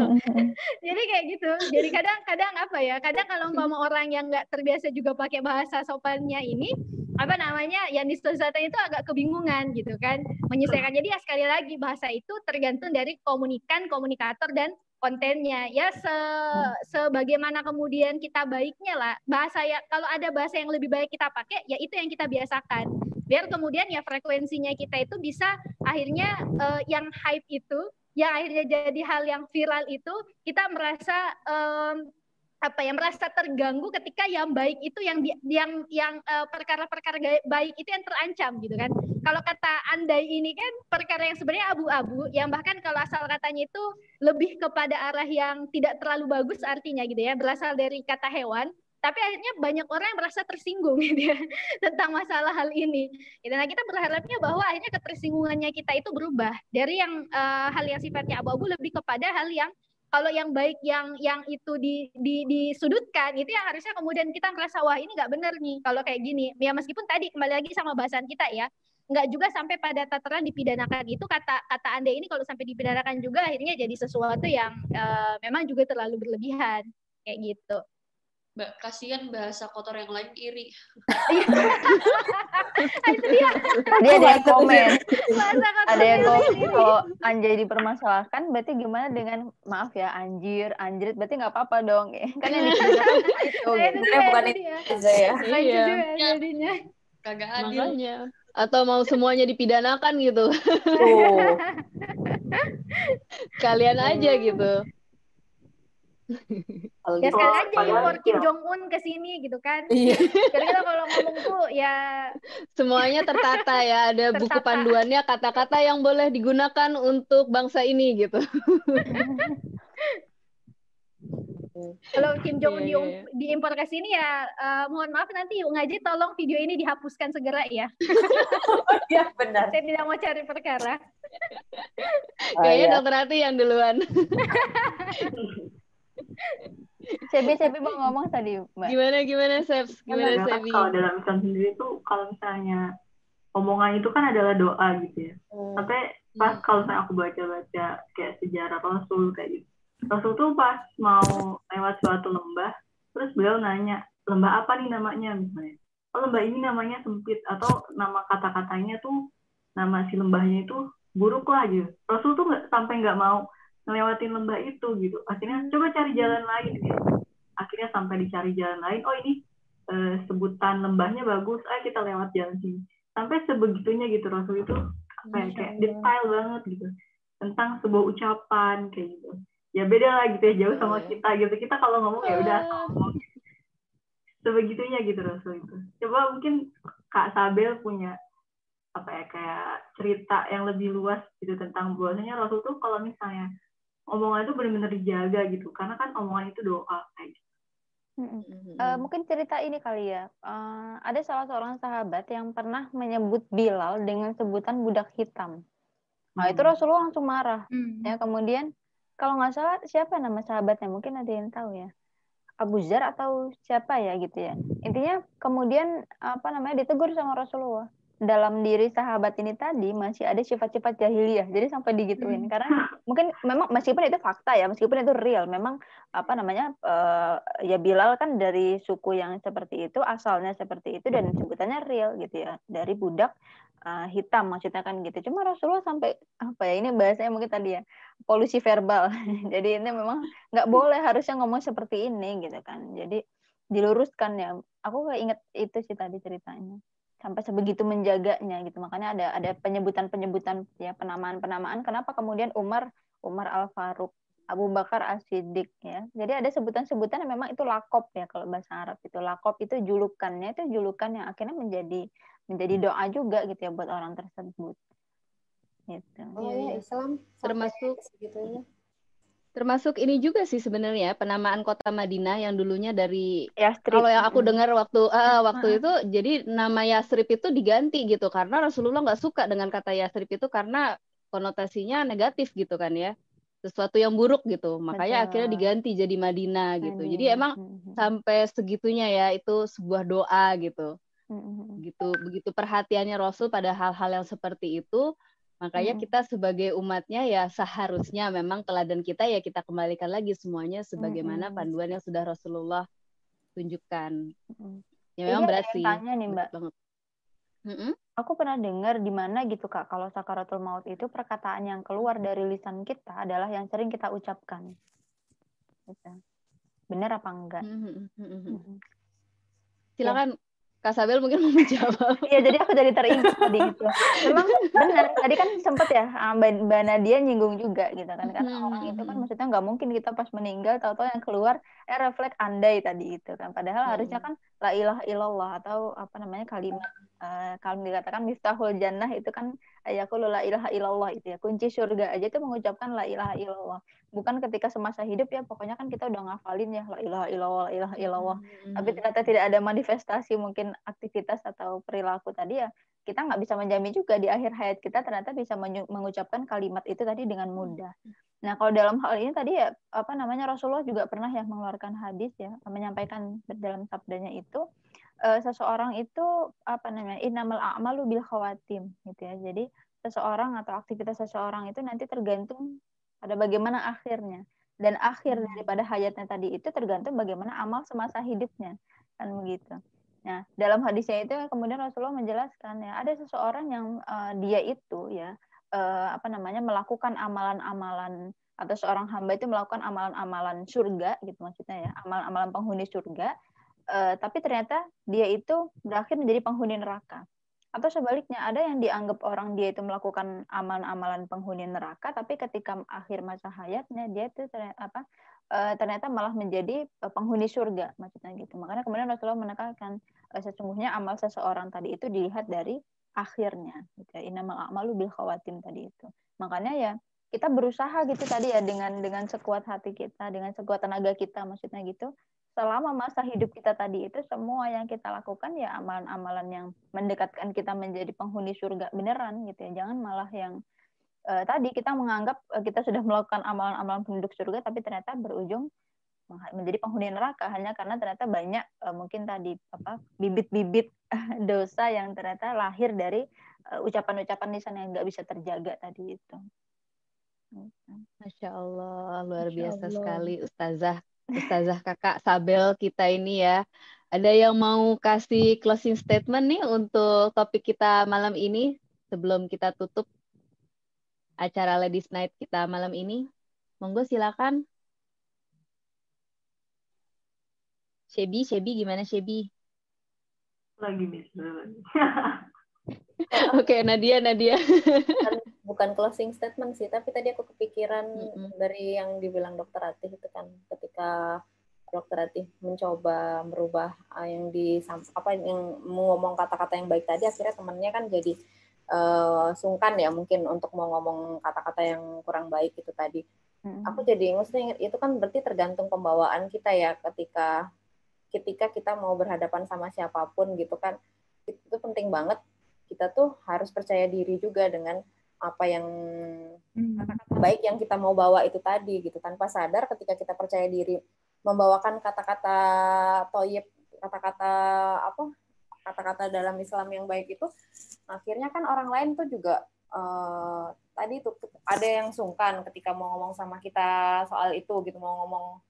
Jadi kayak gitu. itu. Jadi kadang-kadang apa ya? Kadang kalau umpama orang yang nggak terbiasa juga pakai bahasa sopannya ini, apa namanya? Yang di itu agak kebingungan gitu kan, menyesuaikan. Jadi ya sekali lagi bahasa itu tergantung dari komunikan, komunikator dan kontennya. Ya se sebagaimana kemudian kita baiknya lah. Bahasa ya kalau ada bahasa yang lebih baik kita pakai ya itu yang kita biasakan. Biar kemudian ya frekuensinya kita itu bisa akhirnya uh, yang hype itu yang akhirnya jadi hal yang viral itu kita merasa um, apa ya merasa terganggu ketika yang baik itu yang yang yang uh, perkara-perkara baik itu yang terancam gitu kan. Kalau kata andai ini kan perkara yang sebenarnya abu-abu yang bahkan kalau asal katanya itu lebih kepada arah yang tidak terlalu bagus artinya gitu ya, berasal dari kata hewan tapi akhirnya banyak orang yang merasa tersinggung gitu ya, tentang masalah hal ini. Gitu. Nah kita berharapnya bahwa akhirnya ketersinggungannya kita itu berubah dari yang uh, hal yang sifatnya abu-abu lebih kepada hal yang kalau yang baik yang yang itu di, di disudutkan itu yang harusnya kemudian kita merasa wah ini nggak benar nih kalau kayak gini. Ya meskipun tadi kembali lagi sama bahasan kita ya nggak juga sampai pada tataran dipidanakan. Itu kata kata anda ini kalau sampai dipidanakan juga akhirnya jadi sesuatu yang uh, memang juga terlalu berlebihan kayak gitu Mbak, kasihan bahasa kotor yang lain iri. itu dia. Tadi ada yang komen. ada yang komen kalau anjay dipermasalahkan, berarti gimana dengan maaf ya anjir, anjrit, berarti nggak apa-apa dong. Kan yang dipermasalahkan itu. Gitu. bukan itu aja ya. Iya. Jadinya. Kagak adil. Makanya. Atau mau semuanya dipidanakan gitu. Tuh. Kalian aja gitu ya sekali aja impor Kim Jong Un ke sini gitu kan. Iya. Kira-kira kalau ngomong tuh ya semuanya tertata ya, ada tertata. buku panduannya kata-kata yang boleh digunakan untuk bangsa ini gitu. kalau Kim Jong Un yeah, diimpor ke sini ya uh, mohon maaf nanti ngaji tolong video ini dihapuskan segera ya. oh iya benar. Saya tidak mau cari perkara. Kayaknya oh, iya. dokter Hati yang duluan. Sebi Sebi mau ngomong tadi mbak. Gimana gimana Sebs? Gimana ya, Sebi kalau dalam Islam sendiri tuh kalau misalnya omongan itu kan adalah doa gitu ya. Hmm. sampai pas kalau misalnya aku baca-baca kayak sejarah Rasul kayak gitu. Rasul tuh pas mau lewat suatu lembah terus beliau nanya lembah apa nih namanya? misalnya. Oh lembah ini namanya sempit atau nama kata-katanya tuh nama si lembahnya itu buruk lah gitu. Rasul tuh nggak sampai nggak mau ngelewatin lembah itu gitu. Akhirnya coba cari jalan lain gitu. akhirnya sampai dicari jalan lain oh ini uh, sebutan lembahnya bagus ayo kita lewat jalan sini. Sampai sebegitunya gitu Rasul itu apa ya, kayak detail banget gitu. Tentang sebuah ucapan kayak gitu. Ya beda lah gitu ya jauh sama iya. kita gitu. Kita kalau ngomong ya udah ngomong. Sebegitunya gitu Rasul itu. Coba mungkin Kak Sabel punya apa ya kayak cerita yang lebih luas gitu tentang bahwasanya Rasul tuh kalau misalnya omongan itu benar-benar dijaga gitu karena kan omongan itu doa kayak gitu. Mm-hmm. Uh, mungkin cerita ini kali ya. Uh, ada salah seorang sahabat yang pernah menyebut Bilal dengan sebutan budak hitam. Nah itu Rasulullah langsung marah. Mm-hmm. Ya kemudian kalau nggak salah siapa nama sahabatnya mungkin ada yang tahu ya. Abu Zar atau siapa ya gitu ya. Intinya kemudian apa namanya ditegur sama Rasulullah dalam diri sahabat ini tadi masih ada sifat-sifat jahiliyah. Jadi sampai digituin. Hmm. Karena mungkin memang meskipun itu fakta ya, meskipun itu real, memang apa namanya uh, ya Bilal kan dari suku yang seperti itu, asalnya seperti itu dan sebutannya real gitu ya. Dari budak uh, hitam maksudnya kan gitu. Cuma Rasulullah sampai apa ya ini bahasanya mungkin tadi ya polusi verbal. Jadi ini memang nggak boleh harusnya ngomong seperti ini gitu kan. Jadi diluruskan ya. Aku inget itu sih tadi ceritanya sampai sebegitu menjaganya gitu. Makanya ada ada penyebutan penyebutan ya penamaan penamaan kenapa kemudian Umar Umar Al Faruq Abu Bakar As Siddiq ya? Jadi ada sebutan sebutan yang memang itu lakop ya kalau bahasa Arab itu. Lakop itu julukannya itu julukan yang akhirnya menjadi menjadi doa juga gitu ya buat orang tersebut. Gitu. Oh ya Islam termasuk gitu ya Termasuk ini juga sih sebenarnya penamaan kota Madinah yang dulunya dari Yastrib. kalau yang aku dengar waktu uh, waktu itu jadi nama Yasrib itu diganti gitu karena Rasulullah nggak suka dengan kata Yasrib itu karena konotasinya negatif gitu kan ya sesuatu yang buruk gitu makanya Betul. akhirnya diganti jadi Madinah gitu jadi emang hmm. sampai segitunya ya itu sebuah doa gitu hmm. gitu begitu perhatiannya Rasul pada hal-hal yang seperti itu Makanya kita sebagai umatnya ya seharusnya memang teladan kita ya kita kembalikan lagi semuanya sebagaimana panduan yang sudah Rasulullah tunjukkan. Ya memang berat sih. Tanya nih Mbak. Banget. Mm-hmm. Aku pernah dengar di mana gitu kak, kalau sakaratul maut itu perkataan yang keluar dari lisan kita adalah yang sering kita ucapkan. Gitu. Benar apa enggak? Mm-hmm. Silakan Kak Sabel mungkin mau menjawab. Iya, jadi aku jadi teringat tadi gitu. Memang benar, tadi kan sempet ya ah, Mbak Nadia nyinggung juga gitu kan. Karena hmm. orang itu kan maksudnya nggak mungkin kita pas meninggal tahu-tahu yang keluar eh refleks andai tadi itu kan. Padahal hmm. harusnya kan la ilaha illallah atau apa namanya kalimat uh, kalau dikatakan miftahul jannah itu kan ayakul la ilaha illallah itu ya. Kunci surga aja itu mengucapkan la ilaha illallah bukan ketika semasa hidup ya pokoknya kan kita udah ngafalin ya la ilaha illallah la ilaha illallah hmm. tapi ternyata tidak ada manifestasi mungkin aktivitas atau perilaku tadi ya kita nggak bisa menjamin juga di akhir hayat kita ternyata bisa mengucapkan kalimat itu tadi dengan mudah nah kalau dalam hal ini tadi ya apa namanya Rasulullah juga pernah ya mengeluarkan hadis ya menyampaikan dalam sabdanya itu uh, seseorang itu apa namanya inamal a'malu bil khawatim gitu ya jadi seseorang atau aktivitas seseorang itu nanti tergantung pada bagaimana akhirnya dan akhir hmm. daripada hayatnya tadi itu tergantung bagaimana amal semasa hidupnya kan begitu. Nah dalam hadisnya itu kemudian Rasulullah menjelaskan ya ada seseorang yang uh, dia itu ya uh, apa namanya melakukan amalan-amalan atau seorang hamba itu melakukan amalan-amalan surga gitu maksudnya ya amalan-amalan penghuni surga uh, tapi ternyata dia itu berakhir menjadi penghuni neraka. Atau sebaliknya ada yang dianggap orang dia itu melakukan amalan-amalan penghuni neraka tapi ketika akhir masa hayatnya dia itu ternyata, apa eh, ternyata malah menjadi penghuni surga maksudnya gitu. Makanya kemudian Rasulullah menekankan sesungguhnya amal seseorang tadi itu dilihat dari akhirnya gitu ya. Inamal a'malu bil khawatim tadi itu. Makanya ya kita berusaha gitu tadi ya dengan dengan sekuat hati kita dengan sekuat tenaga kita maksudnya gitu. Selama masa hidup kita tadi itu semua yang kita lakukan ya amalan-amalan yang mendekatkan kita menjadi penghuni surga beneran gitu ya. Jangan malah yang uh, tadi kita menganggap uh, kita sudah melakukan amalan-amalan penduduk surga tapi ternyata berujung menjadi penghuni neraka hanya karena ternyata banyak uh, mungkin tadi apa bibit-bibit dosa yang ternyata lahir dari ucapan-ucapan uh, lisan yang nggak bisa terjaga tadi itu. Masya Allah luar Masya biasa Allah. sekali Ustazah Ustazah kakak Sabel kita ini ya. Ada yang mau kasih closing statement nih untuk topik kita malam ini sebelum kita tutup acara Ladies Night kita malam ini? Monggo silakan. Shebi, Shebi gimana Shebi? Lagi misalnya. Oke, okay, Nadia, Nadia. bukan closing statement sih, tapi tadi aku kepikiran mm -hmm. dari yang dibilang dokter Atih itu kan ketika dokter Atih mencoba merubah uh, yang di apa yang ngomong kata-kata yang baik tadi akhirnya temannya kan jadi uh, sungkan ya mungkin untuk mau ngomong kata-kata yang kurang baik itu tadi. Mm -hmm. Aku jadi maksudnya itu kan berarti tergantung pembawaan kita ya ketika ketika kita mau berhadapan sama siapa pun gitu kan itu penting banget kita tuh harus percaya diri juga dengan apa yang hmm. baik yang kita mau bawa itu tadi gitu tanpa sadar ketika kita percaya diri membawakan kata-kata toyib kata-kata apa kata-kata dalam Islam yang baik itu akhirnya kan orang lain tuh juga uh, tadi tuh ada yang sungkan ketika mau ngomong sama kita soal itu gitu mau ngomong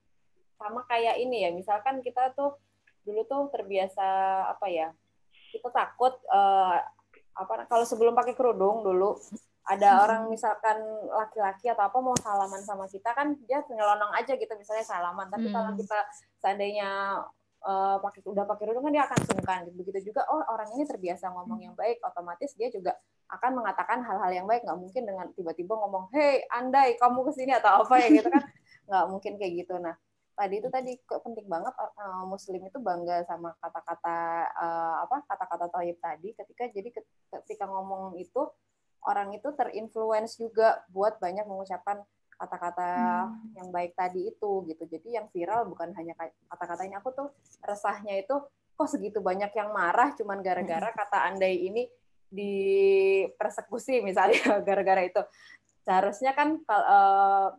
sama kayak ini ya misalkan kita tuh dulu tuh terbiasa apa ya kita takut uh, apa kalau sebelum pakai kerudung dulu ada hmm. orang misalkan laki-laki atau apa mau salaman sama kita kan dia nyelonong aja gitu misalnya salaman tapi hmm. kalau kita seandainya uh, pakai udah pakai kerudung kan dia akan sungkan begitu juga oh orang ini terbiasa ngomong yang baik otomatis dia juga akan mengatakan hal-hal yang baik nggak mungkin dengan tiba-tiba ngomong hey andai kamu ke sini atau apa ya gitu kan nggak mungkin kayak gitu nah tadi itu tadi penting banget uh, muslim itu bangga sama kata-kata uh, apa kata-kata toyib tadi ketika jadi ketika ngomong itu orang itu terinfluence juga buat banyak mengucapkan kata-kata hmm. yang baik tadi itu gitu jadi yang viral bukan hanya kata-kata ini aku tuh resahnya itu kok segitu banyak yang marah cuman gara-gara hmm. kata andai ini di persekusi misalnya gara-gara itu seharusnya kan uh,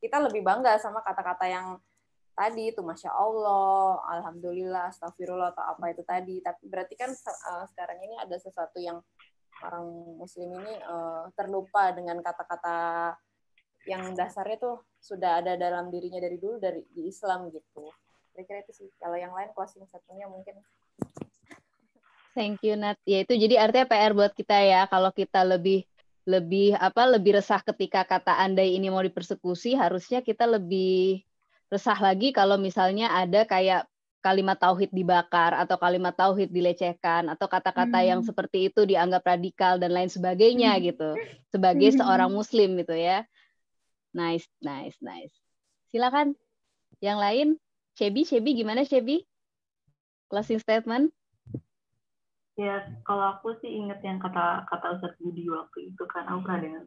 kita lebih bangga sama kata-kata yang tadi itu masya Allah, alhamdulillah, astagfirullah atau apa itu tadi. Tapi berarti kan uh, sekarang ini ada sesuatu yang orang muslim ini uh, terlupa dengan kata-kata yang dasarnya tuh sudah ada dalam dirinya dari dulu dari di Islam gitu. Kira-kira itu sih. Kalau yang lain closing statementnya mungkin. Thank you Nat. Ya itu jadi artinya PR buat kita ya kalau kita lebih lebih apa lebih resah ketika kata andai ini mau dipersekusi harusnya kita lebih resah lagi kalau misalnya ada kayak kalimat tauhid dibakar atau kalimat tauhid dilecehkan atau kata-kata hmm. yang seperti itu dianggap radikal dan lain sebagainya hmm. gitu sebagai seorang muslim gitu ya. Nice nice nice. Silakan. Yang lain? Cebi Cebi gimana Cebi? Closing statement? Ya kalau aku sih inget yang kata kata Ustadz Budi waktu itu kan aku pernah dengar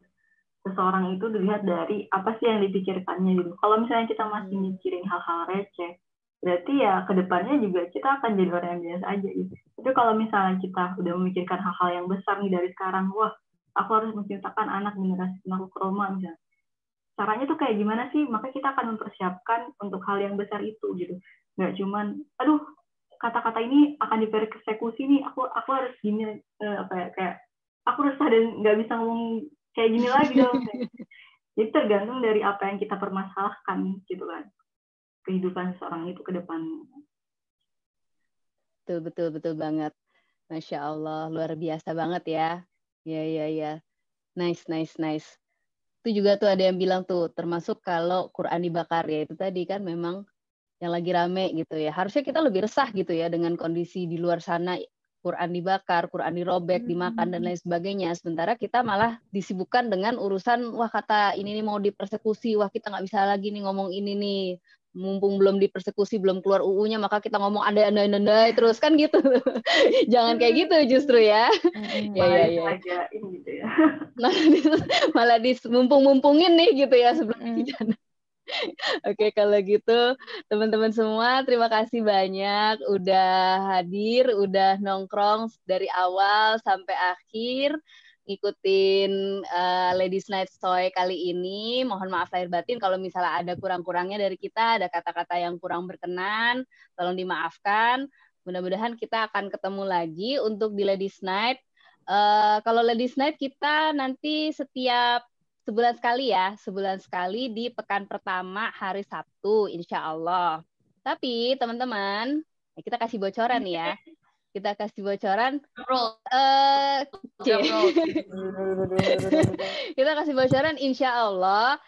seseorang itu dilihat dari apa sih yang dipikirkannya gitu kalau misalnya kita masih hmm. mikirin hal-hal receh berarti ya ke depannya juga kita akan jadi orang yang biasa aja gitu. Tapi kalau misalnya kita udah memikirkan hal-hal yang besar nih dari sekarang, wah aku harus menciptakan anak generasi penakluk Roma misalnya. Caranya tuh kayak gimana sih? Maka kita akan mempersiapkan untuk hal yang besar itu gitu. Nggak cuman, aduh kata-kata ini akan dipersekusi nih, aku aku harus gini eh, apa ya kayak aku resah dan nggak bisa ngomong kayak gini lagi dong. Jadi tergantung dari apa yang kita permasalahkan gitu kan kehidupan seorang itu ke depan. Betul, betul, betul banget. Masya Allah, luar biasa banget ya. Ya, ya, ya. Nice, nice, nice. Itu juga tuh ada yang bilang tuh, termasuk kalau Quran dibakar ya, itu tadi kan memang yang lagi rame gitu ya. Harusnya kita lebih resah gitu ya dengan kondisi di luar sana Quran dibakar, Quran dirobek, dimakan dan lain sebagainya. Sementara kita malah disibukkan dengan urusan wah kata ini nih mau dipersekusi, wah kita nggak bisa lagi nih ngomong ini nih, mumpung belum dipersekusi belum keluar UU-nya maka kita ngomong andai andai andai terus kan gitu. Jangan kayak gitu justru ya. Ya ya ya. gitu ya. Malah dis, malah dis mumpung mumpungin nih gitu ya sebelum mm. Oke, kalau gitu teman-teman semua terima kasih banyak udah hadir, udah nongkrong dari awal sampai akhir ngikutin uh, Ladies Night Toy kali ini. Mohon maaf lahir batin kalau misalnya ada kurang-kurangnya dari kita, ada kata-kata yang kurang berkenan, tolong dimaafkan. Mudah-mudahan kita akan ketemu lagi untuk di Ladies Night. Uh, kalau Ladies Night kita nanti setiap sebulan sekali ya, sebulan sekali di pekan pertama hari Sabtu, insya Allah. Tapi teman-teman, kita kasih bocoran ya kita kasih bocoran. Uh, kita kasih bocoran, insya Allah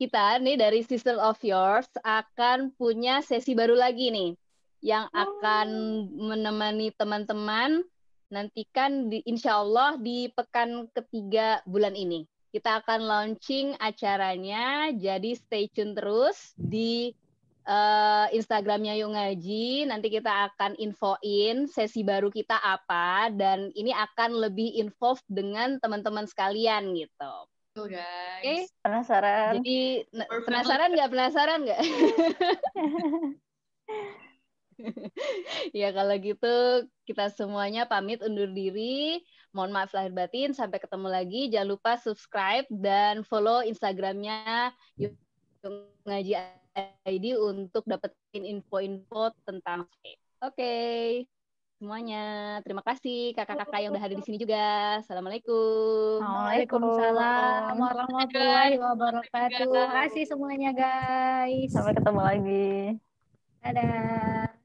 kita nih dari Sister of Yours akan punya sesi baru lagi nih yang akan menemani teman-teman nantikan di insya Allah di pekan ketiga bulan ini. Kita akan launching acaranya, jadi stay tune terus di uh, Instagramnya Yuk Ngaji. Nanti kita akan infoin sesi baru kita apa dan ini akan lebih involved dengan teman-teman sekalian gitu. Oke, okay. penasaran. Jadi penasaran nggak? Penasaran nggak? ya kalau gitu kita semuanya pamit undur diri. Mohon maaf lahir batin. Sampai ketemu lagi. Jangan lupa subscribe dan follow Instagramnya Yuk Ngaji ID untuk dapetin info-info tentang Oke. Okay. Semuanya, terima kasih kakak-kakak yang udah hadir di sini juga. Assalamualaikum. Waalaikumsalam warahmatullahi wabarakatuh. Terima kasih semuanya guys. Sampai ketemu lagi. Dadah.